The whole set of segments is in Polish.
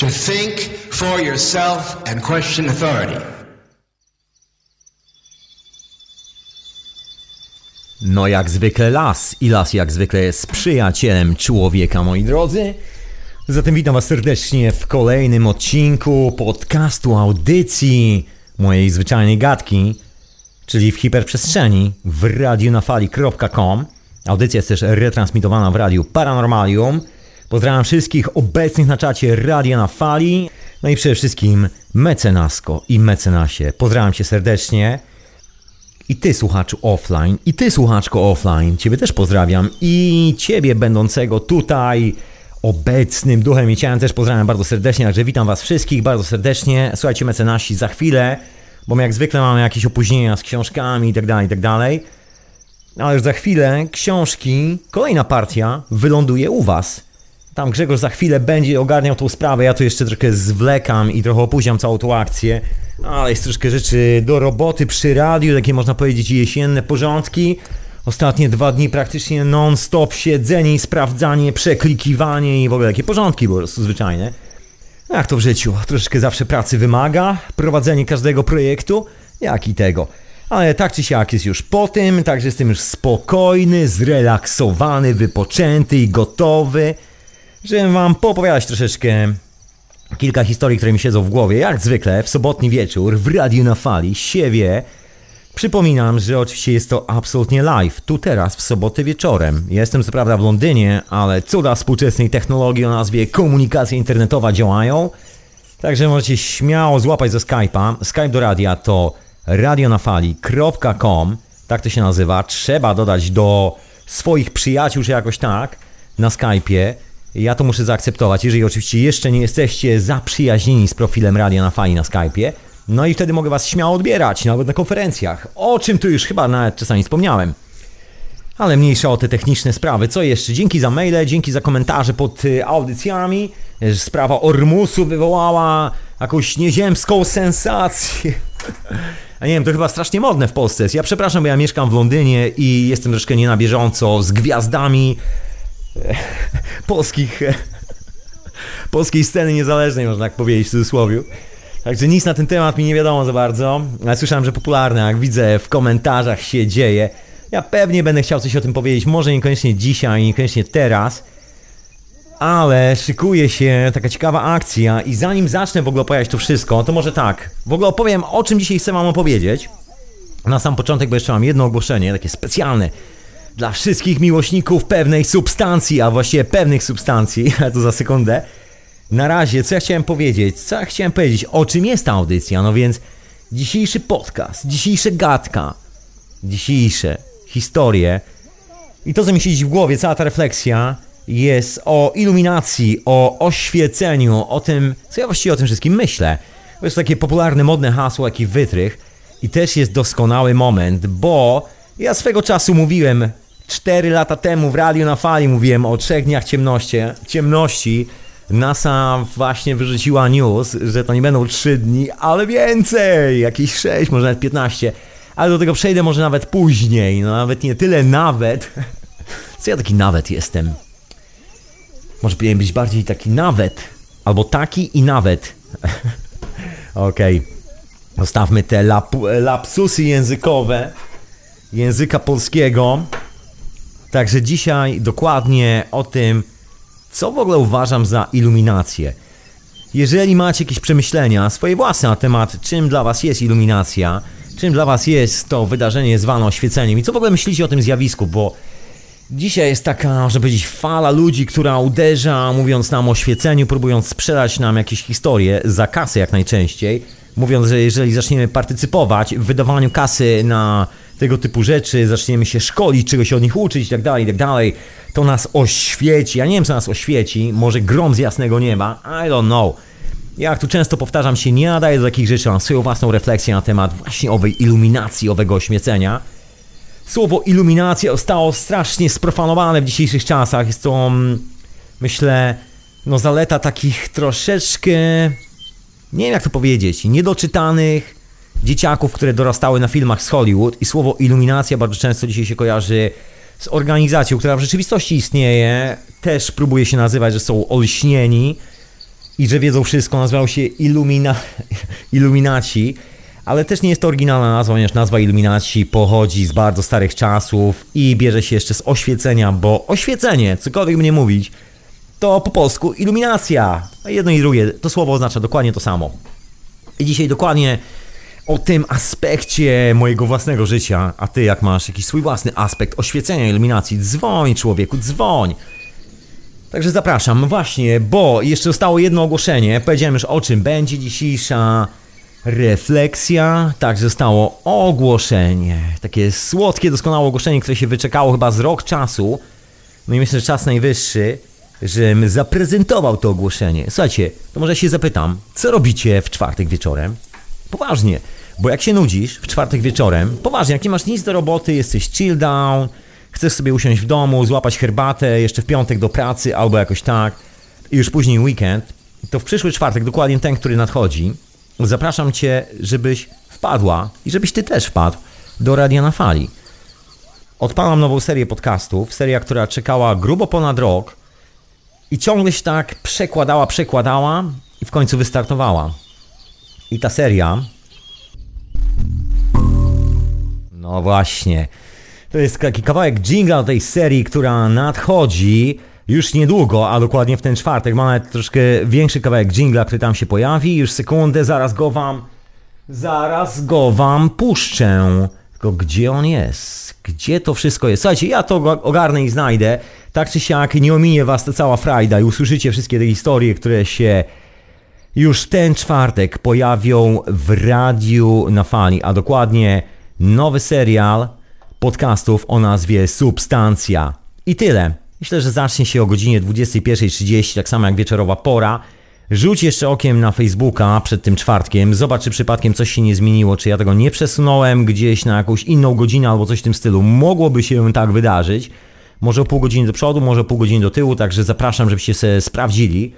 to think for yourself and question authority. No jak zwykle las i las jak zwykle jest przyjacielem człowieka, moi drodzy. Zatem witam was serdecznie w kolejnym odcinku podcastu, audycji mojej zwyczajnej gadki, czyli w hiperprzestrzeni w radionafali.com. Audycja jest też retransmitowana w radiu Paranormalium. Pozdrawiam wszystkich obecnych na czacie Radia na Fali, no i przede wszystkim mecenasko i mecenasie. Pozdrawiam cię serdecznie. I ty słuchaczu offline, i ty słuchaczko offline, ciebie też pozdrawiam i ciebie będącego tutaj obecnym duchem i ciałem też pozdrawiam bardzo serdecznie, także witam was wszystkich bardzo serdecznie. Słuchajcie mecenasi, za chwilę, bo jak zwykle mamy jakieś opóźnienia z książkami i tak dalej, i tak dalej. Ale już za chwilę książki, kolejna partia wyląduje u was. Tam Grzegorz za chwilę będzie ogarniał tą sprawę, ja tu jeszcze troszkę zwlekam i trochę opóźniam całą tą akcję, ale jest troszkę rzeczy do roboty przy radiu, takie można powiedzieć jesienne porządki. Ostatnie dwa dni praktycznie non-stop siedzenie i sprawdzanie, przeklikiwanie i w ogóle takie porządki po prostu zwyczajne. Jak to w życiu, troszeczkę zawsze pracy wymaga, prowadzenie każdego projektu, jak i tego. Ale tak czy siak jest już po tym, także jestem już spokojny, zrelaksowany, wypoczęty i gotowy żeby wam poopowiadać troszeczkę kilka historii, które mi siedzą w głowie, jak zwykle w sobotni wieczór w Radiu na Fali, siewie. Przypominam, że oczywiście jest to absolutnie live, tu teraz, w sobotę wieczorem. Jestem co prawda w Londynie, ale cuda współczesnej technologii o nazwie komunikacja internetowa działają. Także możecie śmiało złapać ze Skype'a. Skype do radia to radionafali.com, tak to się nazywa. Trzeba dodać do swoich przyjaciół, czy jakoś tak, na Skype'ie. Ja to muszę zaakceptować, jeżeli oczywiście jeszcze nie jesteście zaprzyjaźnieni z profilem Radia na Fali na Skype'ie. No i wtedy mogę Was śmiało odbierać, nawet na konferencjach. O czym tu już chyba nawet czasami wspomniałem. Ale mniejsza o te techniczne sprawy. Co jeszcze? Dzięki za maile, dzięki za komentarze pod y, audycjami. Sprawa Ormusu wywołała jakąś nieziemską sensację. A nie wiem, to chyba strasznie modne w Polsce jest. Ja przepraszam, bo ja mieszkam w Londynie i jestem troszkę nie na bieżąco z gwiazdami polskich, polskiej sceny niezależnej, można tak powiedzieć w cudzysłowie. Także nic na ten temat mi nie wiadomo za bardzo, ale słyszałem, że popularne, jak widzę w komentarzach się dzieje. Ja pewnie będę chciał coś o tym powiedzieć, może niekoniecznie dzisiaj, niekoniecznie teraz, ale szykuje się taka ciekawa akcja i zanim zacznę w ogóle opowiadać to wszystko, to może tak, w ogóle opowiem o czym dzisiaj chcę wam opowiedzieć. Na sam początek, bo jeszcze mam jedno ogłoszenie, takie specjalne dla wszystkich miłośników pewnej substancji, a właściwie pewnych substancji, a to za sekundę. Na razie, co ja chciałem powiedzieć? Co ja chciałem powiedzieć? O czym jest ta audycja? No więc dzisiejszy podcast, dzisiejsze gadka, dzisiejsze historie i to, co mi siedzi w głowie, cała ta refleksja jest o iluminacji, o oświeceniu, o tym, co ja właściwie o tym wszystkim myślę. To jest takie popularne, modne hasło, jak i wytrych i też jest doskonały moment, bo ja swego czasu mówiłem, 4 lata temu w Radiu na Fali mówiłem o trzech dniach ciemności. ciemności. NASA właśnie wyrzuciła news, że to nie będą 3 dni, ale więcej, jakieś 6, może nawet 15. Ale do tego przejdę może nawet później, no nawet nie tyle nawet. Co ja taki nawet jestem? Może powinien być bardziej taki nawet, albo taki i nawet. Okej. Okay. Zostawmy te lap lapsusy językowe języka polskiego. Także dzisiaj dokładnie o tym, co w ogóle uważam za iluminację. Jeżeli macie jakieś przemyślenia swoje własne na temat, czym dla Was jest iluminacja, czym dla Was jest to wydarzenie zwane oświeceniem i co w ogóle myślicie o tym zjawisku, bo dzisiaj jest taka, można powiedzieć, fala ludzi, która uderza, mówiąc nam o świeceniu, próbując sprzedać nam jakieś historie za kasę jak najczęściej, mówiąc, że jeżeli zaczniemy partycypować w wydawaniu kasy na tego typu rzeczy, zaczniemy się szkolić, czego się od nich uczyć i tak dalej, i tak dalej, to nas oświeci. Ja nie wiem, co nas oświeci, może grom z jasnego nieba, I don't know. Jak tu często powtarzam się, nie nadaję do takich rzeczy, mam swoją własną refleksję na temat właśnie owej iluminacji, owego ośmiecenia. Słowo iluminacja zostało strasznie sprofanowane w dzisiejszych czasach. Jest to, mm, myślę, no zaleta takich troszeczkę, nie wiem jak to powiedzieć, niedoczytanych, dzieciaków, które dorastały na filmach z Hollywood i słowo iluminacja bardzo często dzisiaj się kojarzy z organizacją, która w rzeczywistości istnieje, też próbuje się nazywać, że są olśnieni i że wiedzą wszystko, nazywał się Illumina, Illuminaci, ale też nie jest to oryginalna nazwa, ponieważ nazwa Illuminaci pochodzi z bardzo starych czasów i bierze się jeszcze z oświecenia, bo oświecenie, cokolwiek by nie mówić, to po polsku iluminacja. Jedno i drugie, to słowo oznacza dokładnie to samo. I dzisiaj dokładnie o tym aspekcie mojego własnego życia, a ty jak masz jakiś swój własny aspekt oświecenia, iluminacji, dzwoń człowieku, dzwoń. Także zapraszam, właśnie, bo jeszcze zostało jedno ogłoszenie. Powiedziałem już o czym będzie dzisiejsza refleksja. Także zostało ogłoszenie. Takie słodkie, doskonałe ogłoszenie, które się wyczekało chyba z rok czasu. No i myślę, że czas najwyższy, żebym zaprezentował to ogłoszenie. Słuchajcie, to może się zapytam, co robicie w czwartek wieczorem? Poważnie, bo jak się nudzisz w czwartek wieczorem, poważnie, jak nie masz nic do roboty, jesteś chill down, chcesz sobie usiąść w domu, złapać herbatę jeszcze w piątek do pracy albo jakoś tak i już później weekend, to w przyszły czwartek, dokładnie ten, który nadchodzi, zapraszam Cię, żebyś wpadła i żebyś Ty też wpadł do Radia na Fali. Odpalam nową serię podcastów, seria, która czekała grubo ponad rok i ciągle się tak przekładała, przekładała i w końcu wystartowała. I ta seria. No właśnie. To jest taki kawałek jingla tej serii, która nadchodzi już niedługo, a dokładnie w ten czwartek. Mam nawet troszkę większy kawałek jingla, który tam się pojawi. Już sekundę, zaraz go wam. Zaraz go wam puszczę. Tylko gdzie on jest? Gdzie to wszystko jest? Słuchajcie, ja to ogarnę i znajdę. Tak czy siak nie ominie was ta cała frajda i usłyszycie wszystkie te historie, które się już ten czwartek pojawią w radiu na fali, a dokładnie nowy serial podcastów o nazwie Substancja. I tyle. Myślę, że zacznie się o godzinie 21.30, tak samo jak wieczorowa pora. Rzuć jeszcze okiem na Facebooka przed tym czwartkiem, zobacz czy przypadkiem coś się nie zmieniło, czy ja tego nie przesunąłem gdzieś na jakąś inną godzinę albo coś w tym stylu. Mogłoby się tak wydarzyć. Może pół godziny do przodu, może pół godziny do tyłu, także zapraszam, żebyście sobie sprawdzili.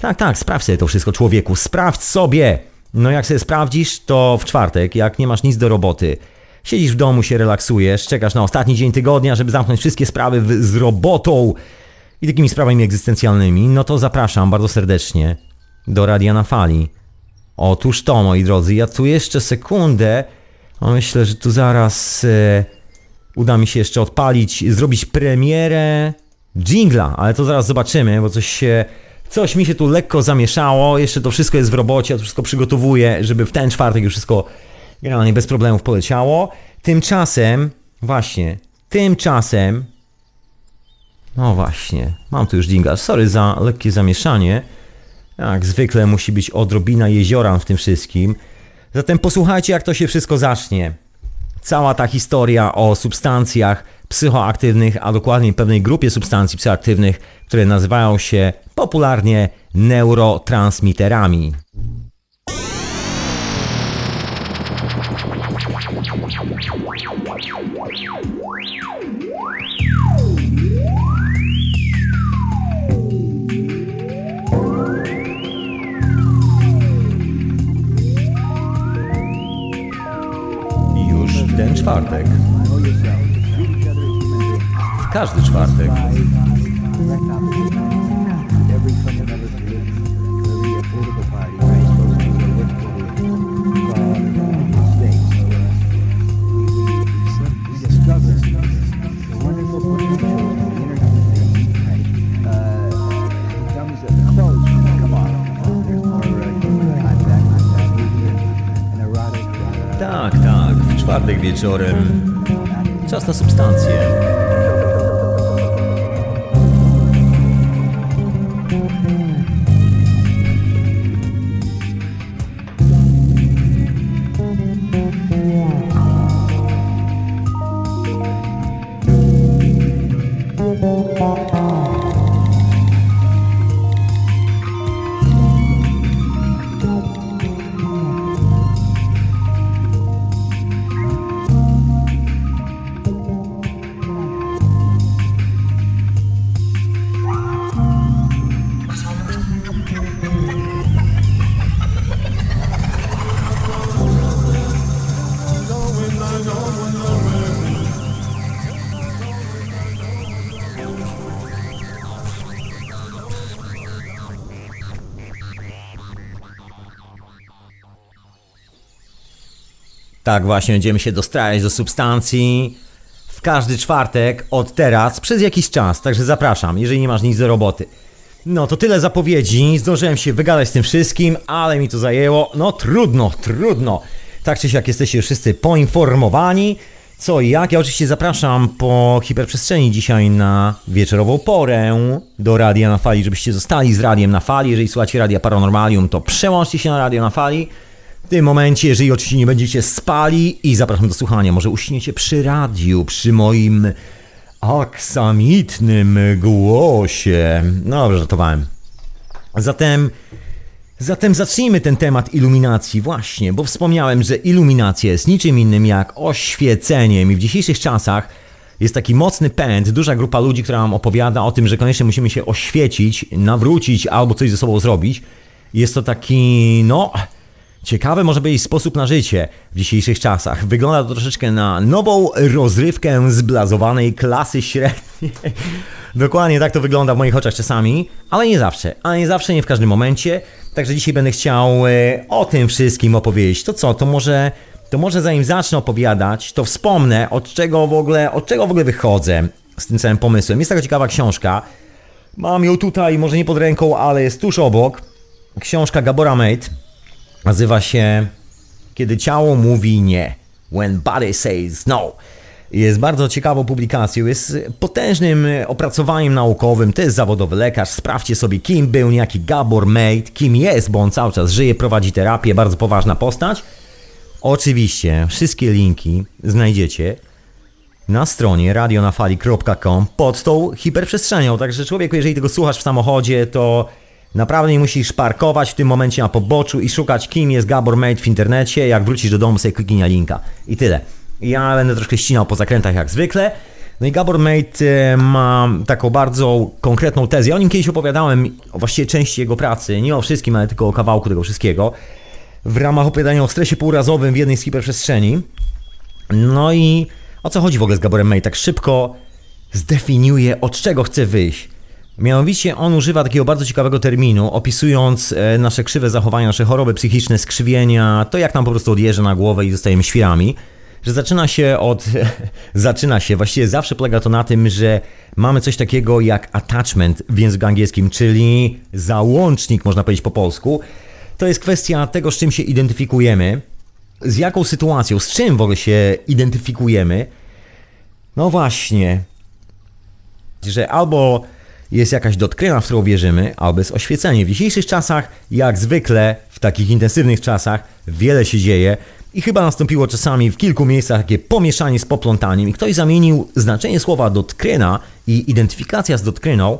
Tak, tak, sprawdź sobie to wszystko, człowieku. Sprawdź sobie. No jak sobie sprawdzisz, to w czwartek, jak nie masz nic do roboty, siedzisz w domu, się relaksujesz, czekasz na ostatni dzień tygodnia, żeby zamknąć wszystkie sprawy z robotą i takimi sprawami egzystencjalnymi, no to zapraszam bardzo serdecznie do Radia na Fali. Otóż to, moi drodzy, ja tu jeszcze sekundę, myślę, że tu zaraz e, uda mi się jeszcze odpalić, zrobić premierę jingla, ale to zaraz zobaczymy, bo coś się... Coś mi się tu lekko zamieszało, jeszcze to wszystko jest w robocie, to wszystko przygotowuję, żeby w ten czwartek już wszystko generalnie bez problemów poleciało. Tymczasem, właśnie, tymczasem, no właśnie, mam tu już dinga, sorry za lekkie zamieszanie. Jak zwykle musi być odrobina jeziora w tym wszystkim. Zatem posłuchajcie, jak to się wszystko zacznie. Cała ta historia o substancjach psychoaktywnych, a dokładniej pewnej grupie substancji psychoaktywnych, które nazywają się popularnie neurotransmiterami. Czwartek. W każdy czwartek. Czwartek wieczorem. Czas na substancje. Tak właśnie będziemy się dostrajać do substancji w każdy czwartek od teraz przez jakiś czas, także zapraszam, jeżeli nie masz nic do roboty. No to tyle zapowiedzi, zdążyłem się wygadać z tym wszystkim, ale mi to zajęło, no trudno, trudno. Tak czy siak jesteście wszyscy poinformowani, co i jak. Ja oczywiście zapraszam po hiperprzestrzeni dzisiaj na wieczorową porę do Radia na Fali, żebyście zostali z Radiem na Fali. Jeżeli słuchacie Radia Paranormalium, to przełączcie się na Radio na Fali. W tym momencie, jeżeli oczywiście nie będziecie spali i zapraszam do słuchania, może uśniecie przy radiu, przy moim aksamitnym głosie. No dobrze, żartowałem. Zatem, zatem zacznijmy ten temat iluminacji właśnie, bo wspomniałem, że iluminacja jest niczym innym jak oświeceniem i w dzisiejszych czasach jest taki mocny pęd, duża grupa ludzi, która nam opowiada o tym, że koniecznie musimy się oświecić, nawrócić albo coś ze sobą zrobić. Jest to taki, no, Ciekawy może być sposób na życie w dzisiejszych czasach. Wygląda to troszeczkę na nową rozrywkę zblazowanej klasy średniej. Dokładnie tak to wygląda w moich oczach czasami, ale nie zawsze, ale nie zawsze, nie w każdym momencie. Także dzisiaj będę chciał e, o tym wszystkim opowiedzieć. To co, to może, to może zanim zacznę opowiadać, to wspomnę od czego w ogóle, od czego w ogóle wychodzę z tym całym pomysłem. Jest taka ciekawa książka. Mam ją tutaj, może nie pod ręką, ale jest tuż obok. Książka Gabora Mate Nazywa się Kiedy ciało mówi nie. When body says no. Jest bardzo ciekawą publikacją, jest potężnym opracowaniem naukowym, to jest zawodowy lekarz, sprawdźcie sobie kim był niejaki Gabor Mate, kim jest, bo on cały czas żyje, prowadzi terapię, bardzo poważna postać. Oczywiście wszystkie linki znajdziecie na stronie radionafali.com pod tą hiperprzestrzenią, także człowieku, jeżeli tego słuchasz w samochodzie, to Naprawdę nie musisz parkować w tym momencie na poboczu i szukać kim jest Gabor Mate w internecie. Jak wrócisz do domu sobie kliknij na linka. I tyle. Ja będę troszkę ścinał po zakrętach jak zwykle. No i Gabor Mate e, ma taką bardzo konkretną tezę. Ja o nim kiedyś opowiadałem, właściwie części jego pracy, nie o wszystkim, ale tylko o kawałku tego wszystkiego. W ramach opowiadania o stresie półrazowym w jednej z hiperprzestrzeni. No i o co chodzi w ogóle z Gaborem Mate? Tak szybko zdefiniuje, od czego chce wyjść. Mianowicie on używa takiego bardzo ciekawego terminu, opisując e, nasze krzywe zachowania, nasze choroby psychiczne, skrzywienia, to jak nam po prostu odjeżdża na głowę i zostajemy świrami. Że zaczyna się od. zaczyna się, właściwie zawsze polega to na tym, że mamy coś takiego jak attachment w języku angielskim, czyli załącznik, można powiedzieć po polsku. To jest kwestia tego, z czym się identyfikujemy, z jaką sytuacją, z czym w ogóle się identyfikujemy. No właśnie, że albo jest jakaś dotkryna, w którą wierzymy, albo jest oświecenie. W dzisiejszych czasach, jak zwykle, w takich intensywnych czasach, wiele się dzieje i chyba nastąpiło czasami w kilku miejscach takie pomieszanie z poplątaniem i ktoś zamienił znaczenie słowa dotkryna i identyfikacja z dotkryną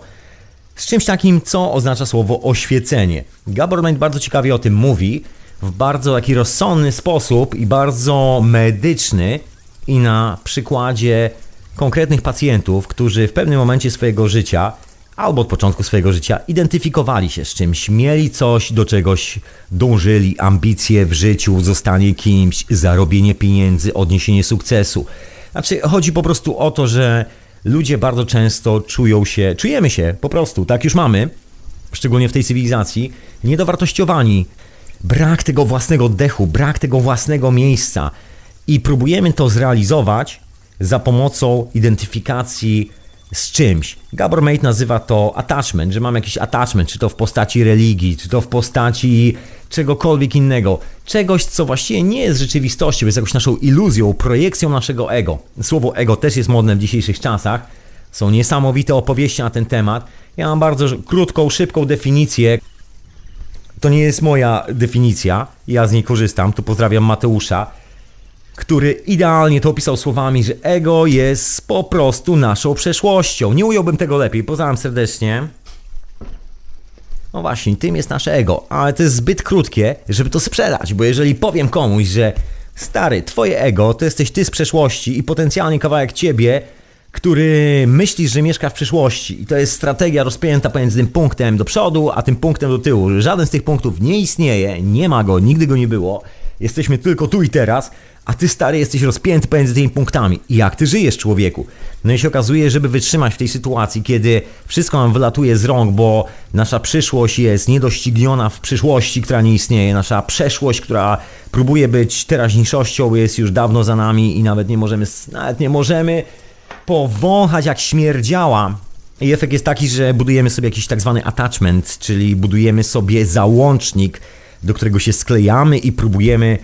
z czymś takim, co oznacza słowo oświecenie. Gabor Ment bardzo ciekawie o tym mówi, w bardzo taki rozsądny sposób i bardzo medyczny i na przykładzie konkretnych pacjentów, którzy w pewnym momencie swojego życia albo od początku swojego życia identyfikowali się z czymś, mieli coś, do czegoś dążyli, ambicje w życiu, zostanie kimś, zarobienie pieniędzy, odniesienie sukcesu. Znaczy, chodzi po prostu o to, że ludzie bardzo często czują się, czujemy się po prostu, tak już mamy, szczególnie w tej cywilizacji, niedowartościowani. Brak tego własnego dechu, brak tego własnego miejsca i próbujemy to zrealizować za pomocą identyfikacji z czymś. Gabor Mate nazywa to attachment, że mam jakiś attachment, czy to w postaci religii, czy to w postaci czegokolwiek innego. Czegoś, co właściwie nie jest rzeczywistością, jest jakąś naszą iluzją, projekcją naszego ego. Słowo ego też jest modne w dzisiejszych czasach. Są niesamowite opowieści na ten temat. Ja mam bardzo krótką, szybką definicję. To nie jest moja definicja, ja z niej korzystam. Tu pozdrawiam Mateusza który idealnie to opisał słowami, że ego jest po prostu naszą przeszłością. Nie ująłbym tego lepiej, pozdrawiam serdecznie. No właśnie, tym jest nasze ego, ale to jest zbyt krótkie, żeby to sprzedać, bo jeżeli powiem komuś, że stary, twoje ego to jesteś ty z przeszłości i potencjalnie kawałek ciebie, który myślisz, że mieszka w przyszłości i to jest strategia rozpięta pomiędzy tym punktem do przodu, a tym punktem do tyłu. Żaden z tych punktów nie istnieje, nie ma go, nigdy go nie było Jesteśmy tylko tu i teraz, a ty stary jesteś rozpięty pomiędzy tymi punktami. I jak ty żyjesz, człowieku? No i się okazuje, żeby wytrzymać w tej sytuacji, kiedy wszystko nam wylatuje z rąk, bo nasza przyszłość jest niedościgniona w przyszłości, która nie istnieje, nasza przeszłość, która próbuje być teraźniejszością, jest już dawno za nami i nawet nie możemy, nawet nie możemy powąchać jak śmierdziała. I efekt jest taki, że budujemy sobie jakiś tak zwany attachment, czyli budujemy sobie załącznik, do którego się sklejamy i próbujemy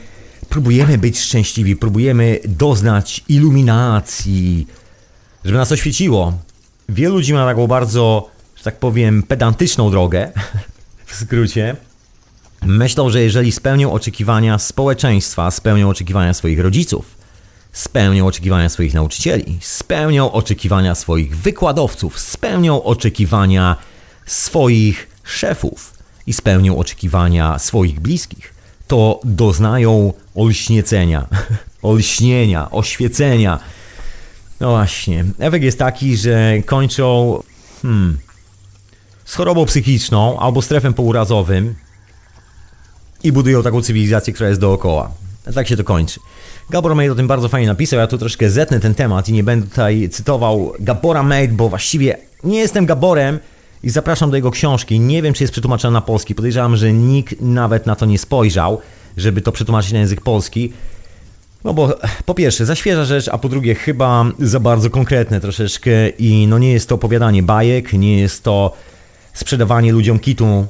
próbujemy być szczęśliwi, próbujemy doznać iluminacji, żeby nas oświeciło. Wielu ludzi ma taką bardzo, że tak powiem, pedantyczną drogę, w skrócie. Myślą, że jeżeli spełnią oczekiwania społeczeństwa, spełnią oczekiwania swoich rodziców, spełnią oczekiwania swoich nauczycieli, spełnią oczekiwania swoich wykładowców, spełnią oczekiwania swoich szefów i spełnią oczekiwania swoich bliskich, to doznają olśniecenia, olśnienia, oświecenia. No właśnie, efekt jest taki, że kończą hmm, z chorobą psychiczną albo strefem pourazowym i budują taką cywilizację, która jest dookoła. Tak się to kończy. Gabor Mate o tym bardzo fajnie napisał, ja tu troszkę zetnę ten temat i nie będę tutaj cytował Gabora Mate, bo właściwie nie jestem Gaborem i zapraszam do jego książki. Nie wiem, czy jest przetłumaczona na polski, podejrzewam, że nikt nawet na to nie spojrzał żeby to przetłumaczyć na język polski. No bo po pierwsze, za świeża rzecz, a po drugie, chyba za bardzo konkretne troszeczkę i no nie jest to opowiadanie bajek, nie jest to sprzedawanie ludziom kitu.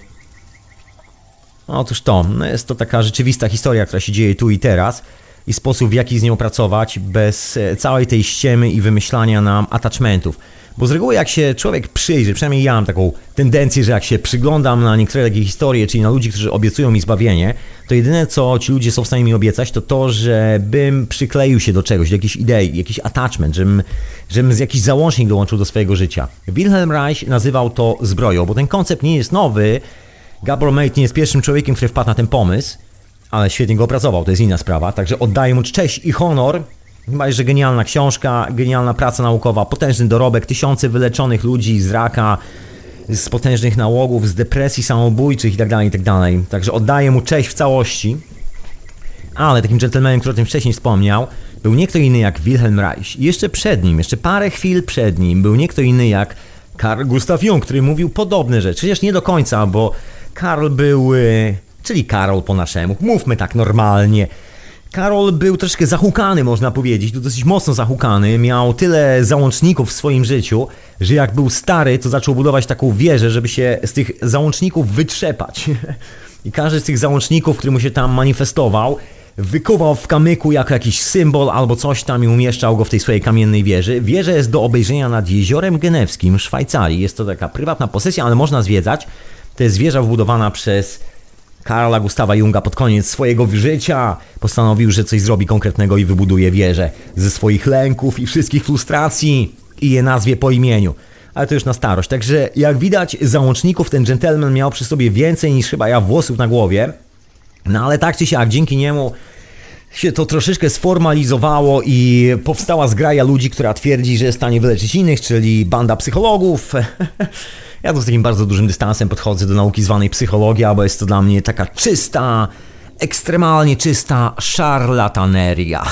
Otóż to, no jest to taka rzeczywista historia, która się dzieje tu i teraz i sposób w jaki z nią pracować bez e, całej tej ściemy i wymyślania nam attachmentów. Bo z reguły jak się człowiek przyjrzy, przynajmniej ja mam taką tendencję, że jak się przyglądam na niektóre takie historie, czyli na ludzi, którzy obiecują mi zbawienie, to jedyne co ci ludzie są w stanie mi obiecać, to to, żebym przykleił się do czegoś, do jakiejś idei, jakiś attachment, żebym, żebym jakiś załącznik dołączył do swojego życia. Wilhelm Reich nazywał to zbroją, bo ten koncept nie jest nowy. Gabor Mate nie jest pierwszym człowiekiem, który wpadł na ten pomysł, ale świetnie go opracował, to jest inna sprawa. Także oddaję mu cześć i honor Chyba, że genialna książka, genialna praca naukowa, potężny dorobek, tysiące wyleczonych ludzi z raka, z potężnych nałogów, z depresji samobójczych itd., tak itd. Tak Także oddaję mu cześć w całości. Ale takim gentlemanem, który o tym wcześniej wspomniał, był nie kto inny jak Wilhelm Reich. I jeszcze przed nim, jeszcze parę chwil przed nim, był nie kto inny jak Karl Gustav Jung, który mówił podobne rzeczy. Chociaż nie do końca, bo Karl był, y, czyli Karol po naszemu, mówmy tak normalnie, Karol był troszkę zahukany, można powiedzieć, dosyć mocno zahukany. Miał tyle załączników w swoim życiu, że jak był stary, to zaczął budować taką wieżę, żeby się z tych załączników wytrzepać. I każdy z tych załączników, który mu się tam manifestował, wykuwał w kamyku jako jakiś symbol albo coś tam i umieszczał go w tej swojej kamiennej wieży. Wieża jest do obejrzenia nad Jeziorem Genewskim w Szwajcarii. Jest to taka prywatna posesja, ale można zwiedzać. To jest wieża wbudowana przez Karla Gustawa Junga pod koniec swojego życia postanowił, że coś zrobi konkretnego i wybuduje wieżę ze swoich lęków i wszystkich frustracji i je nazwie po imieniu. Ale to już na starość. Także jak widać, załączników ten gentleman miał przy sobie więcej niż chyba ja włosów na głowie. No ale tak czy siak, dzięki niemu się to troszeczkę sformalizowało i powstała zgraja ludzi, która twierdzi, że jest w stanie wyleczyć innych, czyli banda psychologów. Ja tu z takim bardzo dużym dystansem podchodzę do nauki zwanej psychologia, bo jest to dla mnie taka czysta, ekstremalnie czysta szarlataneria.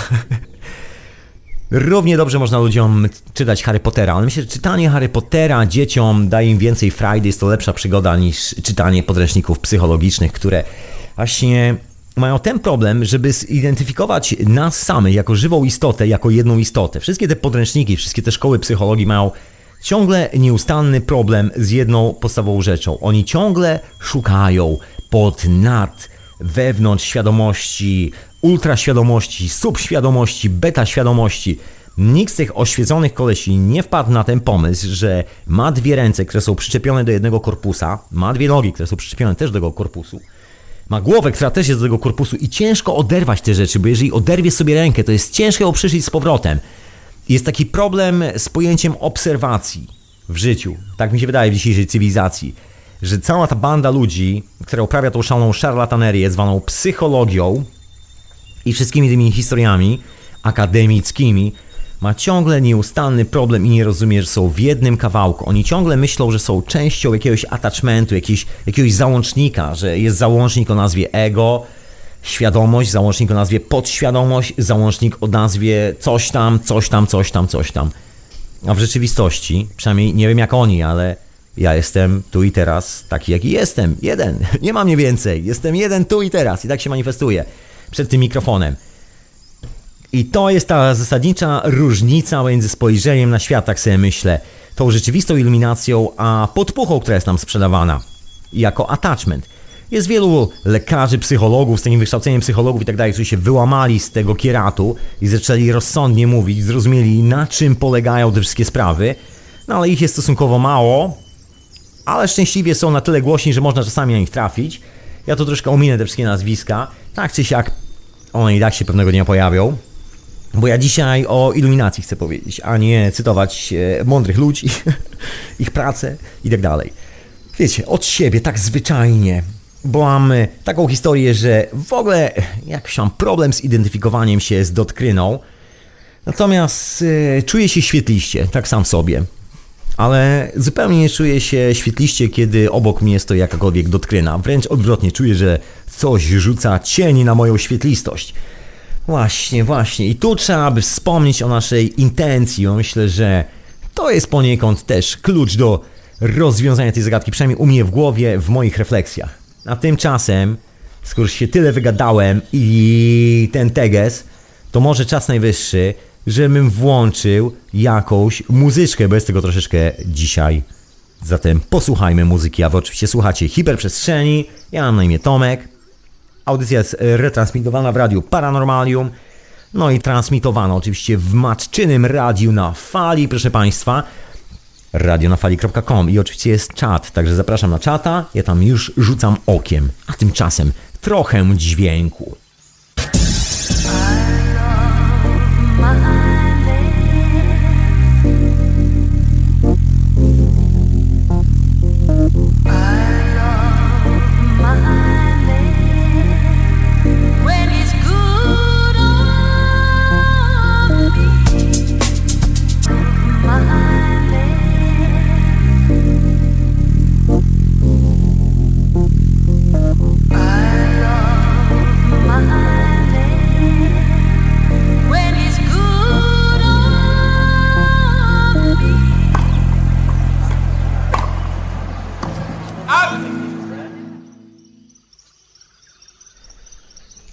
Równie dobrze można ludziom czytać Harry Pottera, ale myślę, że czytanie Harry Pottera dzieciom daje im więcej frajdy, jest to lepsza przygoda niż czytanie podręczników psychologicznych, które właśnie mają ten problem, żeby zidentyfikować nas samych jako żywą istotę, jako jedną istotę. Wszystkie te podręczniki, wszystkie te szkoły psychologii mają ciągle nieustanny problem z jedną podstawową rzeczą. Oni ciągle szukają pod nad wewnątrz świadomości, ultraświadomości, subświadomości, beta świadomości. Nikt z tych oświeconych kolesi nie wpadł na ten pomysł, że ma dwie ręce, które są przyczepione do jednego korpusa, ma dwie nogi, które są przyczepione też do tego korpusu, ma głowę, która też jest do tego korpusu i ciężko oderwać te rzeczy, bo jeżeli oderwie sobie rękę, to jest ciężko ją przyszyć z powrotem. Jest taki problem z pojęciem obserwacji w życiu. Tak mi się wydaje w dzisiejszej cywilizacji. Że cała ta banda ludzi, która uprawia tą szaloną szarlatanerię zwaną psychologią i wszystkimi tymi historiami akademickimi, ma ciągle nieustanny problem i nie rozumie, że są w jednym kawałku. Oni ciągle myślą, że są częścią jakiegoś attachmentu, jakiegoś, jakiegoś załącznika, że jest załącznik o nazwie ego, świadomość, załącznik o nazwie podświadomość, załącznik o nazwie coś tam, coś tam, coś tam, coś tam. A w rzeczywistości, przynajmniej nie wiem jak oni, ale ja jestem tu i teraz taki jaki jestem. Jeden. Nie mam mnie więcej. Jestem jeden tu i teraz i tak się manifestuję przed tym mikrofonem. I to jest ta zasadnicza różnica między spojrzeniem na świat, tak sobie myślę, tą rzeczywistą iluminacją, a podpuchą, która jest nam sprzedawana jako attachment. Jest wielu lekarzy, psychologów z takim wykształceniem psychologów i tak dalej, którzy się wyłamali z tego kieratu i zaczęli rozsądnie mówić, zrozumieli na czym polegają te wszystkie sprawy. No ale ich jest stosunkowo mało, ale szczęśliwie są na tyle głośni, że można czasami na nich trafić. Ja to troszkę ominę te wszystkie nazwiska. Tak czy siak, one i tak się pewnego dnia pojawią. Bo ja dzisiaj o iluminacji chcę powiedzieć, a nie cytować e, mądrych ludzi, ich pracę i tak dalej. Wiecie, od siebie, tak zwyczajnie, bo mam taką historię, że w ogóle jakiś mam problem z identyfikowaniem się z dotkryną, natomiast e, czuję się świetliście, tak sam sobie. Ale zupełnie nie czuję się świetliście, kiedy obok mnie stoi jakakolwiek dotkryna. Wręcz odwrotnie, czuję, że coś rzuca cień na moją świetlistość. Właśnie, właśnie. I tu trzeba by wspomnieć o naszej intencji. Myślę, że to jest poniekąd też klucz do rozwiązania tej zagadki, przynajmniej u mnie w głowie, w moich refleksjach. A tymczasem, skoro się tyle wygadałem i ten teges, to może czas najwyższy, żebym włączył jakąś muzyczkę, bo jest tego troszeczkę dzisiaj. Zatem posłuchajmy muzyki, a wy oczywiście słuchacie Hiperprzestrzeni. Ja mam na imię Tomek. Audycja jest retransmitowana w radiu Paranormalium. No i transmitowana oczywiście w matczynym radiu na fali, proszę Państwa. radionafali.com i oczywiście jest czat, także zapraszam na czata. Ja tam już rzucam okiem, a tymczasem trochę dźwięku.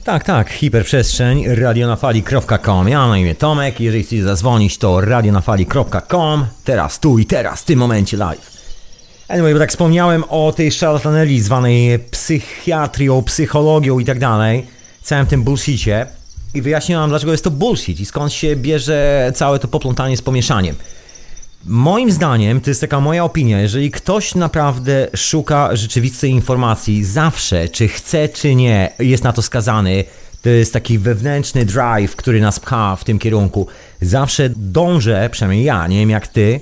Tak, tak, hiperprzestrzeń, radionafali.com. Ja mam na imię Tomek, jeżeli chcecie zadzwonić to radionafali.com. Teraz, tu i teraz, w tym momencie live. Anyway, bo tak wspomniałem o tej szarlatanerii zwanej psychiatrią, psychologią i tak dalej, całym tym bullshicie i wyjaśniłem dlaczego jest to bullshit i skąd się bierze całe to poplątanie z pomieszaniem. Moim zdaniem, to jest taka moja opinia, jeżeli ktoś naprawdę szuka rzeczywistej informacji, zawsze, czy chce, czy nie, jest na to skazany, to jest taki wewnętrzny drive, który nas pcha w tym kierunku. Zawsze dążę, przynajmniej ja, nie wiem jak ty,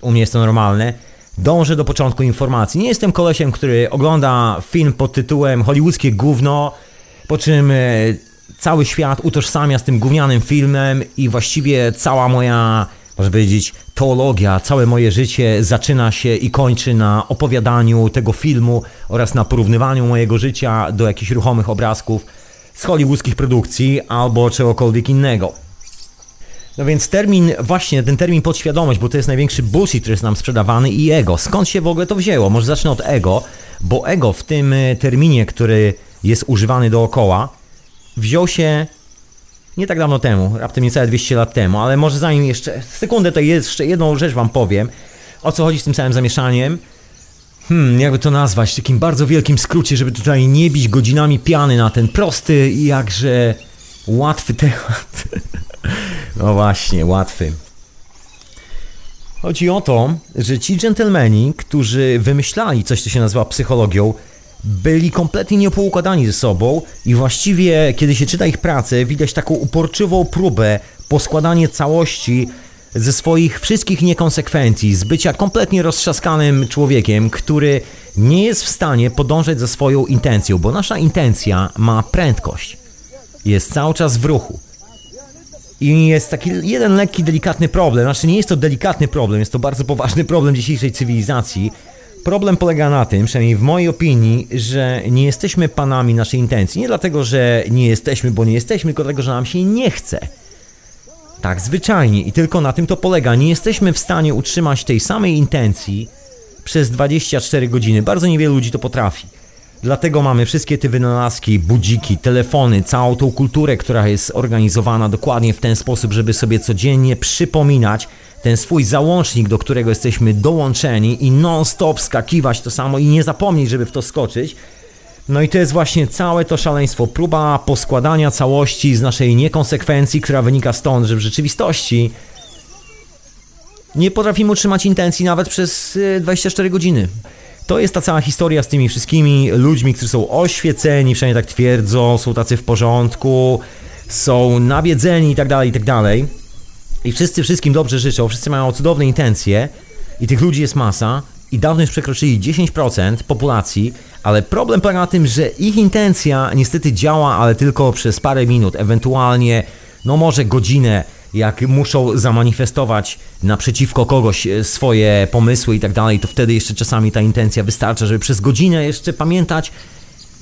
u mnie jest to normalne, dążę do początku informacji. Nie jestem kolesiem, który ogląda film pod tytułem Hollywoodzkie gówno, po czym e, cały świat utożsamia z tym gównianym filmem i właściwie cała moja można powiedzieć, teologia, całe moje życie zaczyna się i kończy na opowiadaniu tego filmu oraz na porównywaniu mojego życia do jakichś ruchomych obrazków z hollywoodzkich produkcji albo czegokolwiek innego. No więc termin, właśnie ten termin podświadomość, bo to jest największy bullshit, który jest nam sprzedawany i ego. Skąd się w ogóle to wzięło? Może zacznę od ego, bo ego w tym e, terminie, który jest używany dookoła, wziął się nie tak dawno temu, raptem niecałe 200 lat temu, ale może zanim jeszcze sekundę to jeszcze jedną rzecz wam powiem, o co chodzi z tym całym zamieszaniem. Hmm, jakby to nazwać, w takim bardzo wielkim skrócie, żeby tutaj nie bić godzinami piany na ten prosty i jakże łatwy temat. No właśnie, łatwy. Chodzi o to, że ci dżentelmeni, którzy wymyślali coś, co się nazywa psychologią, byli kompletnie niepoukładani ze sobą i właściwie, kiedy się czyta ich pracę, widać taką uporczywą próbę poskładania całości ze swoich wszystkich niekonsekwencji, z bycia kompletnie roztrzaskanym człowiekiem, który nie jest w stanie podążać za swoją intencją, bo nasza intencja ma prędkość. Jest cały czas w ruchu. I jest taki jeden lekki, delikatny problem. Znaczy, nie jest to delikatny problem, jest to bardzo poważny problem dzisiejszej cywilizacji, Problem polega na tym, przynajmniej w mojej opinii, że nie jesteśmy panami naszej intencji. Nie dlatego, że nie jesteśmy, bo nie jesteśmy, tylko dlatego, że nam się nie chce. Tak, zwyczajnie. I tylko na tym to polega. Nie jesteśmy w stanie utrzymać tej samej intencji przez 24 godziny. Bardzo niewielu ludzi to potrafi. Dlatego mamy wszystkie te wynalazki, budziki, telefony, całą tą kulturę, która jest organizowana dokładnie w ten sposób, żeby sobie codziennie przypominać ten swój załącznik, do którego jesteśmy dołączeni i non-stop skakiwać to samo i nie zapomnieć, żeby w to skoczyć. No i to jest właśnie całe to szaleństwo, próba poskładania całości z naszej niekonsekwencji, która wynika stąd, że w rzeczywistości nie potrafimy utrzymać intencji nawet przez 24 y, godziny. To jest ta cała historia z tymi wszystkimi ludźmi, którzy są oświeceni, przynajmniej tak twierdzą, są tacy w porządku, są nawiedzeni i tak dalej, i tak dalej. I wszyscy wszystkim dobrze życzą, wszyscy mają cudowne intencje i tych ludzi jest masa i dawno już przekroczyli 10% populacji, ale problem polega na tym, że ich intencja niestety działa, ale tylko przez parę minut, ewentualnie no może godzinę, jak muszą zamanifestować naprzeciwko kogoś e, swoje pomysły i tak dalej, to wtedy jeszcze czasami ta intencja wystarcza, żeby przez godzinę jeszcze pamiętać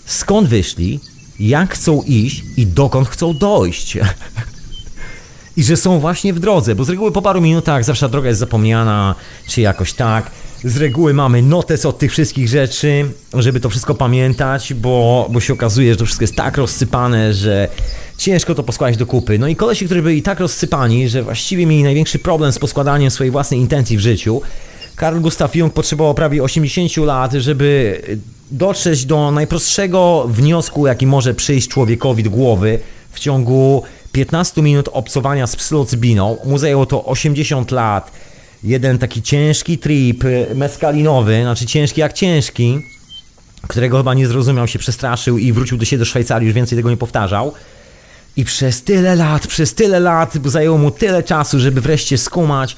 skąd wyszli, jak chcą iść i dokąd chcą dojść. I że są właśnie w drodze, bo z reguły po paru minutach zawsze droga jest zapomniana, czy jakoś tak. Z reguły mamy notes od tych wszystkich rzeczy, żeby to wszystko pamiętać, bo, bo się okazuje, że to wszystko jest tak rozsypane, że ciężko to poskładać do kupy. No i kolesi, którzy byli tak rozsypani, że właściwie mieli największy problem z poskładaniem swojej własnej intencji w życiu. Karl Gustav Jung potrzebował prawie 80 lat, żeby dotrzeć do najprostszego wniosku, jaki może przyjść człowiekowi do głowy w ciągu 15 minut obcowania z psylocybiną. Mu zajęło to 80 lat. Jeden taki ciężki trip meskalinowy, znaczy ciężki jak ciężki, którego chyba nie zrozumiał, się przestraszył i wrócił do siebie do Szwajcarii, już więcej tego nie powtarzał. I przez tyle lat, przez tyle lat zajęło mu tyle czasu, żeby wreszcie skumać,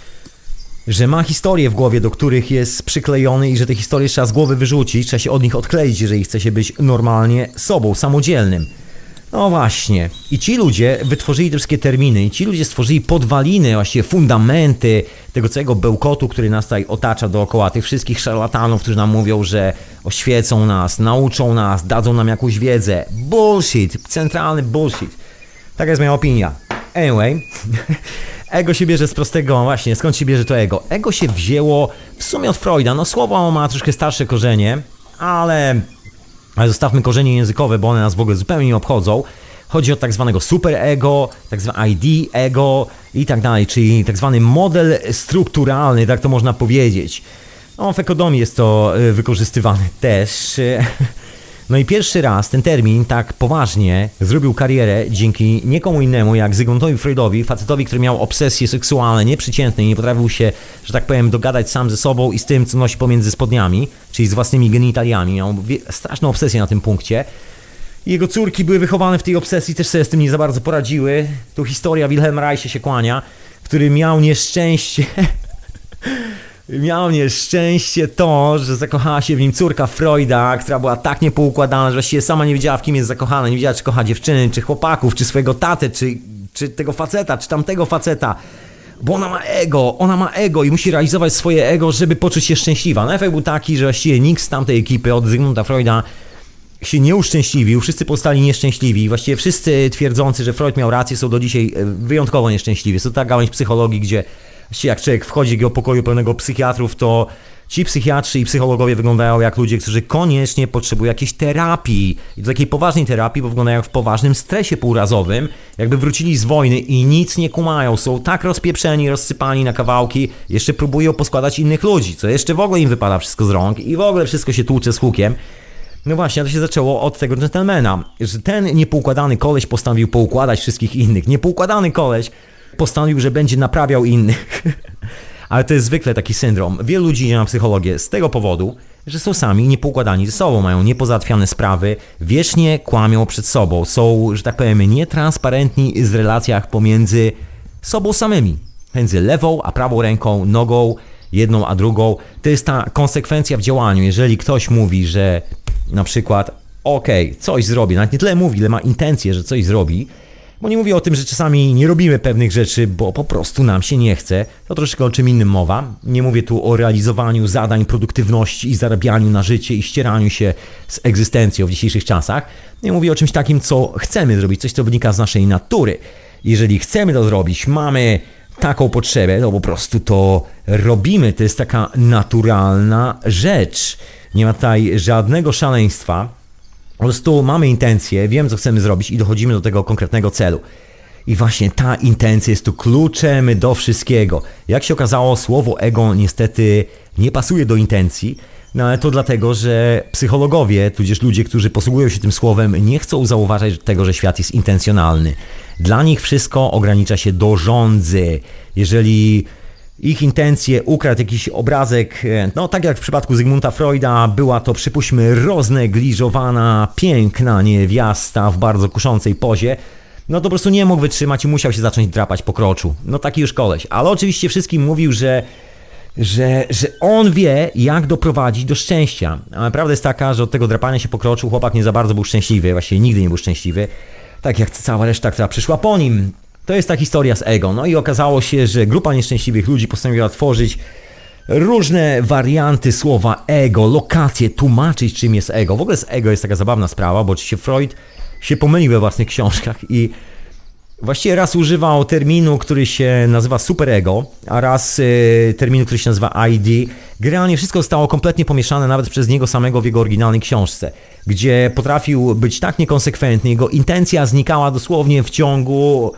że ma historie w głowie, do których jest przyklejony i że te historie trzeba z głowy wyrzucić, trzeba się od nich odkleić, jeżeli chce się być normalnie sobą, samodzielnym. No właśnie. I ci ludzie wytworzyli te wszystkie terminy, i ci ludzie stworzyli podwaliny, właściwie fundamenty tego całego bełkotu, który nas tutaj otacza dookoła, tych wszystkich szarlatanów, którzy nam mówią, że oświecą nas, nauczą nas, dadzą nam jakąś wiedzę. Bullshit, centralny bullshit. Taka jest moja opinia. Anyway, ego się bierze z prostego, właśnie, skąd się bierze to ego? Ego się wzięło w sumie od Freuda. No słowo ma troszkę starsze korzenie, ale ale zostawmy korzenie językowe, bo one nas w ogóle zupełnie nie obchodzą. Chodzi o tak zwanego superego, tak zwane ID ego i tak dalej, czyli tak zwany model strukturalny, tak to można powiedzieć. No, w ekonomii jest to y, wykorzystywane też. No i pierwszy raz ten termin tak poważnie zrobił karierę dzięki nikomu innemu jak Zygmuntowi Freudowi, facetowi, który miał obsesje seksualne nieprzeciętne i nie potrafił się, że tak powiem, dogadać sam ze sobą i z tym, co nosi pomiędzy spodniami, czyli z własnymi genitaliami. Miał straszną obsesję na tym punkcie. Jego córki były wychowane w tej obsesji, też sobie z tym nie za bardzo poradziły. Tu historia Wilhelm Reiche się kłania, który miał nieszczęście Miał nieszczęście to, że zakochała się w nim córka Freuda, która była tak niepoukładana, że właściwie sama nie wiedziała w kim jest zakochana, nie wiedziała czy kocha dziewczyny, czy chłopaków, czy swojego tatę, czy, czy tego faceta, czy tamtego faceta. Bo ona ma ego, ona ma ego i musi realizować swoje ego, żeby poczuć się szczęśliwa. No efekt był taki, że właściwie nikt z tamtej ekipy od Zygmunta Freuda się nie uszczęśliwił, wszyscy postali nieszczęśliwi. Właściwie wszyscy twierdzący, że Freud miał rację, są do dzisiaj e, wyjątkowo nieszczęśliwi. Jest to ta gałąź psychologii, gdzie jak człowiek wchodzi do pokoju pełnego psychiatrów, to ci psychiatrzy i psychologowie wyglądają jak ludzie, którzy koniecznie potrzebują jakiejś terapii. I do takiej poważnej terapii, bo wyglądają w poważnym stresie półrazowym, jakby wrócili z wojny i nic nie kumają. Są tak rozpieprzeni, rozsypani na kawałki, jeszcze próbują poskładać innych ludzi, co jeszcze w ogóle im wypada wszystko z rąk i w ogóle wszystko się tłucze z hukiem. No właśnie, to się zaczęło od tego gentlemana, że ten niepoukładany koleś postanowił poukładać wszystkich innych. Niepoukładany koleś postanowił, że będzie naprawiał innych. Ale to jest zwykle taki syndrom. Wielu ludzi idzie na psychologię z tego powodu, że są sami niepoukładani ze sobą, mają niepozałatwiane sprawy, wiecznie kłamią przed sobą, są, że tak powiem, nietransparentni w relacjach pomiędzy sobą samymi, między lewą a prawą ręką, nogą, jedną a drugą. To jest ta konsekwencja w działaniu. Jeżeli ktoś mówi, że na przykład, okej, okay, coś zrobi, nawet nie tyle mówi, ile ma intencję, że coś zrobi, Bo nie mówię o tym, że czasami nie robimy pewnych rzeczy, bo po prostu nam się nie chce. To troszeczkę o czym innym mowa. Nie mówię tu o realizowaniu zadań, produktywności i zarabianiu na życie i ścieraniu się z egzystencją w dzisiejszych czasach. Nie mówię o czymś takim, co chcemy zrobić, coś, co wynika z naszej natury. Jeżeli chcemy to zrobić, mamy taką potrzebę, to po prostu to robimy. To jest taka naturalna rzecz. Nie ma tutaj żadnego szaleństwa. Po prostu mamy intencję, wiem co chcemy zrobić i dochodzimy do tego konkretnego celu. I właśnie ta intencja jest tu kluczem do wszystkiego. Jak się okazało, słowo ego niestety nie pasuje do intencji, no ale to dlatego, że psychologowie, tudzież ludzie, którzy posługują się tym słowem, nie chcą zauważać tego, że świat jest intencjonalny. Dla nich wszystko ogranicza się do rządzy. Jeżeli ich intencje ukradł jakiś obrazek, no tak jak w przypadku Zygmunta Freuda, była to przypuśćmy roznegliżowana, piękna niewiasta w bardzo kuszącej pozie, no to po prostu nie mógł wytrzymać i musiał się zacząć drapać po kroczu. No taki już koleś. Ale oczywiście wszystkim mówił, że że, że on wie, jak doprowadzić do szczęścia. Ale prawda jest taka, że od tego drapania się po kroczu chłopak nie za bardzo był szczęśliwy, właściwie nigdy nie był szczęśliwy. Tak jak cała reszta, która przyszła po nim. To jest ta historia z ego. No i okazało się, że grupa nieszczęśliwych ludzi postanowiła tworzyć różne warianty słowa ego, lokacje, tłumaczyć czym jest ego. W ogóle z ego jest taka zabawna sprawa, bo oczywiście Freud się pomylił we własnych książkach i Właściwie raz używał terminu, który się nazywa superego, a raz y, terminu, który się nazywa ID. Generalnie wszystko zostało kompletnie pomieszane nawet przez niego samego w jego oryginalnej książce, gdzie potrafił być tak niekonsekwentny, jego intencja znikała dosłownie w ciągu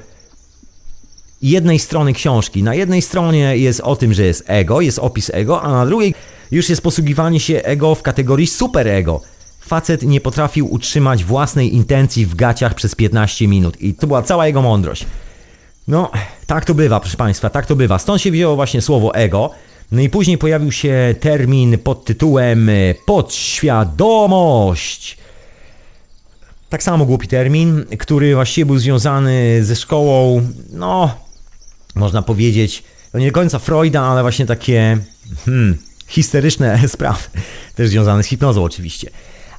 jednej strony książki. Na jednej stronie jest o tym, że jest ego, jest opis ego, a na drugiej już jest posługiwanie się ego w kategorii superego. Facet nie potrafił utrzymać własnej intencji w gaciach przez 15 minut i to była cała jego mądrość. No, tak to bywa, proszę Państwa, tak to bywa. Stąd się wzięło właśnie słowo ego. No i później pojawił się termin pod tytułem podświadomość. Tak samo głupi termin, który właściwie był związany ze szkołą, no, można powiedzieć, no nie do końca Freuda, ale właśnie takie hmm, histeryczne sprawy, też związane z hipnozą oczywiście.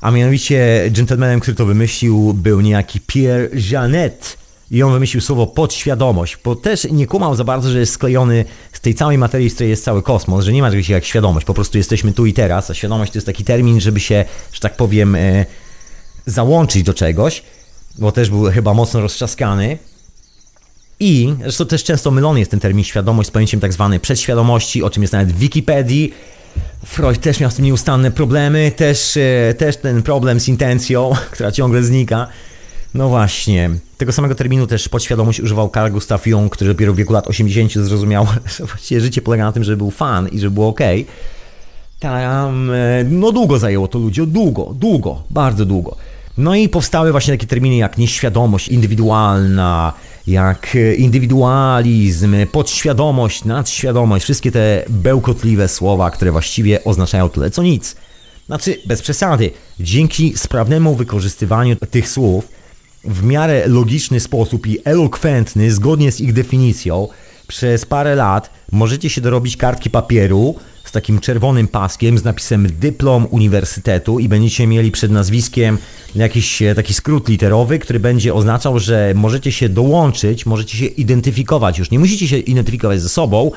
A mianowicie gentlemanem, który to wymyślił, był niejaki Pierre Janet. I on wymyślił słowo podświadomość, bo też nie kumał za bardzo, że jest sklejony z tej całej materii, z której jest cały kosmos, że nie ma czegoś jak świadomość, po prostu jesteśmy tu i teraz, a świadomość to jest taki termin, żeby się, że tak powiem, e, załączyć do czegoś, bo też był chyba mocno roztrzaskany. I zresztą też często mylony jest ten termin świadomość z pojęciem tak zwanej przedświadomości, o czym jest nawet w Wikipedii. Freud też miał z tym nieustanne problemy, też, e, też ten problem z intencją, która ciągle znika. No właśnie, tego samego terminu też podświadomość używał Carl Gustav Jung, który dopiero w wieku lat 80 zrozumiał, że właściwie życie polega na tym, żeby był fan i że było ok. Tam, e, no długo zajęło to ludzi, długo, długo, bardzo długo. No i powstały właśnie takie terminy jak nieświadomość indywidualna, jak indywidualizm, podświadomość, nadświadomość, wszystkie te bełkotliwe słowa, które właściwie oznaczają tyle co nic. Znaczy, bez przesady, dzięki sprawnemu wykorzystywaniu tych słów w miarę logiczny sposób i elokwentny, zgodnie z ich definicją, przez parę lat możecie się dorobić kartki papieru, z takim czerwonym paskiem z napisem dyplom uniwersytetu i będziecie mieli przed nazwiskiem jakiś e, taki skrót literowy, który będzie oznaczał, że możecie się dołączyć, możecie się identyfikować. Już nie musicie się identyfikować ze sobą,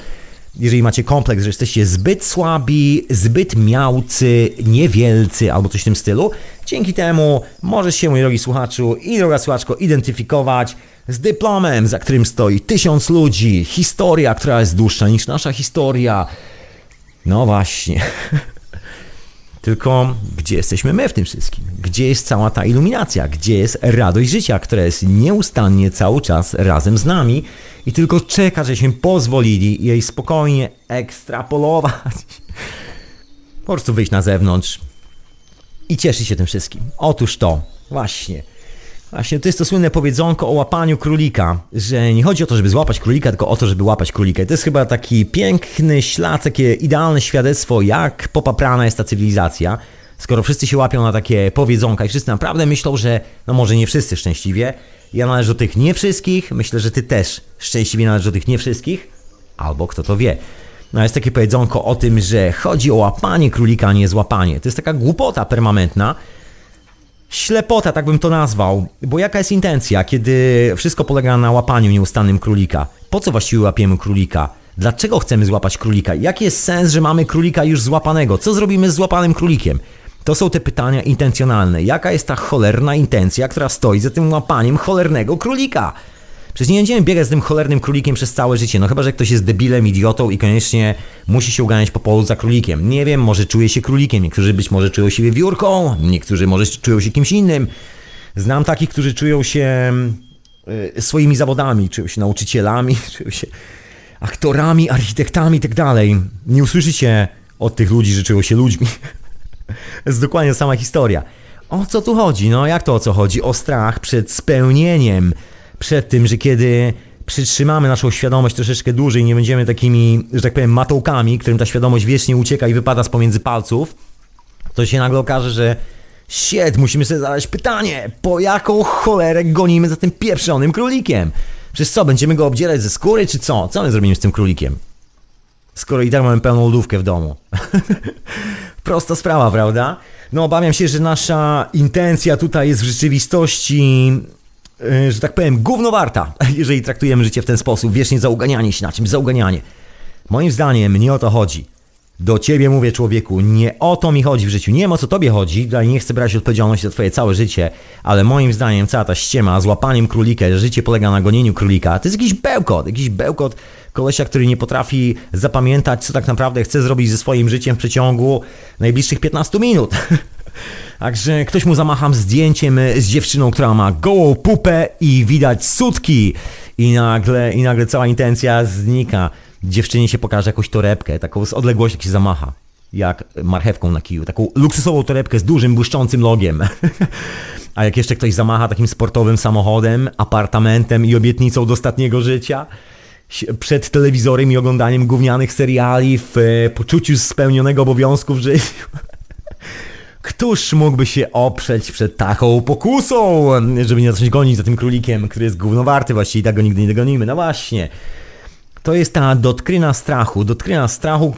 jeżeli macie kompleks, że jesteście zbyt słabi, zbyt miałcy, niewielcy albo coś w tym stylu, dzięki temu możesz się, mój drogi słuchaczu i droga słuchaczko, identyfikować z dyplomem, za którym stoi tysiąc ludzi, historia, która jest dłuższa niż nasza historia, no właśnie. Tylko gdzie jesteśmy my w tym wszystkim? Gdzie jest cała ta iluminacja? Gdzie jest radość życia, która jest nieustannie cały czas razem z nami i tylko czeka, żeśmy pozwolili jej spokojnie ekstrapolować. Po prostu wyjść na zewnątrz i cieszyć się tym wszystkim. Otóż to, właśnie. Właśnie to jest to słynne powiedzonko o łapaniu królika, że nie chodzi o to, żeby złapać królika, tylko o to, żeby łapać królika. I to jest chyba taki piękny ślad, takie idealne świadectwo, jak popaprana jest ta cywilizacja. Skoro wszyscy się łapią na takie powiedzonka i wszyscy naprawdę myślą, że, no może nie wszyscy szczęśliwie, ja należę do tych nie wszystkich, myślę, że ty też szczęśliwie należysz do tych nie wszystkich, albo kto to wie. No jest takie powiedzonko o tym, że chodzi o łapanie królika, a nie złapanie. To jest taka głupota permanentna, Ślepota, tak bym to nazwał. Bo jaka jest intencja, kiedy wszystko polega na łapaniu nieustannym królika? Po co właściwie łapiemy królika? Dlaczego chcemy złapać królika? Jaki jest sens, że mamy królika już złapanego? Co zrobimy z złapanym królikiem? To są te pytania intencjonalne. Jaka jest ta cholerna intencja, która stoi za tym łapaniem cholernego królika? Przecież nie będziemy biegać z tym cholernym królikiem przez całe życie, no chyba, że ktoś jest debilem, idiotą i koniecznie musi się uganiać po polu za królikiem. Nie wiem, może czuje się królikiem, niektórzy być może czują siebie wiórką, niektórzy może czują się kimś innym. Znam takich, którzy czują się y, swoimi zawodami, czują się nauczycielami, czują się aktorami, architektami i tak dalej. Nie usłyszycie od tych ludzi, że czują się ludźmi. jest dokładnie sama historia. O co tu chodzi? No jak to o co chodzi? O strach przed spełnieniem, przed tym, że kiedy przytrzymamy naszą świadomość troszeczkę dłużej, nie będziemy takimi, że tak powiem, matołkami, którym ta świadomość wiecznie ucieka i wypada z pomiędzy palców, to się nagle okaże, że shit, musimy sobie zadać pytanie, po jaką cholerę gonimy za tym pieprzonym królikiem? Przez co, będziemy go obdzierać ze skóry, czy co? Co my zrobimy z tym królikiem? Skoro i tak mamy pełną lodówkę w domu. Prosta sprawa, prawda? No obawiam się, że nasza intencja tutaj jest w rzeczywistości że tak powiem, gówno warta, jeżeli traktujemy życie w ten sposób, wiecznie zauganianie się na czymś, zauganianie. Moim zdaniem nie o to chodzi. Do ciebie mówię, człowieku, nie o to mi chodzi w życiu. Nie wiem o co tobie chodzi, nie chcę brać odpowiedzialności za twoje całe życie, ale moim zdaniem cała ta ściema z łapaniem królika, że życie polega na gonieniu królika, to jest jakiś bełkot, jakiś bełkot kolesia, który nie potrafi zapamiętać, co tak naprawdę chce zrobić ze swoim życiem w przeciągu najbliższych 15 minut. Także ktoś mu zamacham zdjęciem z dziewczyną, która ma gołą pupę i widać sutki. I nagle, I nagle cała intencja znika. Dziewczynie się pokaże jakąś torebkę, taką z odległości jak się zamacha. Jak marchewką na kiju. Taką luksusową torebkę z dużym, błyszczącym logiem. A jak jeszcze ktoś zamacha takim sportowym samochodem, apartamentem i obietnicą do ostatniego życia, przed telewizorem i oglądaniem gównianych seriali w e, poczuciu spełnionego obowiązku w życiu. Któż mógłby się oprzeć przed taką pokusą, żeby nie zacząć gonić za tym królikiem, który jest głównowarty, właściwie i tak go nigdy nie dogonimy. No właśnie. To jest ta dotkryna strachu, dotkryna strachu,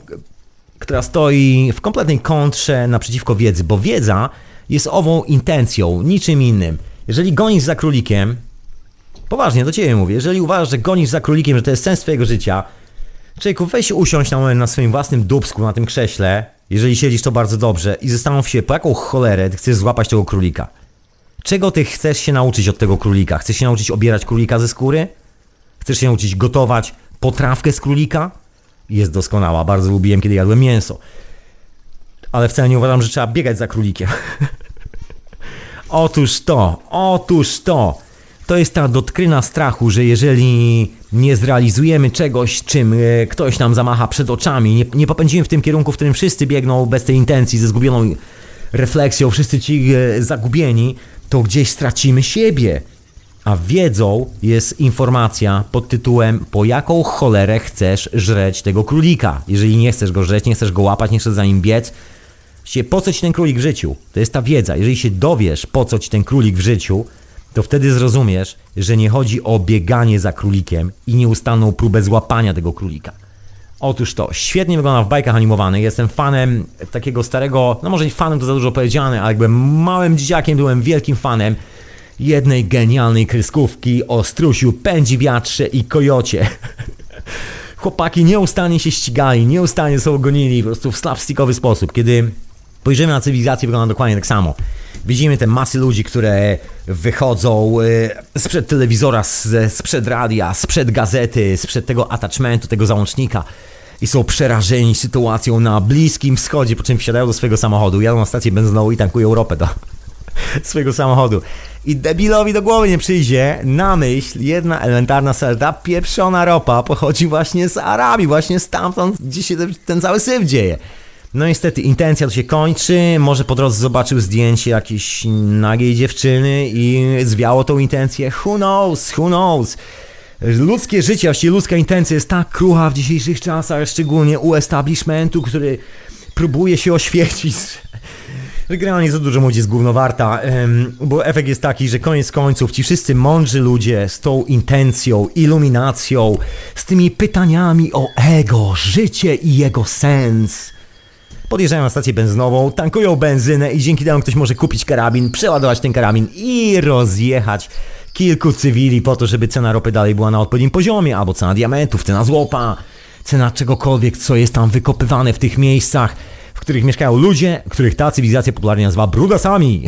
która stoi w kompletnej kontrze naprzeciwko wiedzy, bo wiedza jest ową intencją, niczym innym. Jeżeli gonisz za królikiem, poważnie do ciebie mówię, jeżeli uważasz, że gonisz za królikiem, że to jest sens twojego życia, człowieku, weź usiąść na moment na swoim własnym dubsku, na tym krześle, jeżeli siedzisz to bardzo dobrze i zastanów się, po jaką cholerę chcesz złapać tego królika. Czego ty chcesz się nauczyć od tego królika? Chcesz się nauczyć obierać królika ze skóry? Chcesz się nauczyć gotować potrawkę z królika? Jest doskonała, bardzo lubiłem, kiedy jadłem mięso. Ale wcale nie uważam, że trzeba biegać za królikiem. otóż to, otóż to to jest ta dotkryna strachu, że jeżeli nie zrealizujemy czegoś, czym e, ktoś nam zamacha przed oczami, nie, nie popędzimy w tym kierunku, w którym wszyscy biegną bez tej intencji, ze zgubioną refleksją, wszyscy ci e, zagubieni, to gdzieś stracimy siebie. A wiedzą jest informacja pod tytułem po jaką cholerę chcesz żreć tego królika. Jeżeli nie chcesz go żreć, nie chcesz go łapać, nie chcesz za nim biec, po co ci ten królik w życiu? To jest ta wiedza. Jeżeli się dowiesz, po co ci ten królik w życiu, to wtedy zrozumiesz, że nie chodzi o bieganie za królikiem i nieustanną próbę złapania tego królika. Otóż to, świetnie wygląda w bajkach animowanych. Jestem fanem takiego starego, no może nie fanem to za dużo powiedziane, ale jakby małym dzieciakiem byłem wielkim fanem jednej genialnej kreskówki o strusiu, pędzi wiatrze i kojocie. Chłopaki nieustannie się ścigali, nieustannie są gonili po prostu w slapstickowy sposób. Kiedy spojrzymy na cywilizację, wygląda dokładnie tak samo. Widzimy te masy ludzi, które wychodzą e, sprzed telewizora, sprzed radia, sprzed gazety, sprzed tego attachmentu, tego załącznika i są przerażeni sytuacją na Bliskim Wschodzie, po czym wsiadają do swojego samochodu, jadą na stację benzynową i tankują ropę do swojego samochodu. I debilowi do głowy nie przyjdzie na myśl jedna elementarna salda, pieprzona ropa pochodzi właśnie z Arabii, właśnie stamtąd, gdzie się ten cały syf dzieje. No niestety intencja to się kończy, może po drodze zobaczył zdjęcie jakiejś nagiej dziewczyny i zwiało tą intencję. Who knows, who knows. Ludzkie życie, właściwie ludzka intencja jest tak krucha w dzisiejszych czasach, szczególnie u establishmentu, który próbuje się oświecić, że gra nie za dużo jest głównowarta, bo efekt jest taki, że koniec końców ci wszyscy mądrzy ludzie z tą intencją, iluminacją, z tymi pytaniami o ego, życie i jego sens, podjeżdżają na stację benzynową, tankują benzynę i dzięki temu ktoś może kupić karabin, przeładować ten karabin i rozjechać kilku cywili po to, żeby cena ropy dalej była na odpowiednim poziomie, albo cena diamentów, cena złota, cena czegokolwiek, co jest tam wykopywane w tych miejscach, w których mieszkają ludzie, których ta cywilizacja popularnie nazywa brudasami.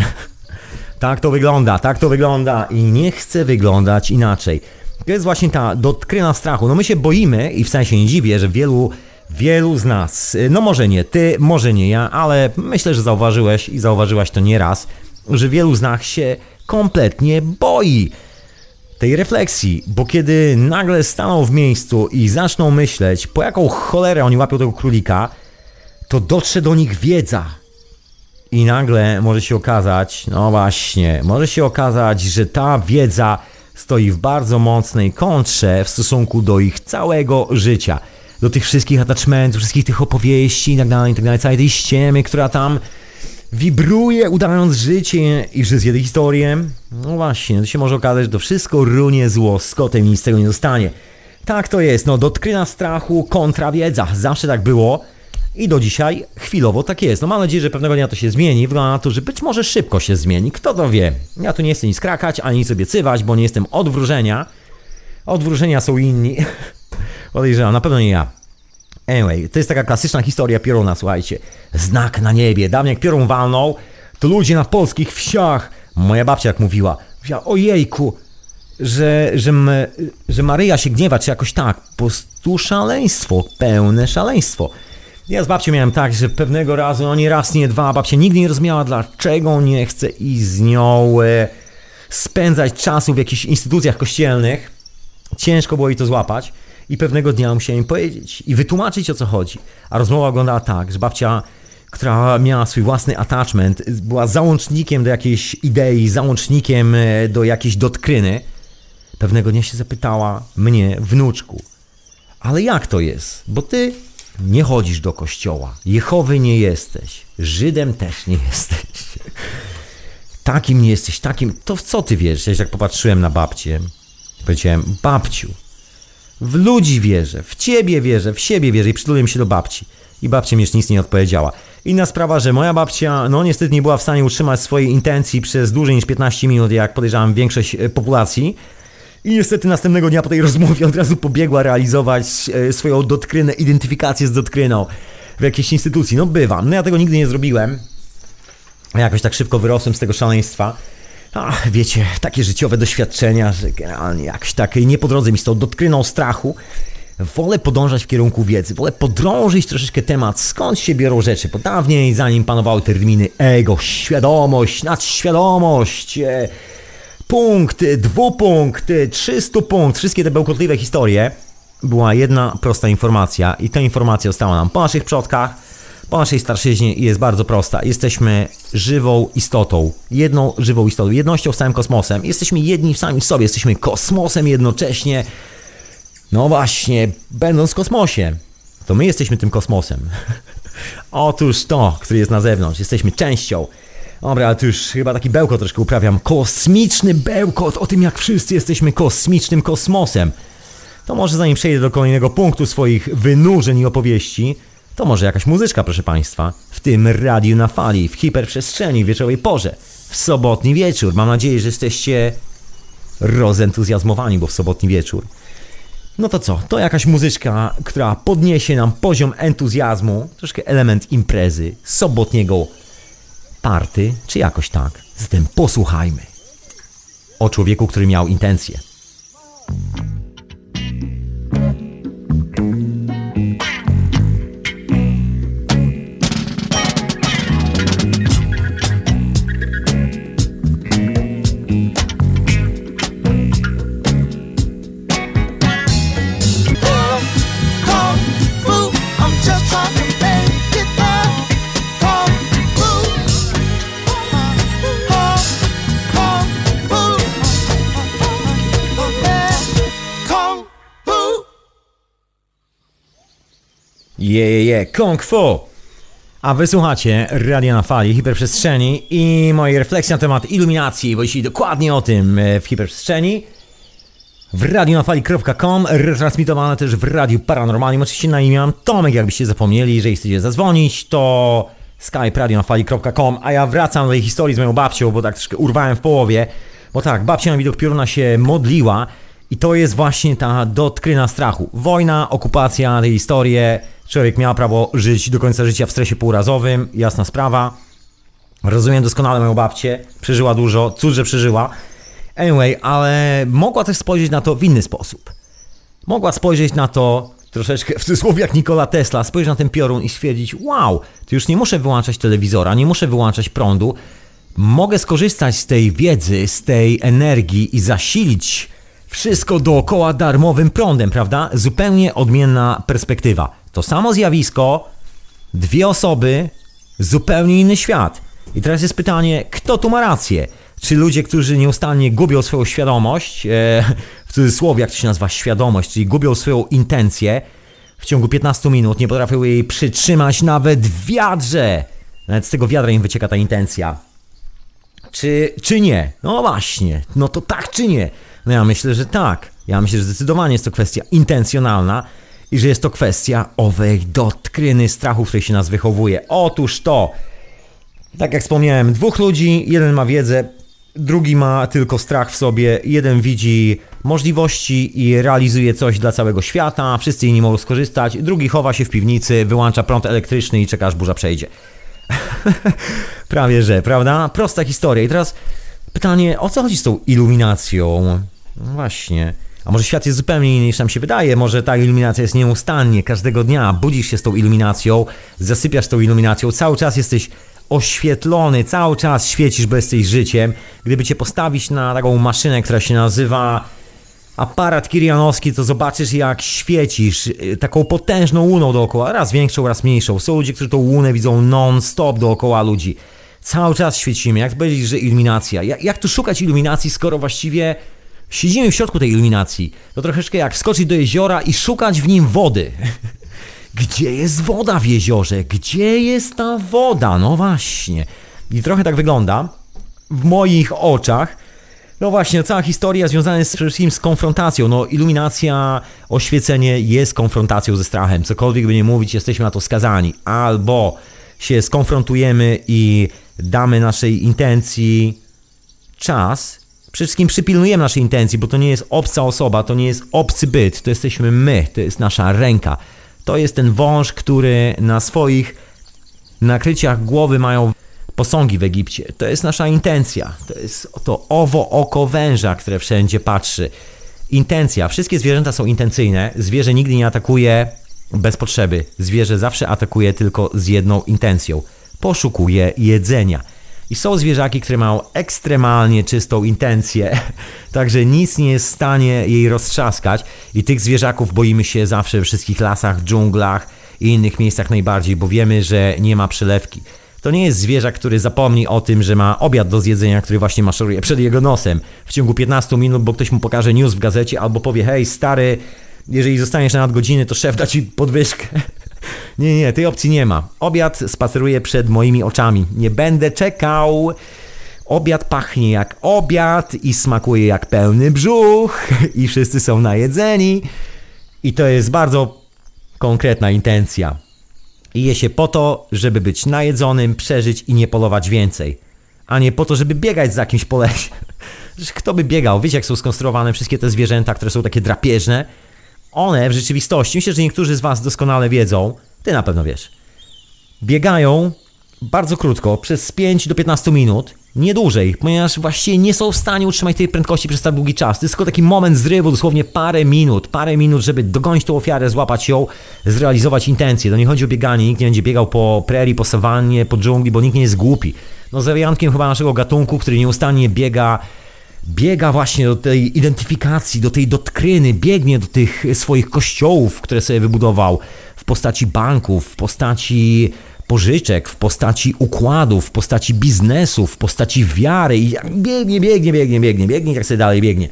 tak to wygląda, tak to wygląda i nie chcę wyglądać inaczej. To jest właśnie ta dotkryna strachu. No my się boimy i w sensie nie dziwię, że wielu, wielu z nas, no może nie ty, może nie ja, ale myślę, że zauważyłeś i zauważyłaś to nieraz, że wielu z nas się kompletnie boi tej refleksji, bo kiedy nagle staną w miejscu i zaczną myśleć, po jaką cholerę oni łapią tego królika, to dotrze do nich wiedza. I nagle może się okazać, no właśnie, może się okazać, że ta wiedza stoi w bardzo mocnej kontrze w stosunku do ich całego życia. Do tych wszystkich attachmentów, wszystkich tych opowieści i tak dalej, i tak dalej, całej tej ściemy, która tam wibruje, udając życie i wszystkie te historie. No właśnie, to się może okazać, że to wszystko runie zło z kotem i nic z tego nie zostanie. Tak to jest, no dotkryna strachu kontra wiedza. Zawsze tak było i do dzisiaj chwilowo tak jest. No mam nadzieję, że pewnego dnia to się zmieni. Wygląda na to, że być może szybko się zmieni. Kto to wie? Ja tu nie chcę nic krakać, ani nic obiecywać, bo nie jestem od wróżenia. Od wróżenia są inni. Podejrzewam, na pewno nie ja. Anyway, to jest taka klasyczna historia pioruna, słuchajcie. Znak na niebie. Dawniej jak piorun walnął, to ludzie na polskich wsiach, moja babcia jak mówiła, mówiła, ojejku, że, że, że Maryja się gniewa, czy jakoś tak. Po prostu szaleństwo, pełne szaleństwo. Ja z babcią miałem tak, że pewnego razu, no nie raz, nie dwa, babcia nigdy nie rozumiała, dlaczego nie chce iść z nią e, spędzać czasu w jakichś instytucjach kościelnych. Ciężko było jej to złapać. I pewnego dnia musiałem powiedzieć i wytłumaczyć o co chodzi. A rozmowa wyglądała tak, że babcia, która miała swój własny attachment, była załącznikiem do jakiejś idei, załącznikiem e, do jakiejś dotkryny. Pewnego dnia się zapytała mnie, wnuczku, ale jak to jest? Bo ty nie chodzisz do kościoła, Jehowy nie jesteś, Żydem też nie jesteś. Takim nie jesteś, takim. To w co ty wiesz? Ja jak popatrzyłem na babcię, powiedziałem, babciu, w ludzi wierzę, w ciebie wierzę, w siebie wierzę i przytuliłem się do babci. I babcia mi już nic nie odpowiedziała. Inna sprawa, że moja babcia, no niestety nie była w stanie utrzymać swojej intencji przez dłużej niż 15 minut, jak podejrzewam większość e, populacji. I niestety następnego dnia po tej rozmowie od razu pobiegła realizować e, swoją dotkrynę, identyfikację z dotkryną w jakiejś instytucji. No bywam. No ja tego nigdy nie zrobiłem. Jakoś tak szybko wyrosłem z tego szaleństwa. Ach, wiecie, takie życiowe doświadczenia, że generalnie jakoś tak nie po drodze mi z tą dotkryną strachu. Wolę podążać w kierunku wiedzy, wolę podrążyć troszeczkę temat, skąd się biorą rzeczy, bo dawniej, zanim panowały terminy ego, świadomość, nadświadomość, e, punkt, dwupunkt, trzystu punkt, wszystkie te bełkotliwe historie, była jedna prosta informacja i ta informacja została nam po naszych przodkach, po naszej starszyźnie jest bardzo prosta. Jesteśmy żywą istotą, jedną żywą istotą, jednością z całym kosmosem. Jesteśmy jedni w samym sobie, jesteśmy kosmosem jednocześnie. No właśnie, będąc w kosmosie, to my jesteśmy tym kosmosem. Otóż to, który jest na zewnątrz, jesteśmy częścią. Dobra, ale tu już chyba taki bełkot troszkę uprawiam. Kosmiczny bełkot o tym, jak wszyscy jesteśmy kosmicznym kosmosem. To może zanim przejdę do kolejnego punktu swoich wynurzeń i opowieści, to może jakaś muzyczka, proszę Państwa, w tym radiu na fali, w hiperprzestrzeni, w wieczorowej porze, w sobotni wieczór. Mam nadzieję, że jesteście rozentuzjazmowani, bo w sobotni wieczór. No to co? To jakaś muzyczka, która podniesie nam poziom entuzjazmu, troszkę element imprezy, sobotniego party, czy jakoś tak. Zatem posłuchajmy o człowieku, który miał intencje. Je, je, Kung Fu! A wysłuchacie Radia na Fali, Hiperprzestrzeni i mojej refleksji na temat iluminacji, bo jeśli dokładnie o tym e, w Hiperprzestrzeni. w radionafali.com, retransmitowane też w Radiu Paranormalnym. Oczywiście na imię Tomek, jakbyście zapomnieli, jeżeli chcecie zadzwonić, to skype radionafali.com, a ja wracam do tej historii z moją babcią, bo tak troszkę urwałem w połowie, bo tak, babcia na widok pioruna się modliła i to jest właśnie ta dotkryna strachu. Wojna, okupacja, te historie, człowiek miał prawo żyć do końca życia w stresie półrazowym, jasna sprawa. Rozumiem doskonale moją babcię, przeżyła dużo, cud, że przeżyła. Anyway, ale mogła też spojrzeć na to w inny sposób. Mogła spojrzeć na to troszeczkę w cudzysłowie jak Nikola Tesla, spojrzeć na ten piorun i stwierdzić, wow, to już nie muszę wyłączać telewizora, nie muszę wyłączać prądu, mogę skorzystać z tej wiedzy, z tej energii i zasilić wszystko dookoła darmowym prądem, prawda? Zupełnie odmienna perspektywa. To samo zjawisko, dwie osoby, zupełnie inny świat. I teraz jest pytanie, kto tu ma rację? Czy ludzie, którzy nieustannie gubią swoją świadomość, e, w cudzysłowie jak to się nazywa świadomość, czyli gubią swoją intencję, w ciągu 15 minut nie potrafią jej przytrzymać nawet w wiadrze. Nawet z tego wiadra im wycieka ta intencja. Czy, czy nie? No właśnie, no to tak czy nie? No ja myślę, że tak. Ja myślę, że zdecydowanie jest to kwestia intencjonalna i że jest to kwestia owej dotkryny strachu, w której się nas wychowuje. Otóż to, tak jak wspomniałem, dwóch ludzi, jeden ma wiedzę, drugi ma tylko strach w sobie, jeden widzi możliwości i realizuje coś dla całego świata, wszyscy inni mogą skorzystać, drugi chowa się w piwnicy, wyłącza prąd elektryczny i czeka aż burza przejdzie. Prawie że, prawda? Prosta historia. I teraz pytanie, o co chodzi z tą iluminacją? No właśnie. A może świat jest zupełnie inny niż nam się wydaje? Może ta iluminacja jest nieustannie, każdego dnia budzisz się z tą iluminacją, zasypiasz tą iluminacją, cały czas jesteś oświetlony, cały czas świecisz, bo jesteś życiem. Gdyby cię postawić na taką maszynę, która się nazywa aparat kirianowski, to zobaczysz jak świecisz y, taką potężną łuną dookoła, raz większą, raz mniejszą. Są ludzie, którzy tą łunę widzą non-stop dookoła ludzi. Cały czas świecimy. Jak powiedzieć, że iluminacja? Jak, jak tu szukać iluminacji, skoro właściwie siedzimy w środku tej iluminacji? To troszeczkę jak wskoczyć do jeziora i szukać w nim wody. Gdzie jest woda w jeziorze? Gdzie jest ta woda? No właśnie. I trochę tak wygląda w moich oczach. No właśnie, cała historia związana jest przede wszystkim z konfrontacją. No, iluminacja, oświecenie jest konfrontacją ze strachem. Cokolwiek by nie mówić, jesteśmy na to skazani. Albo się skonfrontujemy i damy naszej intencji czas. Przede wszystkim przypilnujemy naszej intencji, bo to nie jest obca osoba, to nie jest obcy byt, to jesteśmy my, to jest nasza ręka. To jest ten wąż, który na swoich nakryciach głowy mają posągi w Egipcie. To jest nasza intencja. To jest to owo oko węża, które wszędzie patrzy. Intencja. Wszystkie zwierzęta są intencyjne. Zwierzę nigdy nie atakuje bez potrzeby. Zwierzę zawsze atakuje tylko z jedną intencją. Poszukuje jedzenia. I są zwierzaki, które mają ekstremalnie czystą intencję, także nic nie jest w stanie jej roztrzaskać. I tych zwierzaków boimy się zawsze we wszystkich lasach, dżunglach i innych miejscach najbardziej, bo wiemy, że nie ma przelewki. To nie jest zwierzak, który zapomni o tym, że ma obiad do zjedzenia, który właśnie maszeruje przed jego nosem w ciągu 15 minut, bo ktoś mu pokaże news w gazecie albo powie: Hej, stary, jeżeli zostaniesz na nadgodziny, to szef da ci podwyżkę. Nie, nie, tej opcji nie ma. Obiad spaceruje przed moimi oczami. Nie będę czekał. Obiad pachnie jak obiad i smakuje jak pełny brzuch i wszyscy są najedzeni. I to jest bardzo konkretna intencja. I je się po to, żeby być najedzonym, przeżyć i nie polować więcej. A nie po to, żeby biegać za kimś po lesie. Kto by biegał? Wiecie, jak są skonstruowane wszystkie te zwierzęta, które są takie drapieżne? One w rzeczywistości, myślę, że niektórzy z Was doskonale wiedzą, Ty na pewno wiesz, biegają bardzo krótko, przez 5 do 15 minut, nie dłużej, ponieważ właściwie nie są w stanie utrzymać tej prędkości przez tak długi czas. To jest tylko taki moment zrywu, dosłownie parę minut, parę minut, żeby dogonić tą ofiarę, złapać ją, zrealizować intencje. To nie chodzi o bieganie, nikt nie będzie biegał po prerii, po sawannie, po dżungli, bo nikt nie jest głupi. No za wyjątkiem chyba naszego gatunku, który nieustannie biega biega właśnie do tej identyfikacji, do tej dotkryny, biegnie do tych swoich kościołów, które sobie wybudował w postaci banków, w postaci pożyczek, w postaci układów, w postaci biznesu, w postaci wiary i biegnie, biegnie, biegnie, biegnie, biegnie, jak sobie dalej biegnie.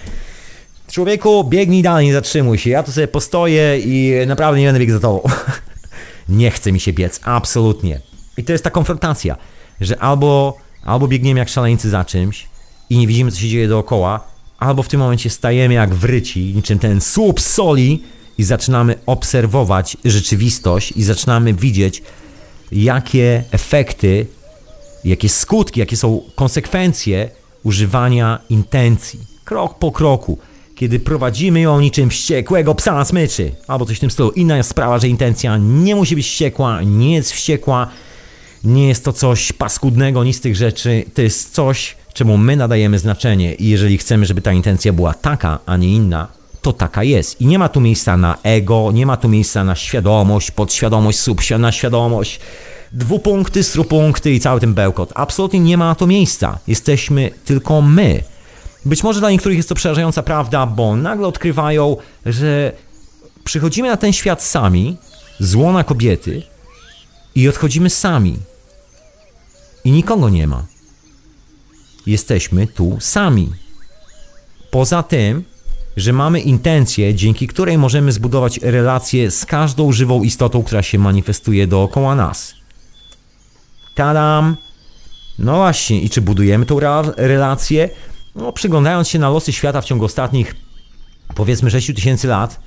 Człowieku, biegnij dalej, nie zatrzymuj się. Ja tu sobie postoję i naprawdę nie będę biegł za tobą. nie chce mi się biec, absolutnie. I to jest ta konfrontacja, że albo, albo biegniemy jak szaleńcy za czymś i nie widzimy, co się dzieje dookoła, albo w tym momencie stajemy jak wryci, niczym ten słup soli i zaczynamy obserwować rzeczywistość i zaczynamy widzieć, jakie efekty, jakie skutki, jakie są konsekwencje używania intencji. Krok po kroku. Kiedy prowadzimy ją niczym wściekłego psa na smyczy, albo coś w tym stylu. Inna sprawa, że intencja nie musi być wściekła, nie jest wściekła, nie jest to coś paskudnego, nic z tych rzeczy. To jest coś, czemu my nadajemy znaczenie i jeżeli chcemy, żeby ta intencja była taka, a nie inna, to taka jest. I nie ma tu miejsca na ego, nie ma tu miejsca na świadomość, podświadomość, subświadomość, świadomość, dwupunkty, strupunkty i cały ten bełkot. Absolutnie nie ma na to miejsca. Jesteśmy tylko my. Być może dla niektórych jest to przerażająca prawda, bo nagle odkrywają, że przychodzimy na ten świat sami, z łona kobiety i odchodzimy sami. I nikogo nie ma. Jesteśmy tu sami. Poza tym, że mamy intencję, dzięki której możemy zbudować relacje z każdą żywą istotą, która się manifestuje dookoła nas. Tadam! No właśnie, i czy budujemy tą relację? No, przyglądając się na losy świata w ciągu ostatnich, powiedzmy, 6 tysięcy lat,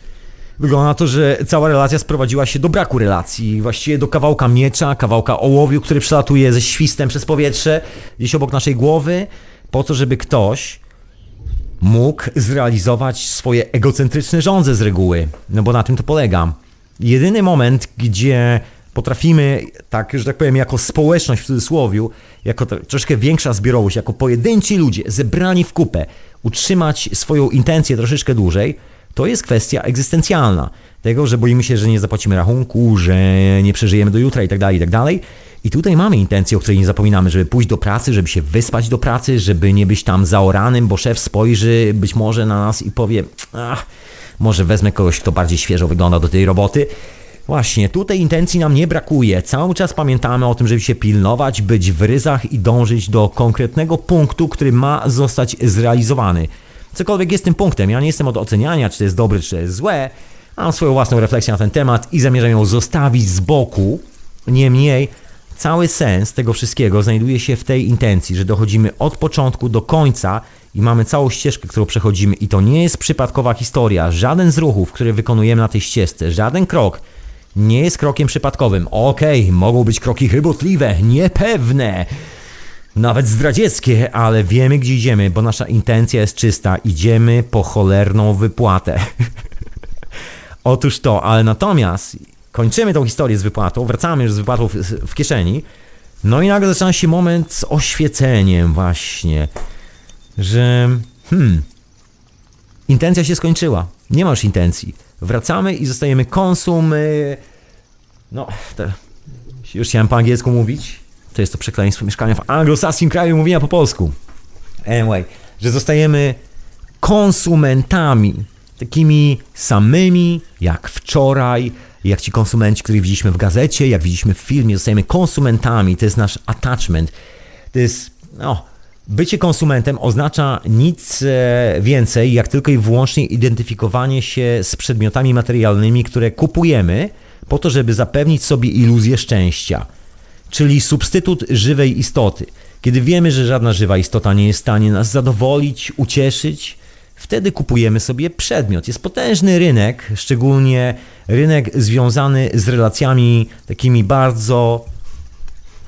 wygląda na to, że cała relacja sprowadziła się do braku relacji. Właściwie do kawałka miecza, kawałka ołowiu, który przelatuje ze świstem przez powietrze gdzieś obok naszej głowy, po to, żeby ktoś mógł zrealizować swoje egocentryczne żądze z reguły. No bo na tym to polega. Jedyny moment, gdzie potrafimy, tak, że tak powiem, jako społeczność w cudzysłowie, jako troszkę większa zbiorowość, jako pojedynczy ludzie zebrani w kupę, utrzymać swoją intencję troszeczkę dłużej, to jest kwestia egzystencjalna. Tego, że boimy się, że nie zapłacimy rachunku, że nie przeżyjemy do jutra i tak dalej, i tak. I tutaj mamy intencję, o której nie zapominamy, żeby pójść do pracy, żeby się wyspać do pracy, żeby nie być tam zaoranym, bo szef spojrzy być może na nas i powie, ach, może wezmę kogoś, kto bardziej świeżo wygląda do tej roboty. Właśnie, tutaj intencji nam nie brakuje. Cały czas pamiętamy o tym, żeby się pilnować, być w ryzach i dążyć do konkretnego punktu, który ma zostać zrealizowany. Cokolwiek jest tym punktem, ja nie jestem od oceniania, czy to jest dobre, czy to jest złe. Mam swoją własną refleksję na ten temat i zamierzam ją zostawić z boku. Niemniej, cały sens tego wszystkiego znajduje się w tej intencji, że dochodzimy od początku do końca i mamy całą ścieżkę, którą przechodzimy, i to nie jest przypadkowa historia. Żaden z ruchów, które wykonujemy na tej ścieżce, żaden krok nie jest krokiem przypadkowym. Okej, okay, mogą być kroki chybotliwe, niepewne, nawet zdradzieckie, ale wiemy gdzie idziemy, bo nasza intencja jest czysta. Idziemy po cholerną wypłatę. Otóż to, ale natomiast kończymy tą historię z wypłatą, wracamy już z wypłatą w, w kieszeni, no i nagle zaczyna się moment z oświeceniem właśnie, że hmm, intencja się skończyła, nie masz intencji. Wracamy i zostajemy konsum, no, to, już chciałem po angielsku mówić, to jest to przekleństwo mieszkania w anglosaskim kraju mówienia po polsku. Anyway, że zostajemy konsumentami, takimi samymi jak wczoraj, jak ci konsumenci, których widzieliśmy w gazecie, jak widzieliśmy w filmie, zostajemy konsumentami, to jest nasz attachment. To jest, no, bycie konsumentem oznacza nic e, więcej, jak tylko i wyłącznie identyfikowanie się z przedmiotami materialnymi, które kupujemy po to, żeby zapewnić sobie iluzję szczęścia czyli substytut żywej istoty. Kiedy wiemy, że żadna żywa istota nie jest w stanie nas zadowolić, ucieszyć, wtedy kupujemy sobie przedmiot. Jest potężny rynek, szczególnie rynek związany z relacjami takimi bardzo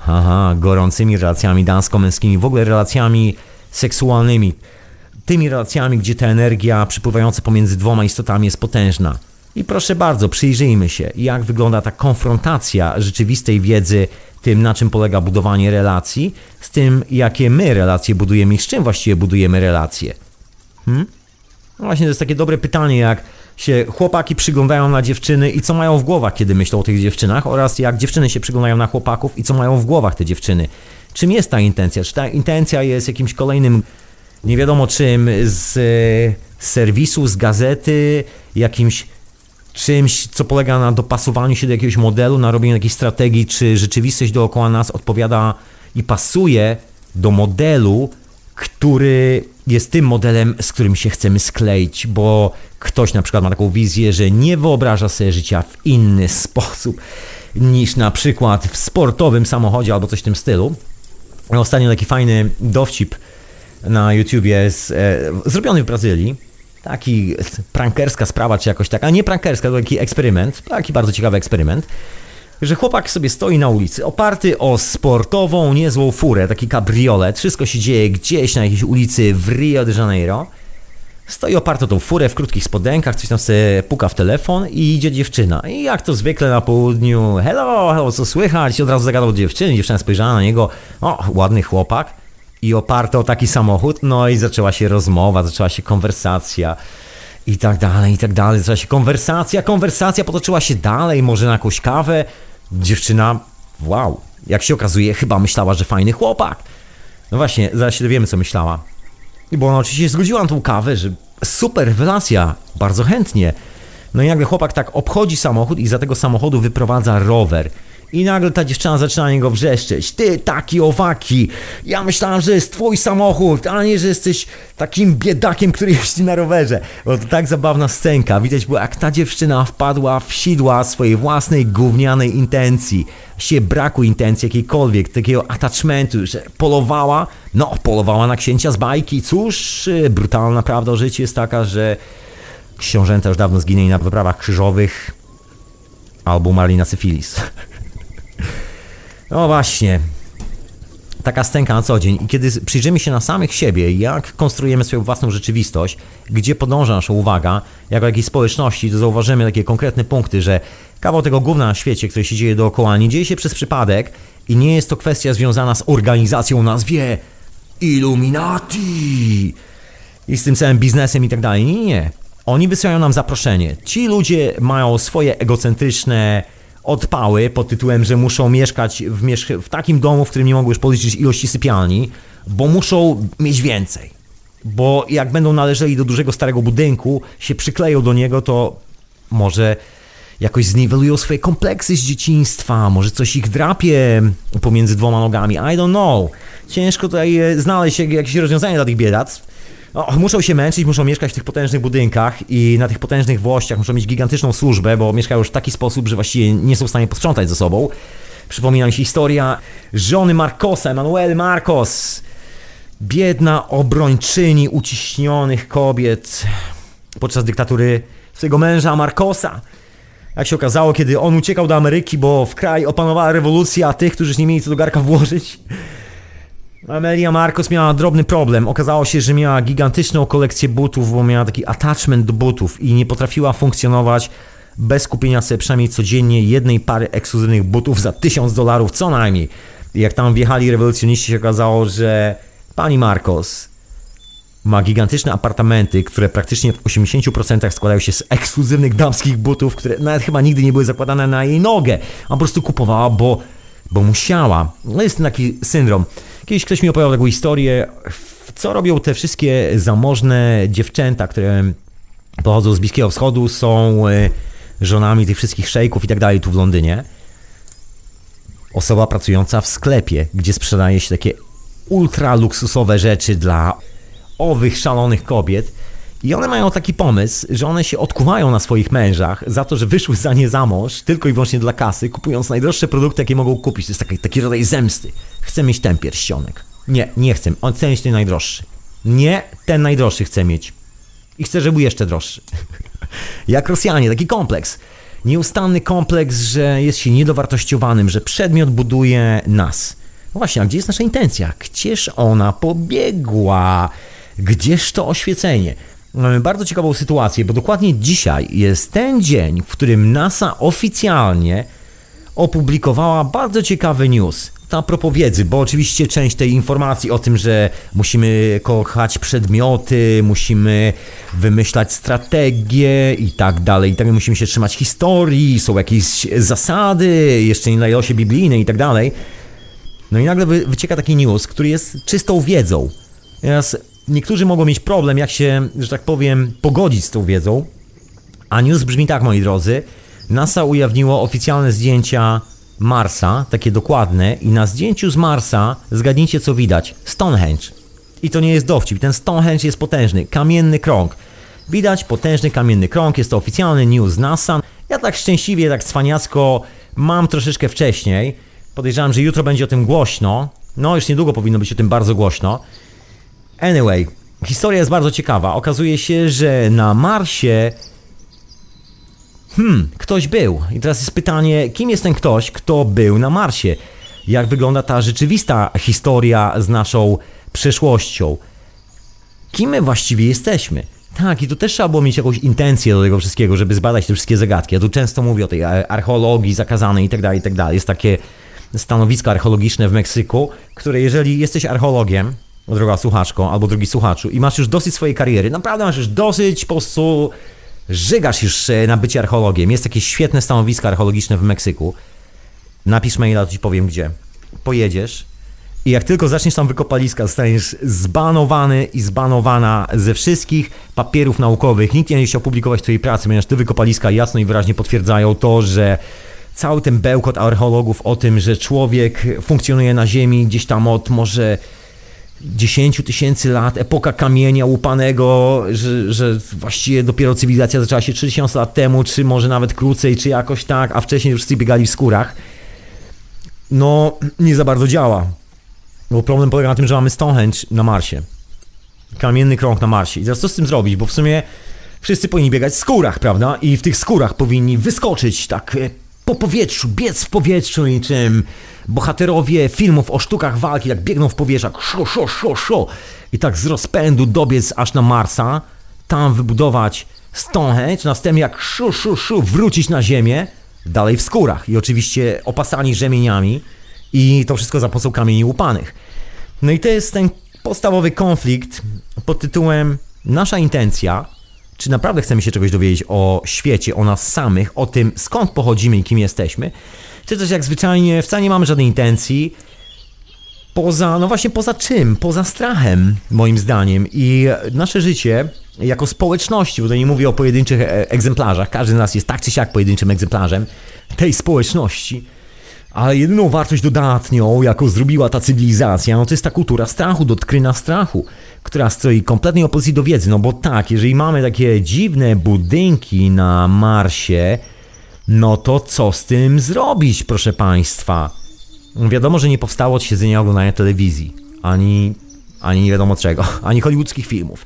aha, gorącymi relacjami damsko-męskimi, w ogóle relacjami seksualnymi. Tymi relacjami, gdzie ta energia przypływająca pomiędzy dwoma istotami jest potężna. I proszę bardzo, przyjrzyjmy się, jak wygląda ta konfrontacja rzeczywistej wiedzy tym, na czym polega budowanie relacji, z tym, jakie my relacje budujemy i z czym właściwie budujemy relacje. Hmm? No właśnie, to jest takie dobre pytanie, jak się chłopaki przyglądają na dziewczyny i co mają w głowach, kiedy myślą o tych dziewczynach, oraz jak dziewczyny się przyglądają na chłopaków i co mają w głowach te dziewczyny. Czym jest ta intencja? Czy ta intencja jest jakimś kolejnym, nie wiadomo czym, z, z serwisu, z gazety, jakimś czymś, co polega na dopasowaniu się do jakiegoś modelu, na robieniu jakiejś strategii, czy rzeczywistość dookoła nas odpowiada i pasuje do modelu, który jest tym modelem, z którym się chcemy skleić, bo ktoś na przykład ma taką wizję, że nie wyobraża sobie życia w inny sposób niż na przykład w sportowym samochodzie albo coś w tym stylu. Ostatnio taki fajny dowcip na YouTubie, jest e, zrobiony w Brazylii. Taki prankerska sprawa, czy jakoś tak, a nie prankerska, to taki eksperyment, taki bardzo ciekawy eksperyment że chłopak sobie stoi na ulicy, oparty o sportową, niezłą furę, taki kabriolet, wszystko się dzieje gdzieś na jakiejś ulicy w Rio de Janeiro. Stoi oparty o tą furę w krótkich spodenkach, coś tam sobie puka w telefon i idzie dziewczyna. I jak to zwykle na południu, hello, hello, co słychać? I od razu zagadał dziewczyny, dziewczyna spojrzała na niego, o, ładny chłopak. I oparty o taki samochód, no i zaczęła się rozmowa, zaczęła się konwersacja i tak dalej, i tak dalej. Zaczęła się konwersacja, konwersacja potoczyła się dalej, może na jakąś kawę, Dziewczyna, wow, jak się okazuje, chyba myślała, że fajny chłopak. No właśnie, zaraz się dowiemy, co myślała. Bo ona oczywiście zgodziła na tą kawę, że super rewelacja, bardzo chętnie. No i nagle chłopak tak obchodzi samochód i za tego samochodu wyprowadza rower. I nagle ta dziewczyna zaczyna na niego wrzeszczeć. Ty, taki owaki! Ja myślałam, że jest twój samochód, a nie, że jesteś takim biedakiem, który jeździ na rowerze. Bo to tak zabawna scenka. Widać było, jak ta dziewczyna wpadła w sidła swojej własnej gównianej intencji. Się braku intencji jakiejkolwiek, takiego attachmentu, że polowała, no, polowała na księcia z bajki. Cóż, y, brutalna prawda o życiu jest taka, że książęta już dawno zginęli na wyprawach krzyżowych albo umarli na syfilis. No właśnie. Taka stęka na co dzień. I kiedy przyjrzymy się na samych siebie, jak konstruujemy swoją własną rzeczywistość, gdzie podąża nasza uwaga, jako jakiejś społeczności, to zauważymy takie konkretne punkty, że kawał tego gówna na świecie, który się dzieje dookoła, nie dzieje się przez przypadek i nie jest to kwestia związana z organizacją o nazwie Illuminati i z tym całym biznesem i tak dalej. Nie, nie. Oni wysyłają nam zaproszenie. Ci ludzie mają swoje egocentryczne odpały pod tytułem, że muszą mieszkać w, mieszk- w takim domu, w którym nie mogą już policzyć ilości sypialni, bo muszą mieć więcej. Bo jak będą należeli do dużego starego budynku, się przykleją do niego, to może jakoś zniwelują swoje kompleksy z dzieciństwa, może coś ich drapie pomiędzy dwoma nogami. I don't know. Ciężko tutaj e, znaleźć jakieś rozwiązanie dla tych biedactw. No, muszą się męczyć, muszą mieszkać w tych potężnych budynkach i na tych potężnych włościach muszą mieć gigantyczną służbę, bo mieszkają już w taki sposób, że właściwie nie są w stanie posprzątać ze sobą. Przypomina mi się historia żony Marcosa, Emanuel Marcos. Biedna obrończyni uciśnionych kobiet podczas dyktatury swojego męża Marcosa. Jak się okazało, kiedy on uciekał do Ameryki, bo w kraj opanowała rewolucja tych, którzy nie mieli co do garka włożyć, Amelia Marcos miała drobny problem. Okazało się, że miała gigantyczną kolekcję butów, bo miała taki attachment do butów i nie potrafiła funkcjonować bez kupienia sobie przynajmniej codziennie jednej pary ekskluzywnych butów za 1000 dolarów co najmniej. Jak tam wjechali rewolucjoniści, się okazało, że pani Marcos ma gigantyczne apartamenty, które praktycznie w 80% składają się z ekskluzywnych damskich butów, które nawet chyba nigdy nie były zakładane na jej nogę. A po prostu kupowała, bo, bo musiała. No jest taki syndrom. Kiedyś ktoś mi opowiadał taką historię, co robią te wszystkie zamożne dziewczęta, które pochodzą z Bliskiego Wschodu, są e, żonami tych wszystkich szejków i tak dalej tu w Londynie. Osoba pracująca w sklepie, gdzie sprzedaje się takie ultra luksusowe rzeczy dla owych szalonych kobiet. I one mają taki pomysł, że one się odkuwają na swoich mężach za to, że wyszły za nie za mąż tylko i wyłącznie dla kasy, kupując najdroższe produkty, jakie mogą kupić. To jest taki, taki rodzaj zemsty. Chcę mieć ten pierścionek. Nie, nie chcę. On chce mieć ten najdroższy. Nie, ten najdroższy chcę mieć. I chcę, żeby był jeszcze droższy. Jak Rosjanie, taki kompleks. Nieustanny kompleks, że jest się niedowartościowanym, że przedmiot buduje nas. No właśnie, a gdzie jest nasza intencja? Gdzież ona pobiegła? Gdzież to oświecenie? Mamy bardzo ciekawą sytuację, bo dokładnie dzisiaj jest ten dzień, w którym NASA oficjalnie opublikowała bardzo ciekawy news. Ta propos wiedzy, bo oczywiście część tej informacji o tym, że musimy kochać przedmioty, musimy wymyślać strategie i tak dalej, i tak musimy się trzymać historii, są jakieś zasady, jeszcze nie na się biblijne i tak dalej. No i nagle wycieka taki news, który jest czystą wiedzą. Teraz niektórzy mogą mieć problem, jak się, że tak powiem, pogodzić z tą wiedzą. A news brzmi tak, moi drodzy. NASA ujawniło oficjalne zdjęcia Marsa, takie dokładne, i na zdjęciu z Marsa zgadnijcie co widać. Stonehenge. I to nie jest dowcip, ten Stonehenge jest potężny, kamienny krąg. Widać potężny kamienny krąg, jest to oficjalny news NASA. Ja tak szczęśliwie, tak cwaniacko mam troszeczkę wcześniej. Podejrzewam, że jutro będzie o tym głośno. No, już niedługo powinno być o tym bardzo głośno. Anyway, historia jest bardzo ciekawa. Okazuje się, że na Marsie hmm, ktoś był. I teraz jest pytanie, kim jest ten ktoś, kto był na Marsie? Jak wygląda ta rzeczywista historia z naszą przeszłością? Kim my właściwie jesteśmy? Tak, i tu też trzeba było mieć jakąś intencję do tego wszystkiego, żeby zbadać te wszystkie zagadki. Ja tu często mówię o tej archeologii zakazanej i tak dalej, i tak. Jest takie stanowisko archeologiczne w Meksyku, które jeżeli jesteś archeologiem, droga słuchaczko, albo drugi słuchaczu, i masz już dosyć swojej kariery, naprawdę masz już dosyć po prostu żygasz już e, na bycie archeologiem. Jest jakieś świetne stanowisko archeologiczne w Meksyku. Napisz maila, to ci powiem gdzie. Pojedziesz i jak tylko zaczniesz tam wykopaliska, zostaniesz zbanowany i zbanowana ze wszystkich papierów naukowych. Nikt nie będzie chciał publikować twojej pracy, ponieważ te wykopaliska jasno i wyraźnie potwierdzają to, że cały ten bełkot archeologów o tym, że człowiek funkcjonuje na Ziemi gdzieś tam od może 10 tysięcy lat, epoka kamienia łupanego, że, że właściwie dopiero cywilizacja zaczęła się 3000 lat temu, czy może nawet krócej, czy jakoś tak, a wcześniej wszyscy biegali w skórach, no nie za bardzo działa. Bo problem polega na tym, że mamy Stonehenge na Marsie. Kamienny krąg na Marsie. I teraz co z tym zrobić? Bo w sumie wszyscy powinni biegać w skórach, prawda? I w tych skórach powinni wyskoczyć tak e, po powietrzu, biec w powietrzu niczym bohaterowie filmów o sztukach walki, jak biegną w powietrzu, szo, szo, szo, szo i tak z rozpędu dobiec aż na Marsa, tam wybudować Stonehenge, następnie jak szu, szu, szu, wrócić na Ziemię, dalej w skórach. I oczywiście opasani rzemieniami i to wszystko za pomocą kamieni łupanych. No i to jest ten podstawowy konflikt pod tytułem Nasza intencja, czy naprawdę chcemy się czegoś dowiedzieć o świecie, o nas samych, o tym skąd pochodzimy i kim jesteśmy, czy też jak zwyczajnie wcale nie mamy żadnej intencji, poza, no właśnie poza czym? Poza strachem, moim zdaniem. I nasze życie jako społeczności, bo to nie mówię o pojedynczych e, egzemplarzach, każdy z nas jest tak czy siak pojedynczym egzemplarzem tej społeczności, ale jedyną wartość dodatnią, jaką zrobiła ta cywilizacja, no to jest ta kultura strachu, dotkryna strachu, która stoi kompletnej opozycji do wiedzy. No bo tak, jeżeli mamy takie dziwne budynki na Marsie, no to co z tym zrobić, proszę Państwa? Wiadomo, że nie powstało od siedzenia oglądania telewizji, ani, ani nie wiadomo czego, ani hollywoodzkich filmów.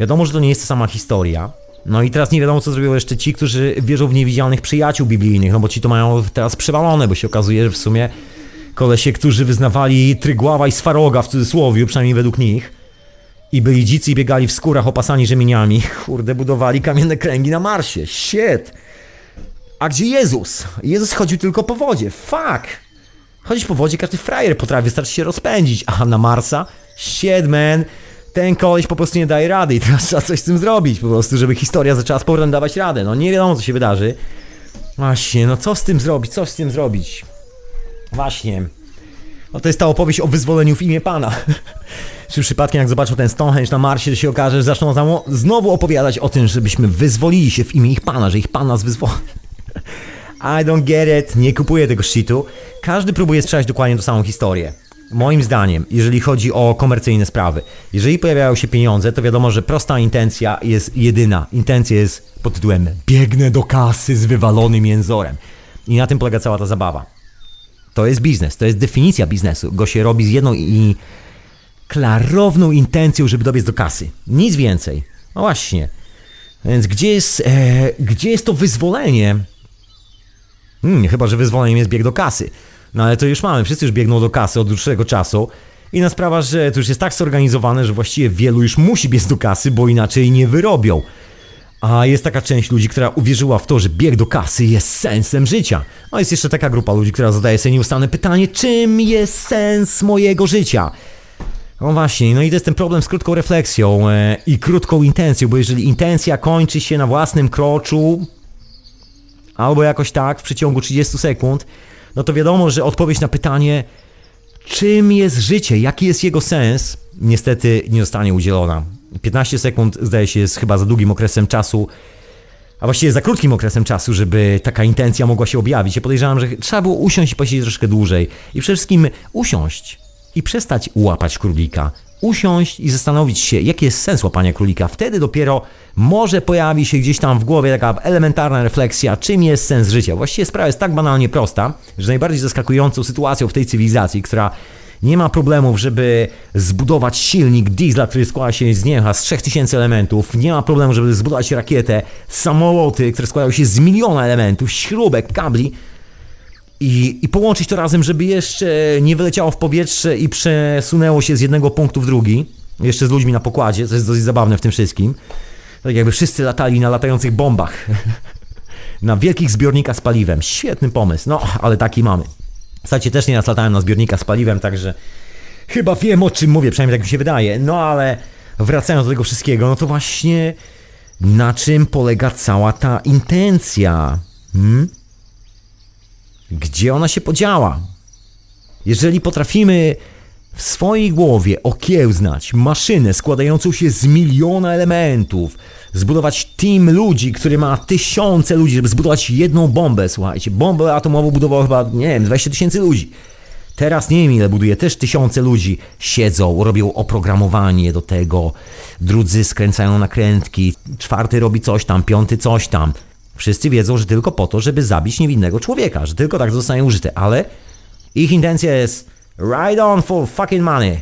Wiadomo, że to nie jest ta sama historia. No i teraz nie wiadomo, co zrobią jeszcze ci, którzy wierzą w niewidzialnych przyjaciół biblijnych, no bo ci to mają teraz przewalone, bo się okazuje, że w sumie kolesie, którzy wyznawali Trygława i Swaroga w cudzysłowie, przynajmniej według nich, i byli dzicy i biegali w skórach opasani rzemieniami, kurde, budowali kamienne kręgi na Marsie. Shit! A gdzie Jezus? Jezus chodził tylko po wodzie. Fuck! Chodzić po wodzie, każdy frajer potrafi, wystarczy się rozpędzić. A na Marsa? Shit, man! Ten koleś po prostu nie daje rady i teraz trzeba coś z tym zrobić po prostu, żeby historia zaczęła z powrotem dawać radę. No nie wiadomo, co się wydarzy. Właśnie, no co z tym zrobić? Co z tym zrobić? Właśnie. No to jest ta opowieść o wyzwoleniu w imię Pana. Czy przypadkiem jak zobaczą ten Stonehenge na Marsie, to się okaże, że zaczną znowu opowiadać o tym, żebyśmy wyzwolili się w imię ich Pana, że ich Pan nas wyzwoli. I don't get it, nie kupuję tego shitu. Każdy próbuje sprzedać dokładnie tą samą historię. Moim zdaniem, jeżeli chodzi o komercyjne sprawy, jeżeli pojawiają się pieniądze, to wiadomo, że prosta intencja jest jedyna. Intencja jest pod tytułem biegnę do kasy z wywalonym jęzorem. I na tym polega cała ta zabawa. To jest biznes, to jest definicja biznesu. Go się robi z jedną i klarowną intencją, żeby dobiec do kasy. Nic więcej. No właśnie. Więc gdzie jest, e, gdzie jest to wyzwolenie? Hmm, chyba, że wyzwoleniem jest bieg do kasy. No ale to już mamy, wszyscy już biegną do kasy od dłuższego czasu. Inna sprawa, że to już jest tak zorganizowane, że właściwie wielu już musi biec do kasy, bo inaczej nie wyrobią. A jest taka część ludzi, która uwierzyła w to, że bieg do kasy jest sensem życia. A jest jeszcze taka grupa ludzi, która zadaje sobie nieustanne pytanie, czym jest sens mojego życia? No właśnie, no i to jest ten problem z krótką refleksją e, i krótką intencją, bo jeżeli intencja kończy się na własnym kroczu, albo jakoś tak w przeciągu 30 sekund, no to wiadomo, że odpowiedź na pytanie, czym jest życie, jaki jest jego sens, niestety nie zostanie udzielona. 15 sekund zdaje się jest chyba za długim okresem czasu, a właściwie za krótkim okresem czasu, żeby taka intencja mogła się objawić. Ja podejrzewam, że trzeba było usiąść i posiedzieć troszkę dłużej. I przede wszystkim usiąść i przestać łapać królika usiąść i zastanowić się, jaki jest sens łapania królika. Wtedy dopiero może pojawi się gdzieś tam w głowie taka elementarna refleksja, czym jest sens życia. Właściwie sprawa jest tak banalnie prosta, że najbardziej zaskakującą sytuacją w tej cywilizacji, która Nie ma problemów, żeby zbudować silnik diesla, który składa się z niecha z 3000 elementów. Nie ma problemu, żeby zbudować rakietę, samoloty, które składają się z miliona elementów, śrubek, kabli. I, I połączyć to razem, żeby jeszcze nie wyleciało w powietrze i przesunęło się z jednego punktu w drugi. Jeszcze z ludźmi na pokładzie, co jest dosyć zabawne w tym wszystkim. Tak jakby wszyscy latali na latających bombach. na wielkich zbiornikach z paliwem. Świetny pomysł, no ale taki mamy. Słuchajcie, też nie latałem na zbiornikach z paliwem, także chyba wiem o czym mówię, przynajmniej tak mi się wydaje. No ale wracając do tego wszystkiego, no to właśnie na czym polega cała ta intencja? Hmm? Gdzie ona się podziała? Jeżeli potrafimy w swojej głowie okiełznać maszynę składającą się z miliona elementów, zbudować team ludzi, który ma tysiące ludzi, żeby zbudować jedną bombę, słuchajcie, bombę atomową budowało chyba, nie wiem, 20 tysięcy ludzi. Teraz nie wiem ile buduje, też tysiące ludzi siedzą, robią oprogramowanie do tego, drudzy skręcają nakrętki, czwarty robi coś tam, piąty coś tam. Wszyscy wiedzą, że tylko po to, żeby zabić niewinnego człowieka, że tylko tak zostanie użyte, ale ich intencja jest Ride on for fucking money.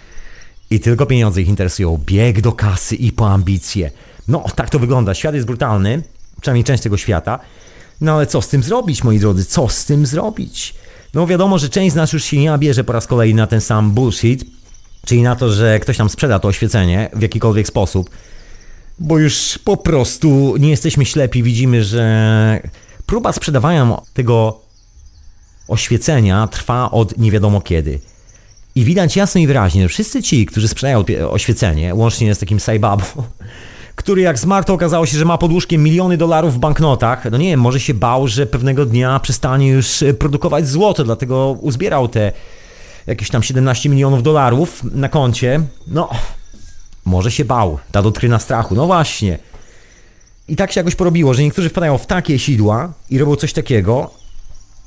I tylko pieniądze ich interesują. Bieg do kasy i po ambicje. No, tak to wygląda. Świat jest brutalny, przynajmniej część tego świata. No ale co z tym zrobić, moi drodzy? Co z tym zrobić? No wiadomo, że część z nas już się nie nabierze po raz kolejny na ten sam bullshit, czyli na to, że ktoś tam sprzeda to oświecenie w jakikolwiek sposób, bo już po prostu nie jesteśmy ślepi, widzimy, że próba sprzedawania tego oświecenia trwa od nie wiadomo kiedy. I widać jasno i wyraźnie, że wszyscy ci, którzy sprzedają oświecenie, łącznie z takim Saibabo, który jak zmarł, to okazało się, że ma pod łóżkiem miliony dolarów w banknotach. No nie wiem, może się bał, że pewnego dnia przestanie już produkować złoto, dlatego uzbierał te jakieś tam 17 milionów dolarów na koncie. No, może się bał, ta doktryna strachu. No właśnie. I tak się jakoś porobiło, że niektórzy wpadają w takie sidła i robią coś takiego,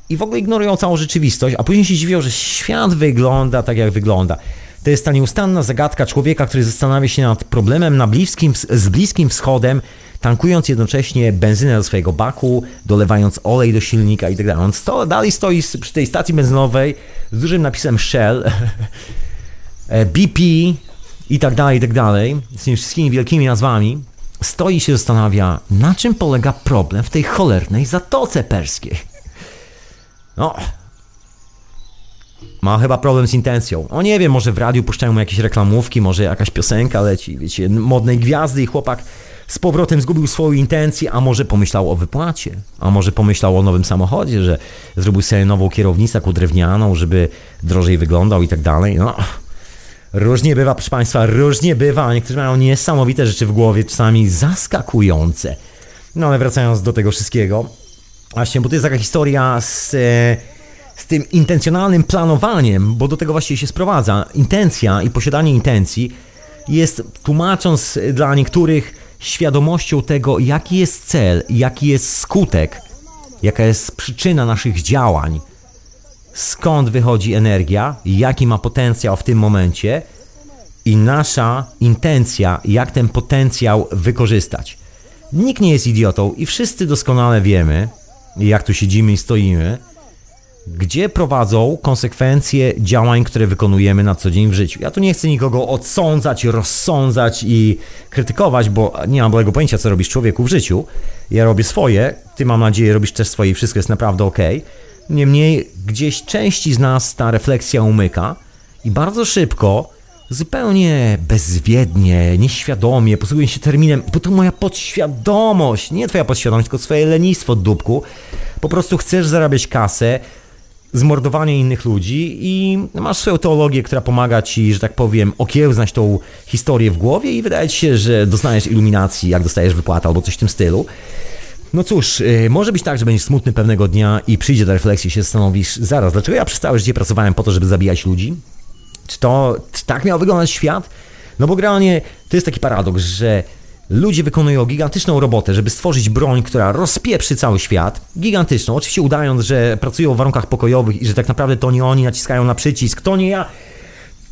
i w ogóle ignorują całą rzeczywistość, a później się dziwią, że świat wygląda tak, jak wygląda. To jest ta nieustanna zagadka człowieka, który zastanawia się nad problemem na bliskim, z Bliskim Wschodem, tankując jednocześnie benzynę do swojego baku, dolewając olej do silnika itd. Tak On sto, dalej stoi przy tej stacji benzynowej z dużym napisem Shell, BP i tak dalej, i tak dalej, z tymi wszystkimi wielkimi nazwami. Stoi i się zastanawia, na czym polega problem w tej cholernej Zatoce Perskiej. No. Ma chyba problem z intencją. O nie wiem, może w radiu puszczają mu jakieś reklamówki, może jakaś piosenka leci, wiecie, modnej gwiazdy i chłopak z powrotem zgubił swoją intencję, a może pomyślał o wypłacie, a może pomyślał o nowym samochodzie, że zrobił sobie nową kierownicę taką drewnianą, żeby drożej wyglądał i tak dalej. No, różnie bywa, proszę Państwa, różnie bywa. Niektórzy mają niesamowite rzeczy w głowie, czasami zaskakujące. No ale wracając do tego wszystkiego, Właśnie, bo to jest taka historia z, e, z tym intencjonalnym planowaniem, bo do tego właśnie się sprowadza. Intencja i posiadanie intencji jest, tłumacząc dla niektórych, świadomością tego, jaki jest cel, jaki jest skutek, jaka jest przyczyna naszych działań, skąd wychodzi energia, jaki ma potencjał w tym momencie i nasza intencja, jak ten potencjał wykorzystać. Nikt nie jest idiotą i wszyscy doskonale wiemy, jak tu siedzimy i stoimy, gdzie prowadzą konsekwencje działań, które wykonujemy na co dzień w życiu. Ja tu nie chcę nikogo odsądzać, rozsądzać i krytykować, bo nie mam błego pojęcia, co robisz człowieku w życiu. Ja robię swoje, ty mam nadzieję robisz też swoje i wszystko jest naprawdę ok. Niemniej gdzieś części z nas ta refleksja umyka i bardzo szybko zupełnie bezwiednie, nieświadomie, posługuję się terminem, bo to moja podświadomość, nie twoja podświadomość, tylko swoje lenistwo dupku. Po prostu chcesz zarabiać kasę, zmordowanie innych ludzi i masz swoją teologię, która pomaga ci, że tak powiem, okiełznać tą historię w głowie i wydaje ci się, że dostaniesz iluminacji, jak dostajesz wypłatę albo coś w tym stylu. No cóż, yy, może być tak, że będziesz smutny pewnego dnia i przyjdzie do refleksji i się zastanowisz, zaraz, dlaczego ja przez całe życie pracowałem po to, żeby zabijać ludzi? Czy to czy tak miał wyglądać świat? No bo generalnie to jest taki paradoks, że ludzie wykonują gigantyczną robotę, żeby stworzyć broń, która rozpieprzy cały świat. Gigantyczną, oczywiście udając, że pracują w warunkach pokojowych i że tak naprawdę to nie oni naciskają na przycisk. To nie ja,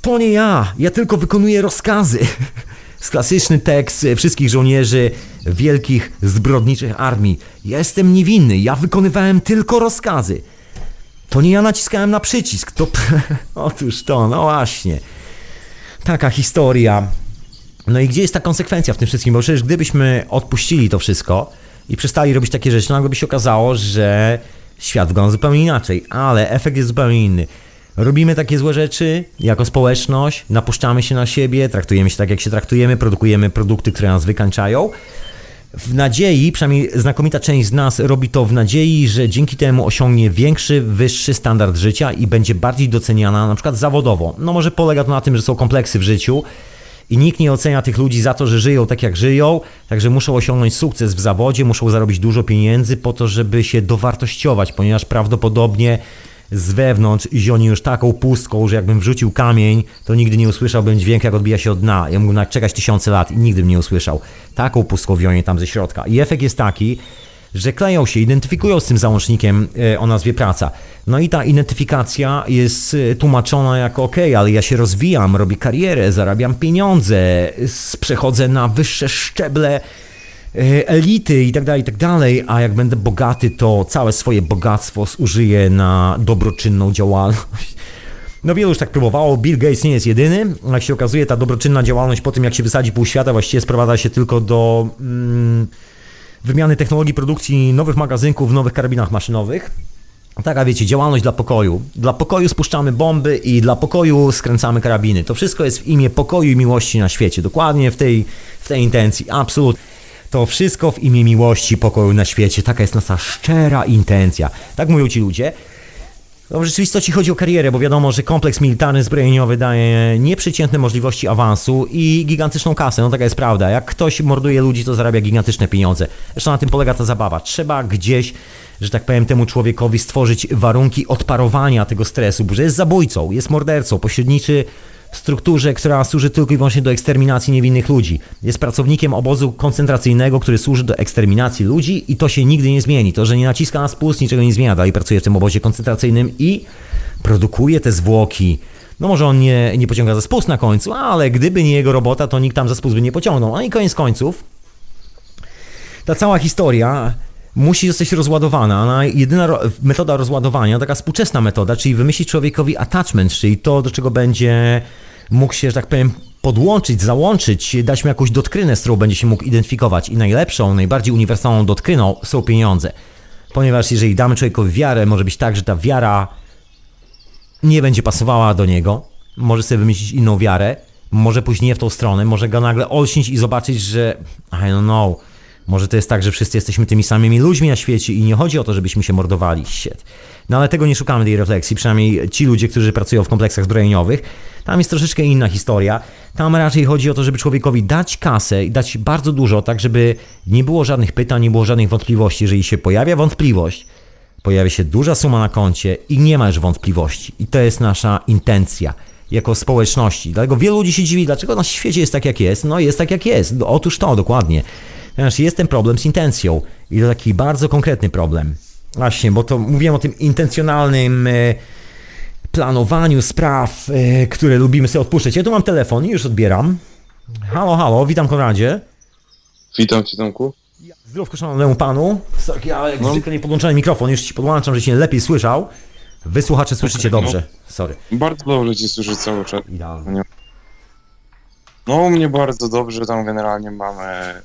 to nie ja, ja tylko wykonuję rozkazy. Klasyczny tekst wszystkich żołnierzy wielkich zbrodniczych armii. Jestem niewinny, ja wykonywałem tylko rozkazy. To nie ja naciskałem na przycisk, to... Otóż to, no właśnie. Taka historia. No i gdzie jest ta konsekwencja w tym wszystkim? Bo przecież gdybyśmy odpuścili to wszystko i przestali robić takie rzeczy, to nagle by się okazało, że świat wygląda zupełnie inaczej, ale efekt jest zupełnie inny. Robimy takie złe rzeczy jako społeczność, napuszczamy się na siebie, traktujemy się tak, jak się traktujemy, produkujemy produkty, które nas wykańczają. W nadziei, przynajmniej znakomita część z nas robi to w nadziei, że dzięki temu osiągnie większy, wyższy standard życia i będzie bardziej doceniana na przykład zawodowo. No może polega to na tym, że są kompleksy w życiu, i nikt nie ocenia tych ludzi za to, że żyją tak jak żyją, także muszą osiągnąć sukces w zawodzie, muszą zarobić dużo pieniędzy po to, żeby się dowartościować, ponieważ prawdopodobnie z wewnątrz zioni już taką pustką, że jakbym wrzucił kamień, to nigdy nie usłyszałbym dźwięku, jak odbija się od dna. Ja mógłbym czekać tysiące lat i nigdy bym nie usłyszał. Taką pustką wionie tam ze środka. I efekt jest taki, że kleją się, identyfikują z tym załącznikiem e, o nazwie praca. No i ta identyfikacja jest e, tłumaczona jako ok, ale ja się rozwijam, robię karierę, zarabiam pieniądze, przechodzę na wyższe szczeble elity i tak dalej, i tak dalej, a jak będę bogaty, to całe swoje bogactwo zużyję na dobroczynną działalność. No wielu już tak próbowało, Bill Gates nie jest jedyny, jak się okazuje ta dobroczynna działalność po tym jak się wysadzi pół świata właściwie sprowadza się tylko do... Mm, wymiany technologii produkcji nowych magazynków w nowych karabinach maszynowych. Taka wiecie, działalność dla pokoju. Dla pokoju spuszczamy bomby i dla pokoju skręcamy karabiny. To wszystko jest w imię pokoju i miłości na świecie. Dokładnie w tej, w tej intencji. Absolutnie. To wszystko w imię miłości, pokoju na świecie. Taka jest nasza szczera intencja. Tak mówią ci ludzie. No, w rzeczywistości chodzi o karierę, bo wiadomo, że kompleks militarny zbrojeniowy daje nieprzeciętne możliwości awansu i gigantyczną kasę. No taka jest prawda. Jak ktoś morduje ludzi, to zarabia gigantyczne pieniądze. Zresztą na tym polega ta zabawa. Trzeba gdzieś, że tak powiem, temu człowiekowi stworzyć warunki odparowania tego stresu, bo że jest zabójcą, jest mordercą, pośredniczy strukturze, która służy tylko i wyłącznie do eksterminacji niewinnych ludzi. Jest pracownikiem obozu koncentracyjnego, który służy do eksterminacji ludzi i to się nigdy nie zmieni. To, że nie naciska na spust, niczego nie zmienia. Dalej pracuje w tym obozie koncentracyjnym i produkuje te zwłoki. No może on nie, nie pociąga za spust na końcu, ale gdyby nie jego robota, to nikt tam za spust by nie pociągnął. No i koniec końców, ta cała historia musi zostać rozładowana. No, jedyna ro metoda rozładowania, taka współczesna metoda, czyli wymyślić człowiekowi attachment, czyli to, do czego będzie mógł się, że tak powiem, podłączyć, załączyć, dać mu jakąś dotkrynę, z którą będzie się mógł identyfikować. I najlepszą, najbardziej uniwersalną dotkryną są pieniądze. Ponieważ jeżeli damy człowiekowi wiarę, może być tak, że ta wiara nie będzie pasowała do niego, może sobie wymyślić inną wiarę, może pójść nie w tą stronę, może go nagle olśnić i zobaczyć, że I don't know, może to jest tak, że wszyscy jesteśmy tymi samymi ludźmi na świecie i nie chodzi o to, żebyśmy się mordowali. Shit. No ale tego nie szukamy tej refleksji, przynajmniej ci ludzie, którzy pracują w kompleksach zbrojeniowych. Tam jest troszeczkę inna historia. Tam raczej chodzi o to, żeby człowiekowi dać kasę i dać bardzo dużo, tak żeby nie było żadnych pytań, nie było żadnych wątpliwości. Jeżeli się pojawia wątpliwość, pojawia się duża suma na koncie i nie ma już wątpliwości. I to jest nasza intencja jako społeczności. Dlatego wielu ludzi się dziwi, dlaczego na świecie jest tak, jak jest. No jest tak, jak jest. Otóż to, dokładnie. Ponieważ jest ten problem z intencją. I to taki bardzo konkretny problem. Właśnie, bo to mówiłem o tym intencjonalnym e, planowaniu spraw, e, które lubimy sobie odpuszczać. Ja tu mam telefon i już odbieram. Halo, halo, witam Konradzie. Witam Cię Tomku. Zdrówko szanownemu panu. Sorry, ja jak no. zwykle nie podłączony mikrofon, już ci podłączam, że się lepiej słyszał. Wy słuchacze słyszycie okay, dobrze. No, Sorry. Bardzo dobrze Cię słyszę cały czas. Idealnie. No u mnie bardzo dobrze, tam generalnie mamy...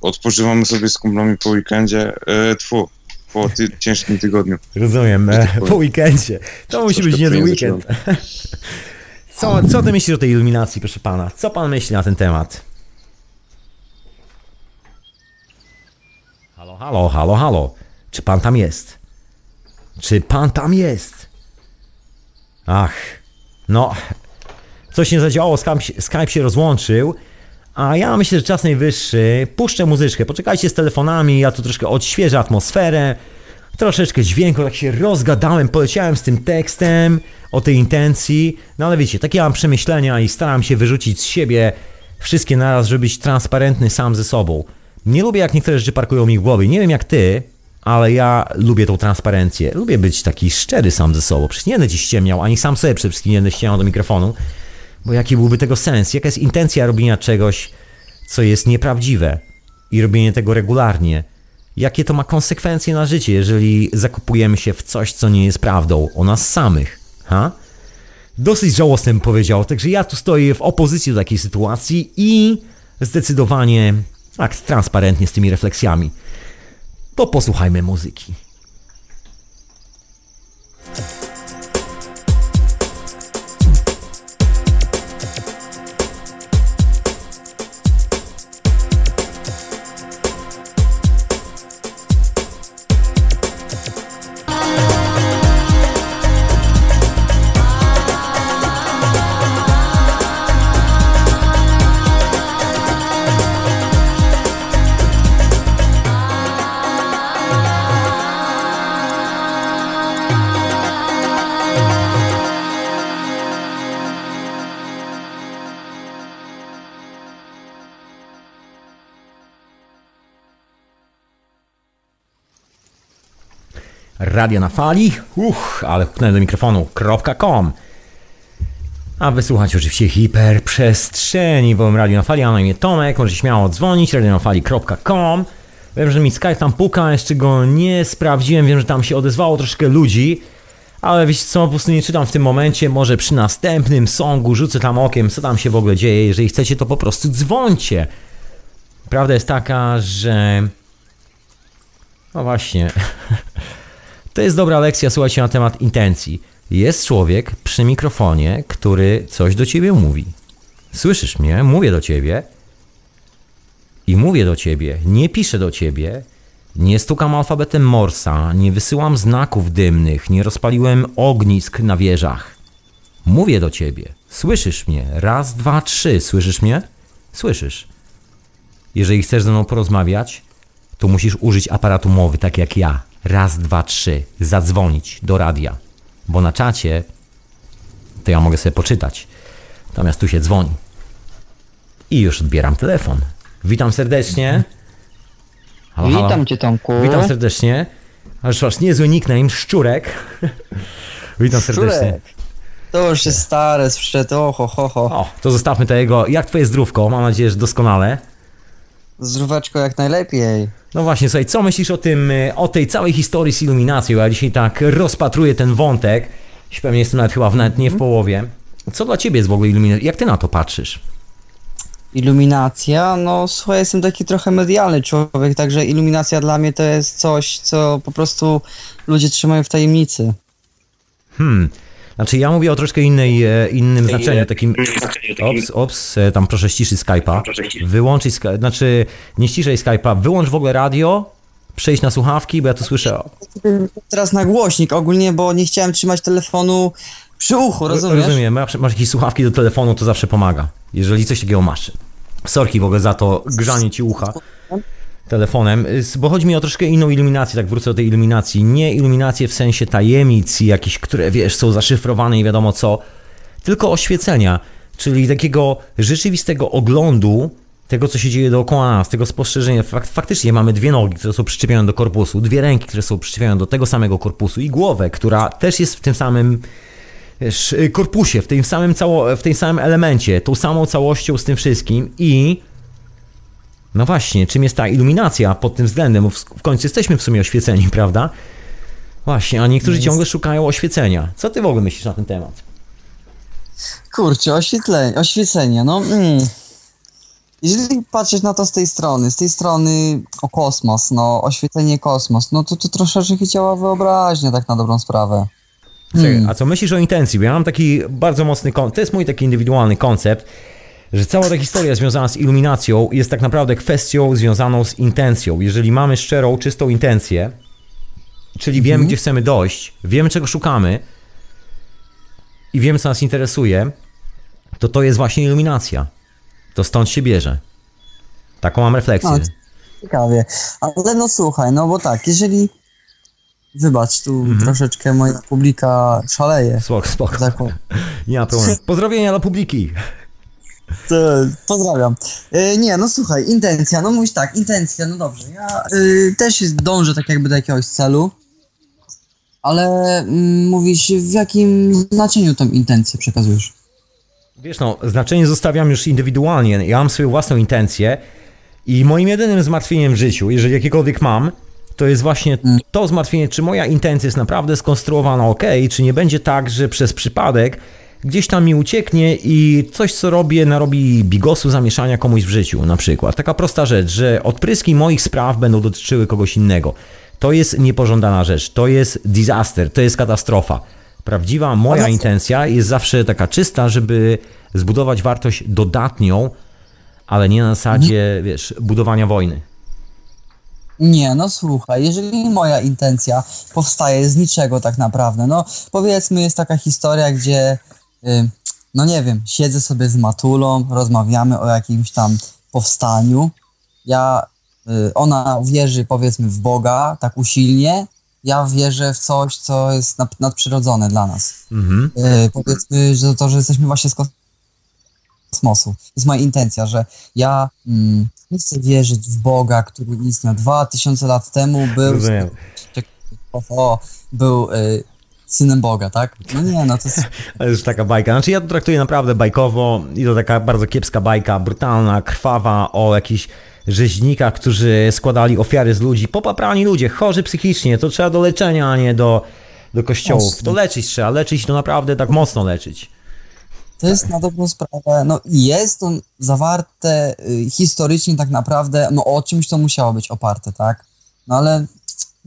Odpoczywamy sobie z kumplami po weekendzie. E, tfu, po ty ciężkim tygodniu. Rozumiem, e, po weekendzie. To musi być niezły weekend. Co, co ty myślisz o tej iluminacji, proszę pana? Co pan myśli na ten temat? Halo, halo, halo, halo. Czy pan tam jest? Czy pan tam jest? Ach, no, coś nie zadziałało, Skype, Skype się rozłączył. A ja myślę, że czas najwyższy. Puszczę muzyczkę. Poczekajcie z telefonami, ja tu troszkę odświeżę atmosferę. Troszeczkę dźwięku, tak się rozgadałem, poleciałem z tym tekstem o tej intencji. No ale wiecie, takie mam przemyślenia i staram się wyrzucić z siebie wszystkie naraz, żeby być transparentny sam ze sobą. Nie lubię, jak niektóre rzeczy parkują mi w głowie. Nie wiem jak ty, ale ja lubię tą transparencję. Lubię być taki szczery sam ze sobą. Przecież nie będę ci ściemniał, ani sam sobie przede wszystkim nie będę ściemniał do mikrofonu. Bo jaki byłby tego sens? Jaka jest intencja robienia czegoś, co jest nieprawdziwe i robienie tego regularnie? jakie to ma konsekwencje na życie, jeżeli zakupujemy się w coś, co nie jest prawdą o nas samych. Ha? Dosyć żałosne bym powiedział, także ja tu stoję w opozycji do takiej sytuacji i zdecydowanie tak transparentnie z tymi refleksjami. To posłuchajmy muzyki. Radio na fali. Uch, ale huknąłem do mikrofonu.com. A wysłuchać oczywiście hiperprzestrzeni w Radio na Fali, a na imię Tomek, możecie śmiało dzwonić, radionafali.com. Wiem, że mi Skype tam puka, jeszcze go nie sprawdziłem, wiem, że tam się odezwało troszkę ludzi, ale wiecie co, po prostu nie czytam w tym momencie, może przy następnym songu rzucę tam okiem, co tam się w ogóle dzieje, jeżeli chcecie, to po prostu dzwońcie. Prawda jest taka, że... No właśnie... To jest dobra lekcja, słuchajcie, na temat intencji. Jest człowiek przy mikrofonie, który coś do ciebie mówi. Słyszysz mnie? Mówię do ciebie. I mówię do ciebie. Nie piszę do ciebie. Nie stukam alfabetem Morsa. Nie wysyłam znaków dymnych. Nie rozpaliłem ognisk na wieżach. Mówię do ciebie. Słyszysz mnie? Raz, dwa, trzy. Słyszysz mnie? Słyszysz. Jeżeli chcesz ze mną porozmawiać, to musisz użyć aparatu mowy, tak jak ja raz, dwa, trzy, zadzwonić do radia. Bo na czacie to ja mogę sobie poczytać. Natomiast tu się dzwoni. I już odbieram telefon. Witam serdecznie. Halo, halo. Witam cię Tomku. Witam serdecznie. Aż masz niezły nickname, Szczurek. Witam serdecznie. Szczurek. To już jest stare, sprzed, oho, ho, ho. O, to zostawmy tego. Jak twoje zdrówko? Mam nadzieję, że doskonale. Zdróweczko jak najlepiej. No właśnie, słuchaj, co myślisz o tym, y, o tej całej historii z iluminacją? Ja dzisiaj tak rozpatruję ten wątek. Pewnie jestem nawet chyba nawet nie w połowie. Co dla ciebie jest w ogóle iluminacja? Jak ty na to patrzysz? Iluminacja? No słuchaj, jestem taki trochę medialny człowiek, także iluminacja dla mnie to jest coś, co po prostu ludzie trzymają w tajemnicy. Hmm, znaczy ja mówię o troszkę innej, e, innym znaczeniu, takim... Ops, ops, e, tam proszę ściszy Skype'a. Wyłączyć, znaczy nie ściszej Skype'a, wyłącz w ogóle radio, przejść na słuchawki, bo ja tu słyszę... Teraz na głośnik ogólnie, bo nie chciałem trzymać telefonu przy uchu, rozumiesz? Rozumiem, masz jakieś słuchawki do telefonu, to zawsze pomaga, jeżeli coś takiego masz. Sorki w ogóle za to grzanie ci ucha telefonem, bo chodzi mi o troszkę inną iluminację, tak wrócę do tej iluminacji. Nie iluminację w sensie tajemnic jakieś, które wiesz, są zaszyfrowane i wiadomo co, tylko oświecenia, czyli takiego rzeczywistego oglądu tego, co się dzieje dookoła nas, tego spostrzeżenia. Fakt, faktycznie mamy dwie nogi, które są przyczepione do korpusu, dwie ręki, które są przyczepione do tego samego korpusu i głowę, która też jest w tym samym wiesz, korpusie, w tym samym, cało, w tym samym elemencie, tą samą całością z tym wszystkim i no właśnie, czym jest ta iluminacja pod tym względem? Bo w końcu jesteśmy w sumie oświeceni, prawda? Właśnie, a niektórzy jest... ciągle szukają oświecenia. Co ty w ogóle myślisz na ten temat? Kurczę, oświetlenie, oświecenia, no... Mm. Jeżeli patrzeć na to z tej strony, z tej strony o kosmos, no oświetlenie kosmos, no to to troszeczkę działa wyobraźnia tak na dobrą sprawę. Hmm. A co myślisz o intencji? Bo ja mam taki bardzo mocny, to jest mój taki indywidualny koncept, że cała ta historia związana z iluminacją jest tak naprawdę kwestią związaną z intencją. Jeżeli mamy szczerą, czystą intencję, czyli wiemy, mhm. gdzie chcemy dojść, wiemy, czego szukamy i wiemy, co nas interesuje, to to jest właśnie iluminacja. To stąd się bierze. Taką mam refleksję. No, ciekawie. Ale no słuchaj, no bo tak, jeżeli Wybacz, tu mhm. troszeczkę moja publika szaleje. Spoko, spoko. Tak, nie ma problemu. Pozdrowienia dla publiki. Pozdrawiam. E, nie, no słuchaj, intencja, no mówisz tak, intencja, no dobrze. Ja y, też dążę tak jakby do jakiegoś celu, ale y, mówisz, w jakim znaczeniu tą intencję przekazujesz? Wiesz, no, znaczenie zostawiam już indywidualnie. Ja mam swoją własną intencję i moim jedynym zmartwieniem w życiu, jeżeli jakiekolwiek mam, to jest właśnie to zmartwienie, czy moja intencja jest naprawdę skonstruowana ok, czy nie będzie tak, że przez przypadek gdzieś tam mi ucieknie i coś, co robię, narobi bigosu zamieszania komuś w życiu, na przykład. Taka prosta rzecz, że odpryski moich spraw będą dotyczyły kogoś innego. To jest niepożądana rzecz, to jest disaster, to jest katastrofa. Prawdziwa moja intencja jest zawsze taka czysta, żeby zbudować wartość dodatnią, ale nie na zasadzie, wiesz, budowania wojny. Nie, no słuchaj, jeżeli moja intencja powstaje z niczego tak naprawdę, no powiedzmy jest taka historia, gdzie, no nie wiem, siedzę sobie z Matulą, rozmawiamy o jakimś tam powstaniu, ja, y, ona wierzy powiedzmy w Boga tak usilnie, ja wierzę w coś, co jest nad, nadprzyrodzone dla nas. Mhm. Y, powiedzmy, że to, że jesteśmy właśnie z kosmosu. To jest moja intencja, że ja mm, nie chcę wierzyć w Boga, który istniał 2000 lat temu, był, Rozumiem. o, był y, synem Boga, tak? No nie, no to jest, To jest taka bajka. Znaczy ja to traktuję naprawdę bajkowo i to taka bardzo kiepska bajka, brutalna, krwawa o jakichś rzeźnikach, którzy składali ofiary z ludzi, popaprani ludzie, chorzy psychicznie, to trzeba do leczenia, a nie do, do kościołów. To leczyć trzeba, leczyć to naprawdę tak mocno leczyć. to jest na dobrą sprawę, no jest to zawarte y, historycznie tak naprawdę, no o czymś to musiało być oparte, tak? No ale,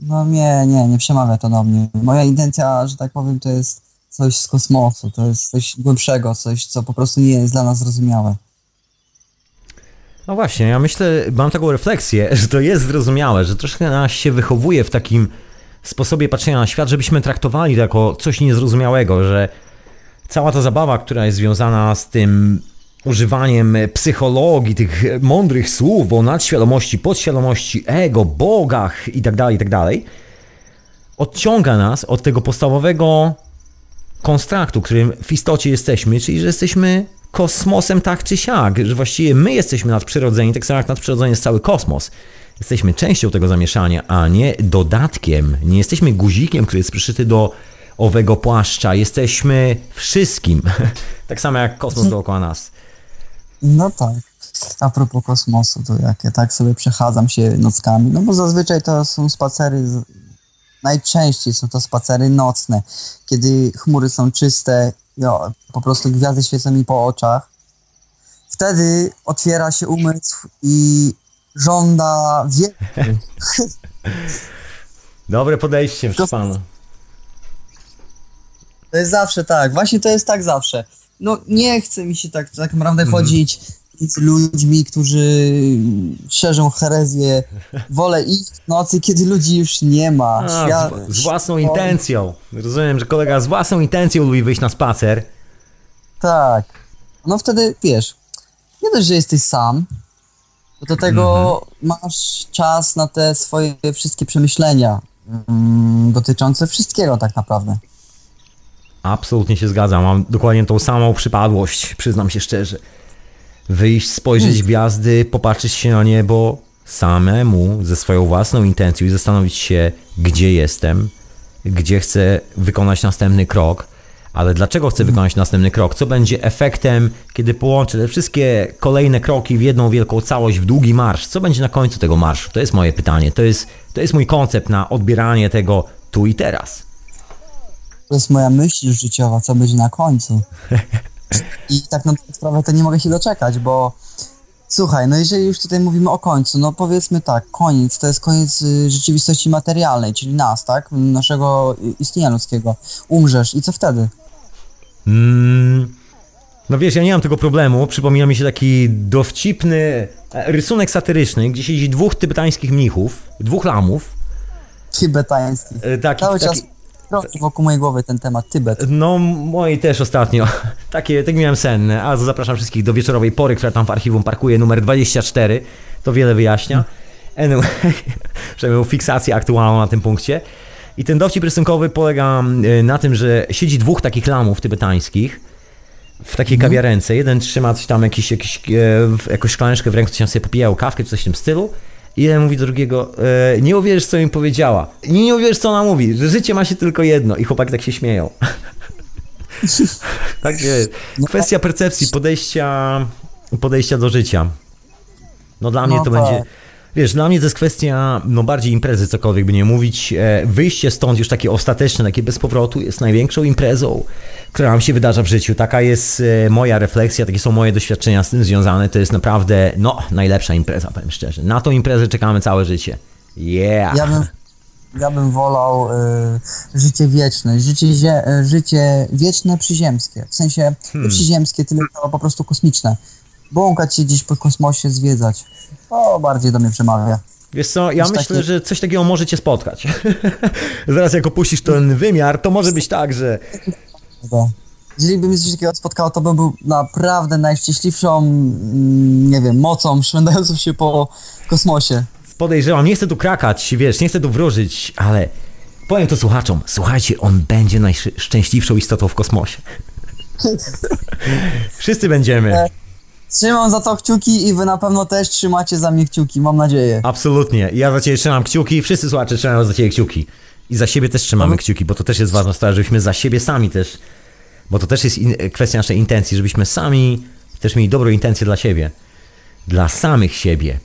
no nie, nie, nie przemawia to do mnie. Moja intencja, że tak powiem, to jest coś z kosmosu, to jest coś głębszego, coś, co po prostu nie jest dla nas zrozumiałe. No właśnie, ja myślę, mam taką refleksję, że to jest zrozumiałe, że troszkę nas się wychowuje w takim sposobie patrzenia na świat, żebyśmy traktowali to jako coś niezrozumiałego, że cała ta zabawa, która jest związana z tym używaniem psychologii, tych mądrych słów o nadświadomości, podświadomości, ego, bogach itd., itd., odciąga nas od tego podstawowego konstraktu, którym w istocie jesteśmy, czyli że jesteśmy kosmosem tak czy siak, że właściwie my jesteśmy nadprzyrodzeni, tak samo jak nadprzyrodzony jest cały kosmos. Jesteśmy częścią tego zamieszania, a nie dodatkiem. Nie jesteśmy guzikiem, który jest przyszyty do owego płaszcza. Jesteśmy wszystkim. tak samo jak kosmos dookoła nas. No tak. A propos kosmosu, to jak ja tak sobie przechadzam się nockami, no bo zazwyczaj to są spacery, z... najczęściej są to spacery nocne, kiedy chmury są czyste, no, po prostu gwiazdy świecą mi po oczach. Wtedy otwiera się umysł i żąda wiedzy. Dobre podejście, proszę pana. To jest zawsze tak, właśnie to jest tak zawsze. No nie chce mi się tak, tak naprawdę chodzić z ludźmi, którzy szerzą herezję. Wolę iść w nocy, kiedy ludzi już nie ma. A, Świat, z, z własną intencją. Rozumiem, że kolega z własną intencją lubi wyjść na spacer. Tak. No wtedy, wiesz, nie dość, że jesteś sam, to do tego masz czas na te swoje wszystkie przemyślenia mm, dotyczące wszystkiego tak naprawdę. Absolutnie się zgadzam. Mam dokładnie tą samą przypadłość, przyznam się szczerze. Wyjść, spojrzeć w gwiazdy, popatrzeć się na niebo samemu, ze swoją własną intencją i zastanowić się, gdzie jestem, gdzie chcę wykonać następny krok, ale dlaczego chcę wykonać następny krok? Co będzie efektem, kiedy połączę te wszystkie kolejne kroki w jedną wielką całość, w długi marsz? Co będzie na końcu tego marszu? To jest moje pytanie. To jest, to jest mój koncept na odbieranie tego tu i teraz. To jest moja myśl życiowa, co będzie na końcu. I tak na sprawę to nie mogę się doczekać, bo słuchaj, no jeżeli już tutaj mówimy o końcu, no powiedzmy tak, koniec, to jest koniec y, rzeczywistości materialnej, czyli nas, tak? Naszego istnienia ludzkiego. Umrzesz i co wtedy? Mm, no wiesz, ja nie mam tego problemu. Przypomina mi się taki dowcipny e, rysunek satyryczny, gdzie siedzi dwóch tybetańskich mnichów, dwóch lamów. Tybetański. e, Taki, Cały taki, czas krąży wokół mojej głowy ten temat, Tybet. No, moi też ostatnio. Takie, tak miałem sen. A zapraszam wszystkich do wieczorowej pory, która tam w archiwum parkuje, numer 24. To wiele wyjaśnia. Anyway, przynajmniej fiksację aktualną na tym punkcie. I ten dowcip rysunkowy polega e, na tym, że siedzi dwóch takich lamów tybetańskich w takiej kawiarence. Jeden trzyma coś tam, jakiś, jakiś, e, jakąś szklaneczkę w ręku, coś tam sobie popijał kawkę, czy coś w tym stylu. I jeden mówi do drugiego, e, nie uwierzysz, co im powiedziała. Nie, nie uwierzysz, co ona mówi, że życie ma się tylko jedno. I chłopaki tak się śmieją. tak jest. Kwestia percepcji, podejścia, podejścia do życia. No dla mnie No to tak. będzie Wiesz, dla mnie to jest kwestia, no bardziej imprezy, cokolwiek by nie mówić. E, Wyjście stąd już takie ostateczne, takie bez powrotu jest największą imprezą, która nam się wydarza w życiu. Taka jest e, moja refleksja, takie są moje doświadczenia z tym związane. To jest naprawdę, no, najlepsza impreza, powiem szczerze. Na tą imprezę czekamy całe życie. Yeah! Ja bym, ja bym wolał y, życie wieczne, życie, zie, życie wieczne przyziemskie. W sensie nie przyziemskie, tylko po prostu kosmiczne. Błąkać się gdzieś po kosmosie, zwiedzać. To bardziej do mnie przemawia. Wiesz co, ja myślę, taki- że coś takiego może cię spotkać. Zaraz jak opuścisz ten wymiar, to może być tak, że Jeżeli by mnie coś takiego spotkało, to bym był naprawdę najszczęśliwszą, mm, nie wiem, mocą szwendającą się po kosmosie. podejrzewam, nie chcę tu krakać, wiesz, nie chcę tu wróżyć, ale powiem to słuchaczom, słuchajcie, on będzie najszczęśliwszą istotą w kosmosie. Wszyscy będziemy. Trzymam za to kciuki i wy na pewno też trzymacie za mnie kciuki, mam nadzieję. Absolutnie. Ja za ciebie trzymam kciuki, wszyscy słuchacze trzymają za ciebie kciuki. I za siebie też trzymamy kciuki, bo to też jest ważna sprawa, żebyśmy za siebie sami też, bo to też jest in, kwestia naszej intencji, żebyśmy sami też mieli dobrą intencję dla siebie. Dla samych siebie.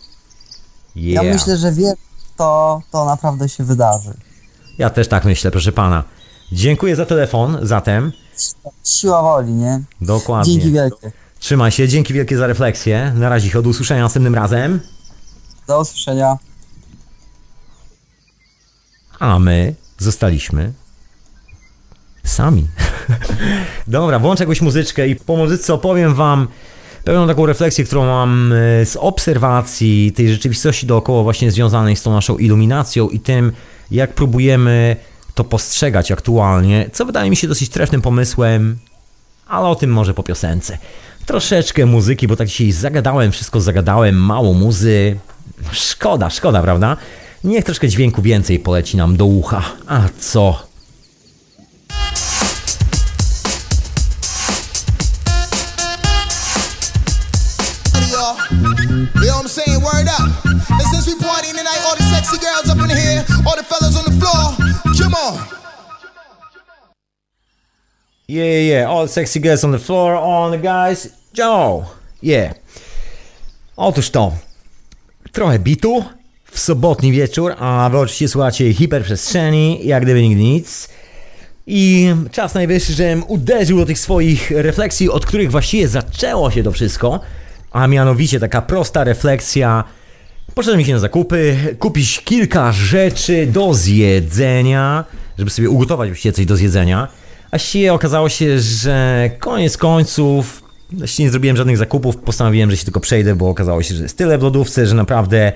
Ja Yeah. myślę, że wie to, to naprawdę się wydarzy. Ja też tak myślę, proszę pana. Dziękuję za telefon, zatem. Siła woli, nie? Dokładnie. Dzięki wielkie. Trzymaj się, dzięki wielkie za refleksję. Na razie, do usłyszenia następnym razem. Do usłyszenia. A my zostaliśmy sami. Dobra, włączę jakąś muzyczkę i po muzyce opowiem wam pewną taką refleksję, którą mam e, z obserwacji tej rzeczywistości dookoła właśnie związanej z tą naszą iluminacją i tym, jak próbujemy to postrzegać aktualnie, co wydaje mi się dosyć trefnym pomysłem, ale o tym może po piosence. Troszeczkę muzyki, bo tak dzisiaj zagadałem, wszystko zagadałem, mało muzy. Szkoda, szkoda, prawda? Niech troszkę dźwięku więcej poleci nam do ucha. A co? come on. Yeah, yeah. All sexy girls on the floor, on the guys. Joe. Yeah. Otóż to. Trochę bitu w sobotni wieczór, a wy oczywiście słuchacie hiperprzestrzeni, jak gdyby nigdy nic. I czas najwyższy, żebym uderzył do tych swoich refleksji, od których właściwie zaczęło się to wszystko. A mianowicie taka prosta refleksja. Poszedłem się na zakupy, kupić kilka rzeczy do zjedzenia, żeby sobie ugotować właściwie coś do zjedzenia. A się okazało się, że koniec końców nie zrobiłem żadnych zakupów, postanowiłem, że się tylko przejdę, bo okazało się, że jest tyle w lodówce, że naprawdę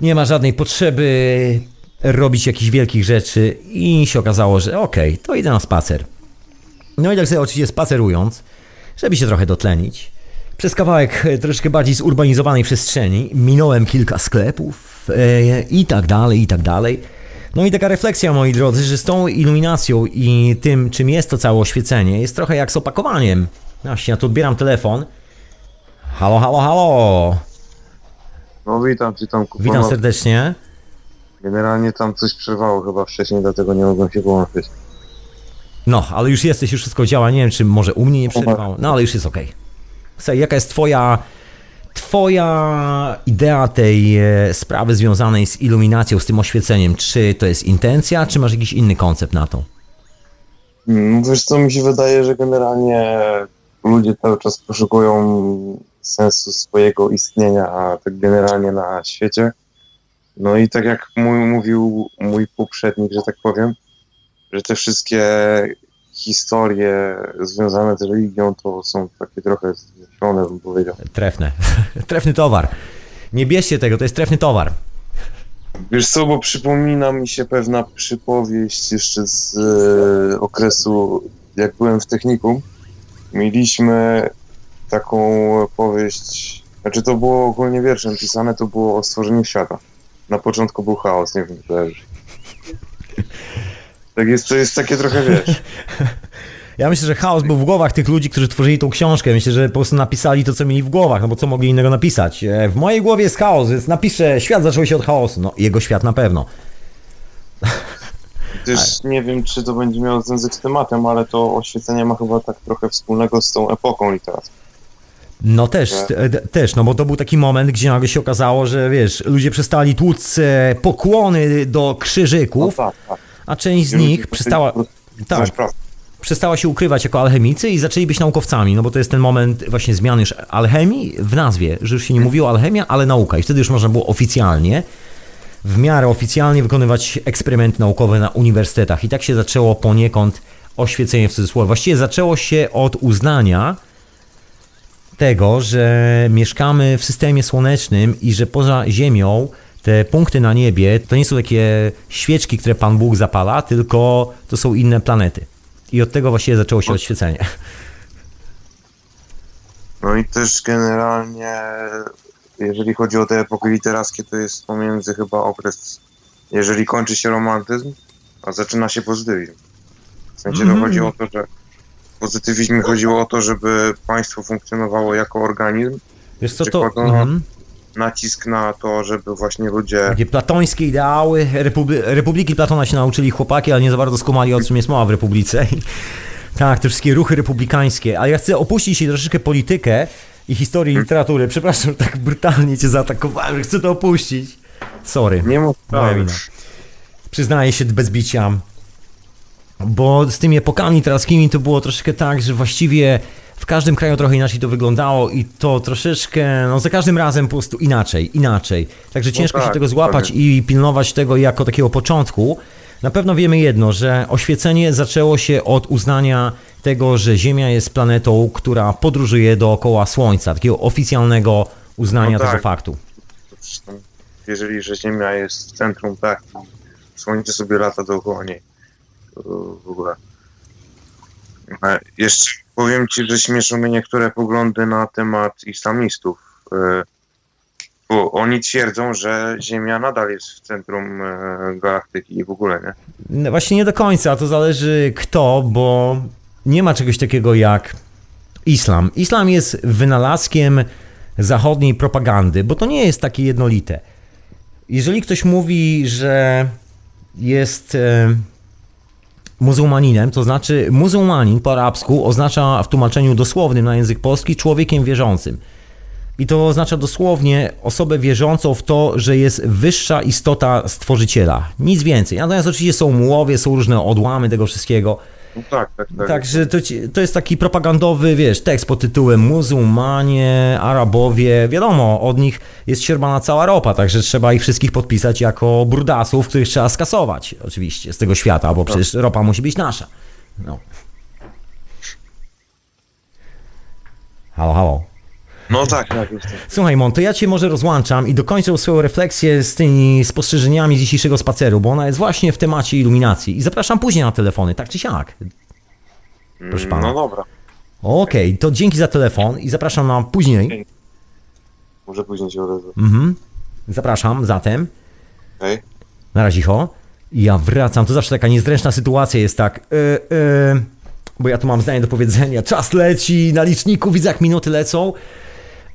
nie ma żadnej potrzeby robić jakichś wielkich rzeczy i się okazało, że okej, to idę na spacer. No i tak sobie oczywiście spacerując, żeby się trochę dotlenić, przez kawałek troszeczkę bardziej zurbanizowanej przestrzeni minąłem kilka sklepów e, i tak dalej, i tak dalej. No i taka refleksja, moi drodzy, że z tą iluminacją i tym, czym jest to całe oświecenie, jest trochę jak z opakowaniem. Właśnie, ja tu odbieram telefon. Halo, halo, halo! No witam cię tam Witam no, serdecznie. Generalnie tam coś przerwało chyba wcześniej, dlatego nie mogłem się połączyć. No, ale już jesteś, już wszystko działa. Nie wiem, czy może u mnie nie przerwało. No, ale już jest okej. Słuchaj, jaka jest twoja, twoja idea tej e, sprawy związanej z iluminacją, z tym oświeceniem? Czy to jest intencja, czy masz jakiś inny koncept na to? Mm, Wiesz co, mi się wydaje, że generalnie ludzie cały czas poszukują sensu swojego istnienia, a tak generalnie na świecie. No i tak jak mój, mówił mój poprzednik, że tak powiem, że te wszystkie historie związane z religią to są takie trochę zniesione, bym powiedział. Trefne. Trefny towar. Nie bierzcie tego, to jest trefny towar. Wiesz co, bo przypomina mi się pewna przypowieść jeszcze z e, okresu, jak byłem w technikum. Mieliśmy taką powieść, znaczy to było ogólnie wierszem pisane, to było o stworzeniu świata. Na początku był chaos, nie wiem, czy. Tak jest, to jest takie trochę, wiesz, Ja myślę, że chaos był w głowach tych ludzi, którzy tworzyli tą książkę. Myślę, że po prostu napisali to, co mieli w głowach, no bo co mogli innego napisać? E, W mojej głowie jest chaos, więc napiszę, świat zaczął się od chaosu. No, jego świat na pewno. też nie wiem, czy to będzie miało związek z tematem, ale to oświecenie ma chyba tak trochę wspólnego z tą epoką literacką. No też, te- te- też, no bo to był taki moment, gdzie nagle się okazało, że wiesz, ludzie przestali tłuc e, pokłony do No krzyżyków, tak, tak. a część z nich przestała, tak. Przestała się ukrywać jako alchemicy i zaczęli być naukowcami, no bo to jest ten moment właśnie zmiany już alchemii w nazwie, że już się nie mówiło alchemia, ale nauka i wtedy już można było oficjalnie, w miarę oficjalnie wykonywać eksperymenty naukowe na uniwersytetach i tak się zaczęło poniekąd oświecenie w cudzysłowie. Właściwie zaczęło się od uznania tego, że mieszkamy w systemie słonecznym i że poza Ziemią te punkty na niebie to nie są takie świeczki, które Pan Bóg zapala, tylko to są inne planety. I od tego właściwie zaczęło się oświecenie. No i też generalnie, jeżeli chodzi o te epoki literackie, to jest pomiędzy chyba okres, jeżeli kończy się romantyzm, a zaczyna się pozytywizm. W sensie to chodzi o to, że w pozytywizmie chodziło o to, żeby państwo funkcjonowało jako organizm, Wiesz co to? Mhm. Nacisk na to, żeby właśnie ludzie Takie platońskie ideały, Republi Republiki Platona się nauczyli chłopaki, ale nie za bardzo skumali o czym jest mowa w Republice. Tak, te wszystkie ruchy republikańskie. Ale ja chcę opuścić się troszeczkę politykę i historię literatury. Przepraszam, że tak brutalnie cię zaatakowałem, że chcę to opuścić. Sorry. nie mógł Moja wina. Przyznaję się bez bicia. Bo z tymi epokami literackimi to było troszeczkę tak, że właściwie w każdym kraju trochę inaczej to wyglądało i to troszeczkę, no za każdym razem po prostu inaczej, inaczej. Także ciężko się tak, tego złapać dokładnie. i pilnować tego jako takiego początku. Na pewno wiemy jedno, że oświecenie zaczęło się od uznania tego, że Ziemia jest planetą, która podróżuje dookoła Słońca, takiego oficjalnego uznania No tak. tego faktu. Jeżeli że Ziemia jest w centrum, tak, i Słońce sobie lata dookoła niej. W ogóle. E, Jeszcze powiem Ci, że śmieszą mnie niektóre poglądy na temat islamistów. E, Bo oni twierdzą, że Ziemia nadal jest w centrum e, galaktyki i w ogóle, nie? No Właśnie nie do końca, to zależy kto, bo nie ma czegoś takiego jak islam. Islam jest wynalazkiem zachodniej propagandy, bo to nie jest takie jednolite. Jeżeli ktoś mówi, że jest e, muzułmaninem, to znaczy muzułmanin po arabsku oznacza w tłumaczeniu dosłownym na język polski człowiekiem wierzącym. I to oznacza dosłownie osobę wierzącą w to, że jest wyższa istota stworzyciela. Nic więcej. Natomiast oczywiście są mułowie, są różne odłamy tego wszystkiego. No tak, tak, tak. Także to, ci- to jest taki propagandowy, wiesz, tekst pod tytułem Muzułmanie, Arabowie. Wiadomo, od nich jest sierbana cała ropa, także trzeba ich wszystkich podpisać jako brudasów, których trzeba skasować oczywiście z tego świata, bo przecież ropa musi być nasza. No. Halo, halo. No tak, tak. Jest. Słuchaj, Mon, to ja cię może rozłączam i dokończę swoją refleksję z tymi spostrzeżeniami dzisiejszego spaceru, bo ona jest właśnie w temacie iluminacji. I zapraszam później na telefony, tak czy siak. Proszę pana. No dobra, Okej, to dzięki za telefon i zapraszam na później. może później się odezwę. Mhm. Zapraszam zatem. Okej? Na razie, ho. Ja wracam. To zawsze taka niezręczna sytuacja jest tak. Yy, yy, bo ja tu mam zdanie do powiedzenia. Czas leci na liczniku, widzę jak minuty lecą.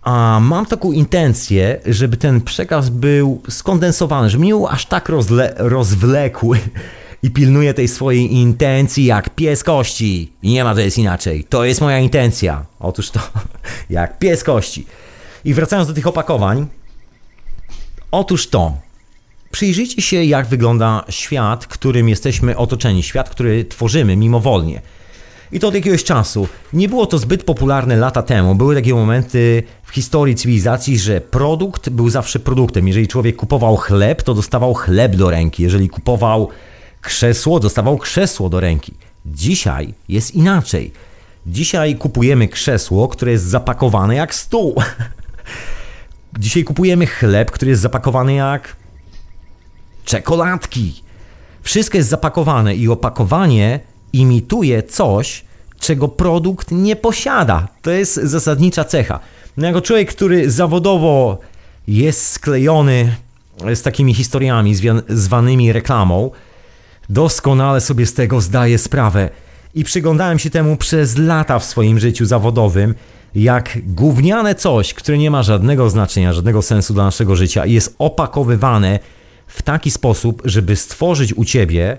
A mam taką intencję, żeby ten przekaz był skondensowany, żeby nie był aż tak rozle- rozwlekły i pilnuję tej swojej intencji jak pies kości. I nie ma to jest inaczej. To jest moja intencja. Otóż to, jak pies kości. I wracając do tych opakowań, otóż to, Przyjrzyjcie się, jak wygląda świat, którym jesteśmy otoczeni, świat, który tworzymy mimowolnie. I to od jakiegoś czasu. Nie było to zbyt popularne lata temu. Były takie momenty w historii cywilizacji, że produkt był zawsze produktem. Jeżeli człowiek kupował chleb, to dostawał chleb do ręki. Jeżeli kupował krzesło, dostawał krzesło do ręki. Dzisiaj jest inaczej. Dzisiaj kupujemy krzesło, które jest zapakowane jak stół. Dzisiaj kupujemy chleb, który jest zapakowany jak czekoladki. Wszystko jest zapakowane i opakowanie imituje coś, czego produkt nie posiada. To jest zasadnicza cecha. No jako człowiek, który zawodowo jest sklejony z takimi historiami zwanymi reklamą, doskonale sobie z tego zdaję sprawę i przyglądałem się temu przez lata w swoim życiu zawodowym, jak gówniane coś, które nie ma żadnego znaczenia, żadnego sensu dla naszego życia jest opakowywane w taki sposób, żeby stworzyć u ciebie